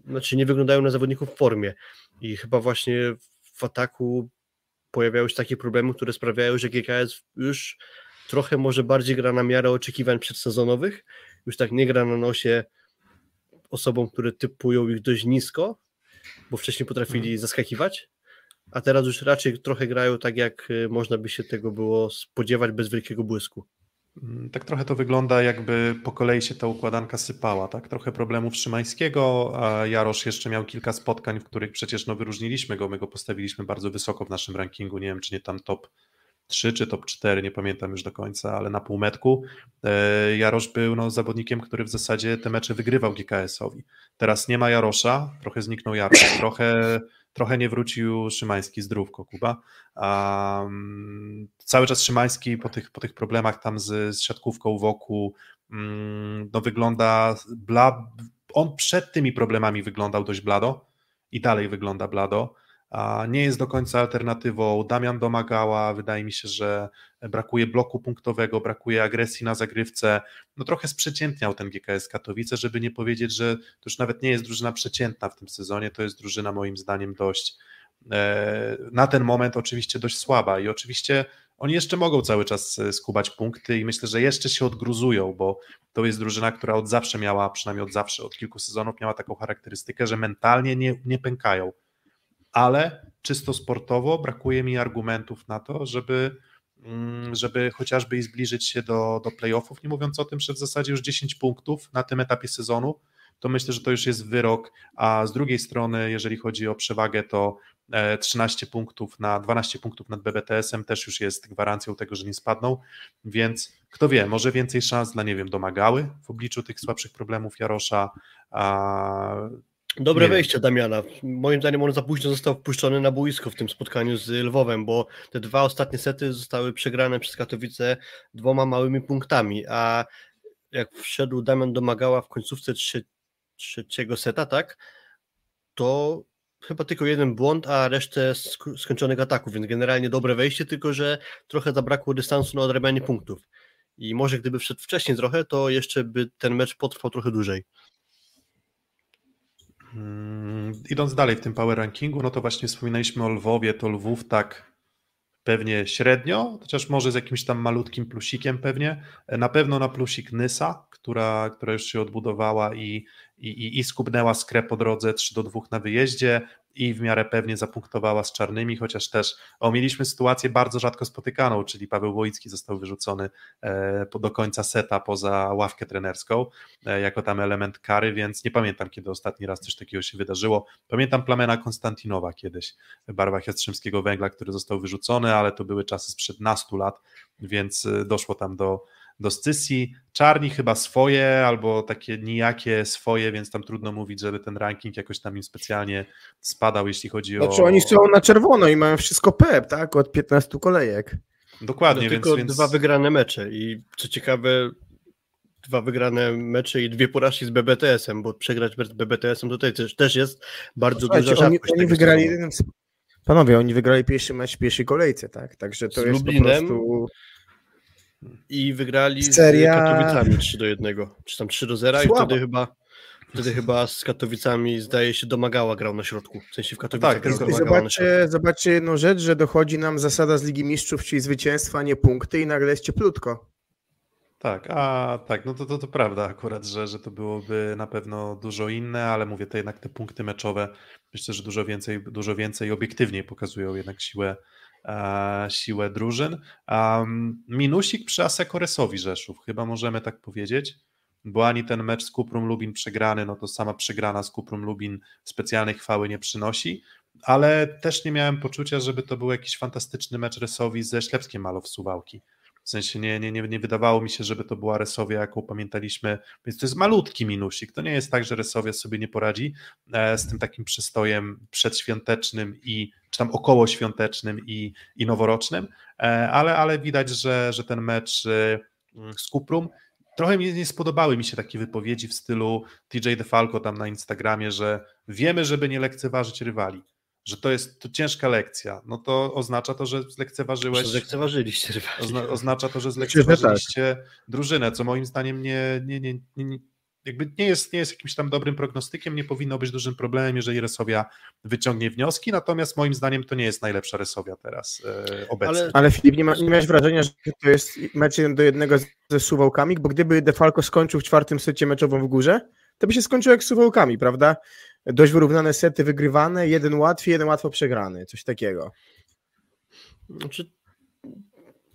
znaczy nie wyglądają na zawodników w formie. I chyba właśnie w ataku pojawiają się takie problemy, które sprawiają, że GKS już trochę może bardziej gra na miarę oczekiwań przedsezonowych, już tak nie gra na nosie osobom, które typują ich dość nisko, bo wcześniej potrafili mhm. zaskakiwać, a teraz już raczej trochę grają tak, jak y, można by się tego było spodziewać bez wielkiego błysku. Mm, tak trochę to wygląda, jakby po kolei się ta układanka sypała, tak? Trochę problemów Szymańskiego, a Jarosz jeszcze miał kilka spotkań, w których przecież no, wyróżniliśmy go, my go postawiliśmy bardzo wysoko w naszym rankingu, nie wiem, czy nie tam top 3 czy top 4, nie pamiętam już do końca, ale na półmetku e, Jarosz był no, zawodnikiem, który w zasadzie te mecze wygrywał GKS-owi. Teraz nie ma Jarosza, trochę zniknął Jarosz, trochę, trochę nie wrócił Szymański zdrówko, Kuba. Um, cały czas Szymański po tych, po tych problemach tam z, z siatkówką wokół um, no wygląda bla, on przed tymi problemami wyglądał dość blado i dalej wygląda blado nie jest do końca alternatywą. Damian domagała, wydaje mi się, że brakuje bloku punktowego, brakuje agresji na zagrywce. No trochę sprzeciętniał ten GKS Katowice, żeby nie powiedzieć, że to już nawet nie jest drużyna przeciętna w tym sezonie, to jest drużyna moim zdaniem dość e, na ten moment oczywiście dość słaba i oczywiście oni jeszcze mogą cały czas e, skubać punkty i myślę, że jeszcze się odgruzują, bo to jest drużyna, która od zawsze miała, przynajmniej od zawsze, od kilku sezonów miała taką charakterystykę, że mentalnie nie, nie pękają ale czysto sportowo brakuje mi argumentów na to, żeby, mm, żeby chociażby i zbliżyć się do, do playoffów, nie mówiąc o tym, że w zasadzie już 10 punktów na tym etapie sezonu to myślę, że to już jest wyrok, a z drugiej strony, jeżeli chodzi o przewagę, to 13 punktów na 12 punktów nad BBTS-em też już jest gwarancją tego, że nie spadną, więc kto wie, może więcej szans dla, nie wiem, domagały w obliczu tych słabszych problemów Jarosza, a Dobre Nie wejście Damiana. Moim zdaniem on za późno został wpuszczony na boisko w tym spotkaniu z Lwowem, bo te dwa ostatnie sety zostały przegrane przez Katowice dwoma małymi punktami, a jak wszedł Damian Domagała w końcówce trze trzeciego seta, tak, to chyba tylko jeden błąd, a resztę sk- skończonych ataków, więc generalnie dobre wejście, tylko że trochę zabrakło dystansu na odrabianie punktów. I może gdyby wszedł wcześniej trochę, to jeszcze by ten mecz potrwał trochę dłużej. Mm, Idąc dalej w tym power rankingu, no to właśnie wspominaliśmy o Lwowie, to Lwów tak pewnie średnio, chociaż może z jakimś tam malutkim plusikiem pewnie. Na pewno na plusik Nysa, która, która już się odbudowała i, i, i, skubnęła skrę po drodze 3 do 2 na wyjeździe i w miarę pewnie zapunktowała z czarnymi, chociaż też o, mieliśmy sytuację bardzo rzadko spotykaną, czyli Paweł Wojicki został wyrzucony e, do końca seta poza ławkę trenerską e, jako tam element kary, więc nie pamiętam kiedy ostatni raz coś takiego się wydarzyło. Pamiętam Plamena Konstantinowa kiedyś w barwach Jastrzębskiego Węgla, który został wyrzucony, ale to były czasy sprzed nastu lat, więc e, doszło tam do do scysji. Czarni chyba swoje, albo takie nijakie swoje, więc tam trudno mówić, żeby ten ranking jakoś tam im specjalnie spadał, jeśli chodzi o... Znaczy oni są na czerwono i mają wszystko PEP, tak? Od 15 kolejek. Dokładnie, no, więc, tylko więc... dwa wygrane mecze i co ciekawe dwa wygrane mecze i dwie porażki z BBTS-em, bo przegrać z BBTS-em tutaj też, też jest bardzo Słuchajcie, duża oni, rzadkość. oni wygrali sezonu. jeden z... Panowie, oni wygrali pierwszy mecz w pierwszej kolejce, tak? Także to Z jest Lublinem. po prostu... I wygrali Seria- z Katowicami 3 do 1, czy tam 3 do 0 i Słaba. wtedy chyba wtedy chyba z Katowicami zdaje się Domagała grał na środku, w sensie w Katowicach tak, grał I zobaczcie, zobaczcie jedną rzecz, że dochodzi nam zasada z Ligi Mistrzów, czyli zwycięstwa, nie punkty i nagle jest cieplutko. Tak, a tak, no to, to, to prawda akurat, że, że to byłoby na pewno dużo inne, ale mówię, to jednak te punkty meczowe myślę, że dużo więcej, dużo więcej obiektywniej pokazują jednak siłę, siłę drużyn. Minusik przy Asekoresowi Rzeszów, chyba możemy tak powiedzieć, bo ani ten mecz z Kuprum Lubin przegrany, no to sama przegrana z Kuprum Lubin specjalnej chwały nie przynosi, ale też nie miałem poczucia, żeby to był jakiś fantastyczny mecz Resowi ze Ślepskiem Malow Suwałki. W sensie nie, nie, nie, nie wydawało mi się, żeby to była Resowia, jaką pamiętaliśmy, więc to jest malutki minusik. To nie jest tak, że Resowia sobie nie poradzi e, z tym takim przystojem przedświątecznym i czy tam okołoświątecznym i, i noworocznym, e, ale, ale widać, że, że ten mecz e, z Kuprum Trochę mi nie spodobały mi się takie wypowiedzi w stylu TJ DeFalco tam na Instagramie, że wiemy, żeby nie lekceważyć rywali, że to jest to ciężka lekcja. No to oznacza to, że zlekceważyłeś Zlekceważyliście. Ozna, oznacza to, że zlekceważyliście drużynę, co moim zdaniem nie, nie, nie, nie, nie, jakby nie, jest, nie jest jakimś tam dobrym prognostykiem, nie powinno być dużym problemem, jeżeli Resowia wyciągnie wnioski, natomiast moim zdaniem to nie jest najlepsza Resowia teraz e, obecnie. Ale- Ale Filip, nie, ma, nie miałeś wrażenia, że to jest mecz jeden do jednego ze Suwałkami? Bo gdyby Defalco skończył w czwartym secie meczowym w górze, to by się skończyło jak z Suwałkami, prawda? Dość wyrównane sety wygrywane, jeden łatwiej, jeden łatwo przegrany, coś takiego. Znaczy,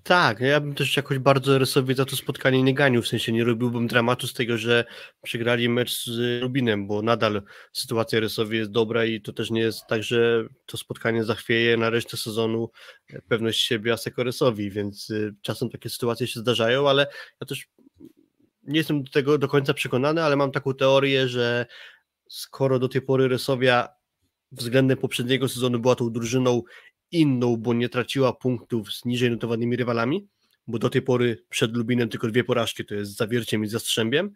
tak, ja bym też jakoś bardzo rysowi za to spotkanie nie ganił, w sensie nie robiłbym dramatu z tego, że przegrali mecz z Rubinem, bo nadal sytuacja rysowi jest dobra i to też nie jest tak, że to spotkanie zachwieje na resztę sezonu pewność siebie Asekoresowi, więc y, czasem takie sytuacje się zdarzają, ale ja też nie jestem do tego do końca przekonany, ale mam taką teorię, że skoro do tej pory Rysowia względem poprzedniego sezonu była tą drużyną inną, bo nie traciła punktów z niżej notowanymi rywalami, bo do tej pory przed Lubinem tylko dwie porażki, to jest z Zawierciem i z Jastrzębiem,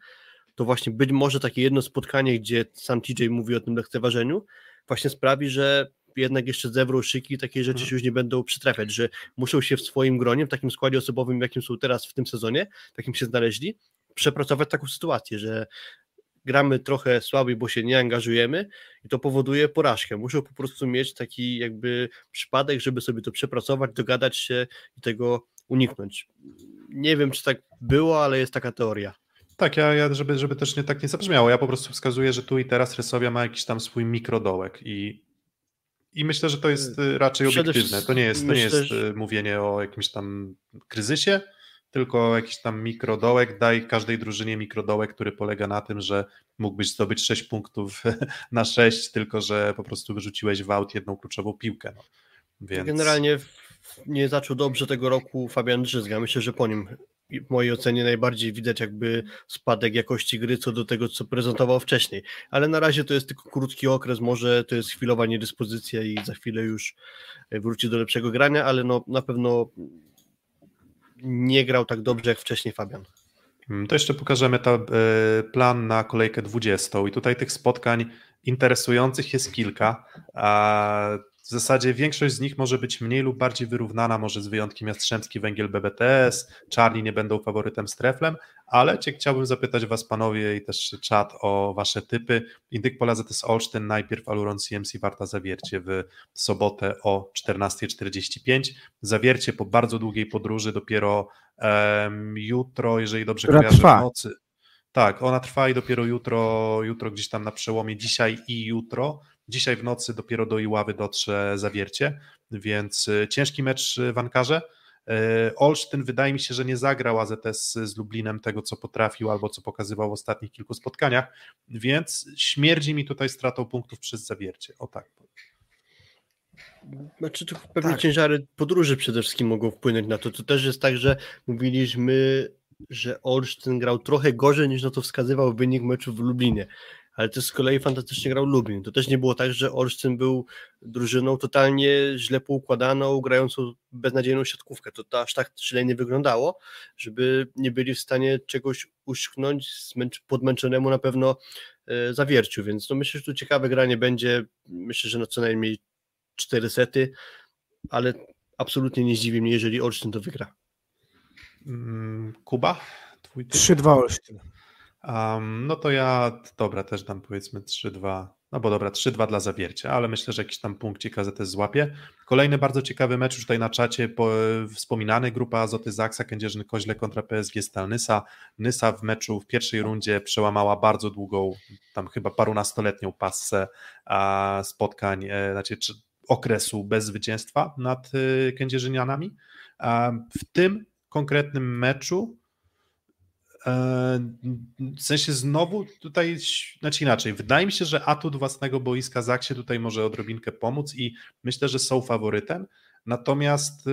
to właśnie być może takie jedno spotkanie, gdzie sam TJ mówi o tym lekceważeniu, właśnie sprawi, że jednak jeszcze zewrą szyki i takie rzeczy się już nie będą przytrafiać, że muszą się w swoim gronie, w takim składzie osobowym, jakim są teraz w tym sezonie, w jakim się znaleźli, przepracować taką sytuację, że gramy trochę słabiej, bo się nie angażujemy i to powoduje porażkę. Muszą po prostu mieć taki jakby przypadek, żeby sobie to przepracować, dogadać się i tego uniknąć. Nie wiem, czy tak było, ale jest taka teoria. Tak, ja, ja żeby, żeby też nie tak nie zabrzmiało, ja po prostu wskazuję, że tu i teraz Rysowia ma jakiś tam swój mikrodołek i, i myślę, że to jest y, raczej obiektywne. To nie jest, to nie jest y, mówienie o jakimś tam kryzysie, tylko jakiś tam mikrodołek, daj każdej drużynie mikrodołek, który polega na tym, że mógłbyś zdobyć 6 punktów na 6, tylko że po prostu wyrzuciłeś w aut jedną kluczową piłkę. No. Więc... Generalnie nie zaczął dobrze tego roku Fabian Drzyzga. Myślę, że po nim w mojej ocenie najbardziej widać jakby spadek jakości gry co do tego, co prezentował wcześniej. Ale na razie to jest tylko krótki okres, może to jest chwilowa niedyspozycja i za chwilę już wróci do lepszego grania, ale no, na pewno nie grał tak dobrze jak wcześniej Fabian. Mm, to jeszcze pokażemy ta, e, plan na kolejkę 20 i tutaj tych spotkań interesujących jest kilka. W zasadzie większość z nich może być mniej lub bardziej wyrównana, może z wyjątkiem Jastrzębski Węgiel BBTS, Czarni nie będą faworytem streflem, ale cię chciałbym zapytać Was panowie i też czat o Wasze typy. Indyk Pola ZS Olsztyn najpierw Aluron CMC Warta Zawiercie w sobotę o 14.45. Zawiercie po bardzo długiej podróży dopiero um, jutro, jeżeli dobrze Która kojarzę, trwa. w nocy. Tak, ona trwa i dopiero jutro, jutro gdzieś tam na przełomie dzisiaj i jutro Dzisiaj w nocy dopiero do Iławy dotrze zawiercie, więc y, ciężki mecz w Ankarze. Y, Olsztyn wydaje mi się, że nie zagrał AZS z Lublinem tego, co potrafił albo co pokazywał w ostatnich kilku spotkaniach, więc śmierdzi mi tutaj stratą punktów przez zawiercie. O tak. Znaczy, to pewnie Tak. ciężary podróży przede wszystkim mogą wpłynąć na to. To też jest tak, że mówiliśmy, że Olsztyn grał trochę gorzej niż na to wskazywał wynik meczu w Lublinie. Ale też z kolei fantastycznie grał Lublin. To też nie było tak, że Olsztyn był drużyną totalnie źle poukładaną, grającą beznadziejną siatkówkę. To, to aż tak źle nie wyglądało, żeby nie byli w stanie czegoś zmęcz- podmęczonemu na pewno e, zawierciu. Więc no myślę, że tu ciekawe granie będzie. Myślę, że na co najmniej cztery sety, ale absolutnie nie zdziwi mnie, jeżeli Olsztyn to wygra. Mm, Kuba? Twój typ? 3-2 Olsztyn. Um, no to ja, dobra, też dam powiedzmy 3-2. No bo dobra, 3-2 dla zawiercia, ale myślę, że jakiś tam punkcik AZS złapie. Kolejny bardzo ciekawy mecz już tutaj na czacie, po, wspominany grupa Azoty Zaksa, Kędzierzyn Koźle kontra PSG Stal Nysa. W meczu w pierwszej rundzie przełamała bardzo długą, tam chyba parunastoletnią passę a, spotkań, e, znaczy czy, okresu bez zwycięstwa nad e, Kędzierzynianami. A, w tym konkretnym meczu w sensie znowu tutaj, znaczy inaczej, wydaje mi się, że atut własnego boiska Zaksie tutaj może odrobinkę pomóc i myślę, że są faworytem, natomiast e,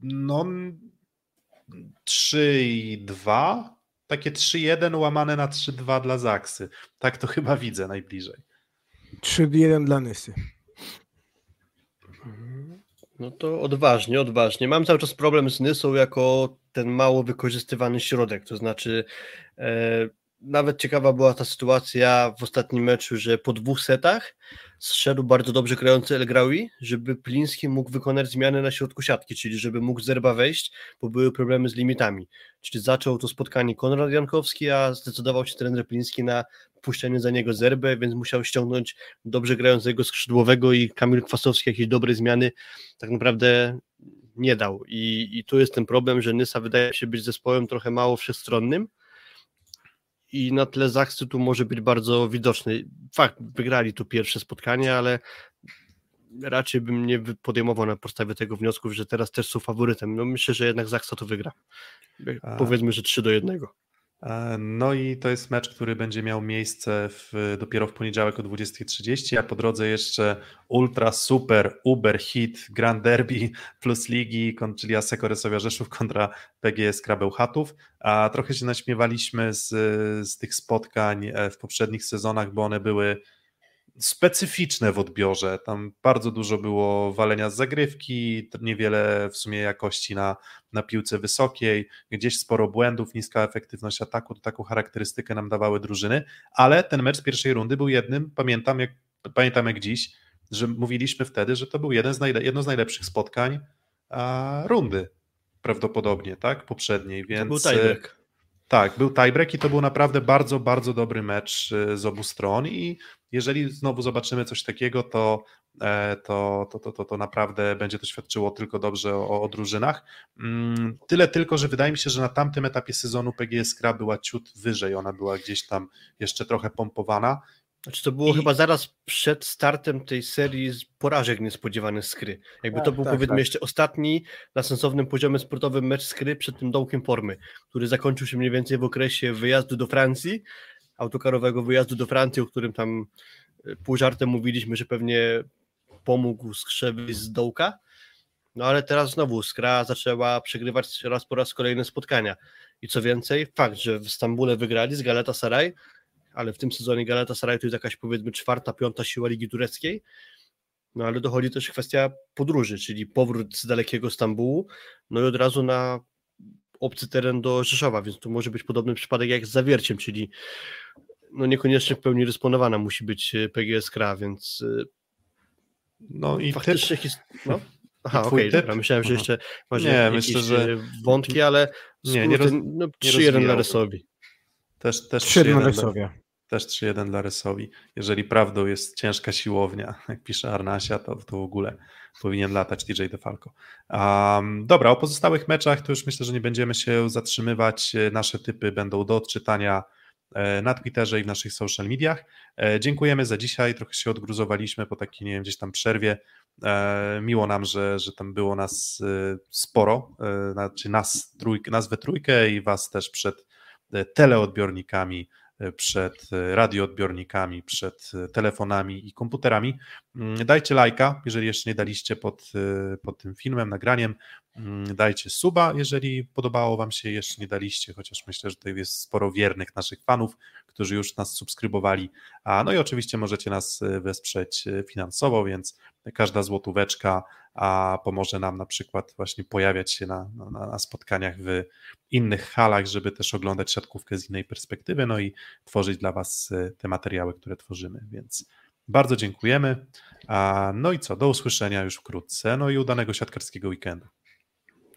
no 3 i 2, takie 3-1 łamane na 3-2 dla Zaksy, tak to chyba widzę najbliżej. 3-1 dla Nysy. No to odważnie, odważnie. Mam cały czas problem z Nysą jako ten mało wykorzystywany środek, to znaczy e, nawet ciekawa była ta sytuacja w ostatnim meczu, że po dwóch setach zszedł bardzo dobrze grający El Graoui, żeby Pliński mógł wykonać zmianę na środku siatki, czyli żeby mógł zerba wejść, bo były problemy z limitami. Czyli zaczął to spotkanie Konrad Jankowski, a zdecydował się trener Pliński na puszczenie za niego zerbę, więc musiał ściągnąć dobrze grającego skrzydłowego i Kamil Kwasowski jakieś dobre zmiany tak naprawdę nie dał. I, I tu jest ten problem, że Nysa wydaje się być zespołem trochę mało wszechstronnym i na tle Zaksy tu może być bardzo widoczny. Fakt, wygrali tu pierwsze spotkanie, ale raczej bym nie podejmował na podstawie tego wniosków, że teraz też są faworytem. No myślę, że jednak Zaksa to wygra. A. Powiedzmy, że 3 do 1. E, No i to jest mecz, który będzie miał miejsce w, dopiero w poniedziałek o 20.30, a po drodze jeszcze ultra super uber hit Grand Derby plus ligi, czyli Aseko Resowia Rzeszów kontra PGS Krabełchatów. A trochę się naśmiewaliśmy z, z tych spotkań e, w poprzednich sezonach, bo one były specyficzne w odbiorze. Tam bardzo dużo było walenia z zagrywki, niewiele w sumie jakości na, na piłce wysokiej, gdzieś sporo błędów, niska efektywność ataku, to taką charakterystykę nam dawały drużyny, ale ten mecz z pierwszej rundy był jednym, pamiętam jak, pamiętam jak dziś, że mówiliśmy wtedy, że to był jeden z jedno z najlepszych spotkań a, rundy prawdopodobnie, tak, poprzedniej, więc... To był. Tak, był tiebreak i to był naprawdę bardzo, bardzo dobry mecz y, z obu stron i jeżeli znowu zobaczymy coś takiego, to, e, to, to, to, to, to naprawdę będzie to świadczyło tylko dobrze o, o drużynach. Mm, Tyle tylko, że wydaje mi się, że na tamtym etapie sezonu PGS Kra była ciut wyżej, ona była gdzieś tam jeszcze trochę pompowana Znaczy to było I- chyba zaraz przed startem tej serii z porażek niespodziewanych z Kry. Jakby to Tak, był tak, powiedzmy tak. jeszcze ostatni na sensownym poziomie sportowym mecz z Kry przed tym dołkiem formy, który zakończył się mniej więcej w okresie wyjazdu do Francji, autokarowego wyjazdu do Francji, o którym tam y, pół żartem mówiliśmy, że pewnie pomógł Skrze wyjść z dołka. No ale teraz znowu Skra zaczęła przegrywać raz po raz kolejne spotkania. I co więcej, fakt, że w Stambule wygrali z Galatasaray, ale w tym sezonie Galatasaray to jest jakaś powiedzmy czwarta, piąta siła Ligi Tureckiej. No ale dochodzi też kwestia podróży, czyli powrót z dalekiego Stambułu, no i od razu na obcy teren do Rzeszowa, więc tu może być podobny przypadek jak z Zawierciem, czyli no niekoniecznie w pełni dysponowana musi być e, PGS Kra, więc e, No i typ, faktycznie his... no. Aha, okej, typ? dobra, myślałem, że jeszcze masz Nie, jakieś myślę, że- e, wątki, ale Nie, nie roz- no, nie 3-1 dla rozwijałbym. Resowi. też, też 3 3-1 na Rysowie. Też 3-1 dla Rysowi. Jeżeli prawdą jest ciężka siłownia, jak pisze Arnasia, to, to w ogóle powinien latać DJ DeFalco. Um, dobra, o pozostałych meczach to już myślę, że nie będziemy się zatrzymywać. Nasze typy będą do odczytania e, na Twitterze i w naszych social mediach. E, Dziękujemy za dzisiaj. Trochę się odgruzowaliśmy po takiej, nie wiem, gdzieś tam przerwie. E, Miło nam, że, że tam było nas sporo, znaczy nas, trójkę, nas we trójkę i was też przed teleodbiornikami przed e, radioodbiornikami, przed e, telefonami i komputerami. Mm, Dajcie lajka, jeżeli jeszcze nie daliście pod, e, pod tym filmem, nagraniem. Mm, Dajcie suba, jeżeli podobało Wam się, jeszcze nie daliście, chociaż myślę, że tutaj jest sporo wiernych naszych fanów, którzy już nas subskrybowali. A, no i oczywiście możecie nas e, wesprzeć e, finansowo, więc każda złotóweczka a pomoże nam na przykład właśnie pojawiać się na, na, na spotkaniach w innych halach, żeby też oglądać siatkówkę z innej perspektywy, no i tworzyć dla Was e, te materiały, które tworzymy, więc bardzo dziękujemy. A, no i co, do usłyszenia już wkrótce, no i udanego siatkarskiego weekendu.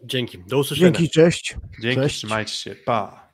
Dzięki, do usłyszenia. Dzięki, cześć. Dzięki, Cześć. trzymajcie się, pa!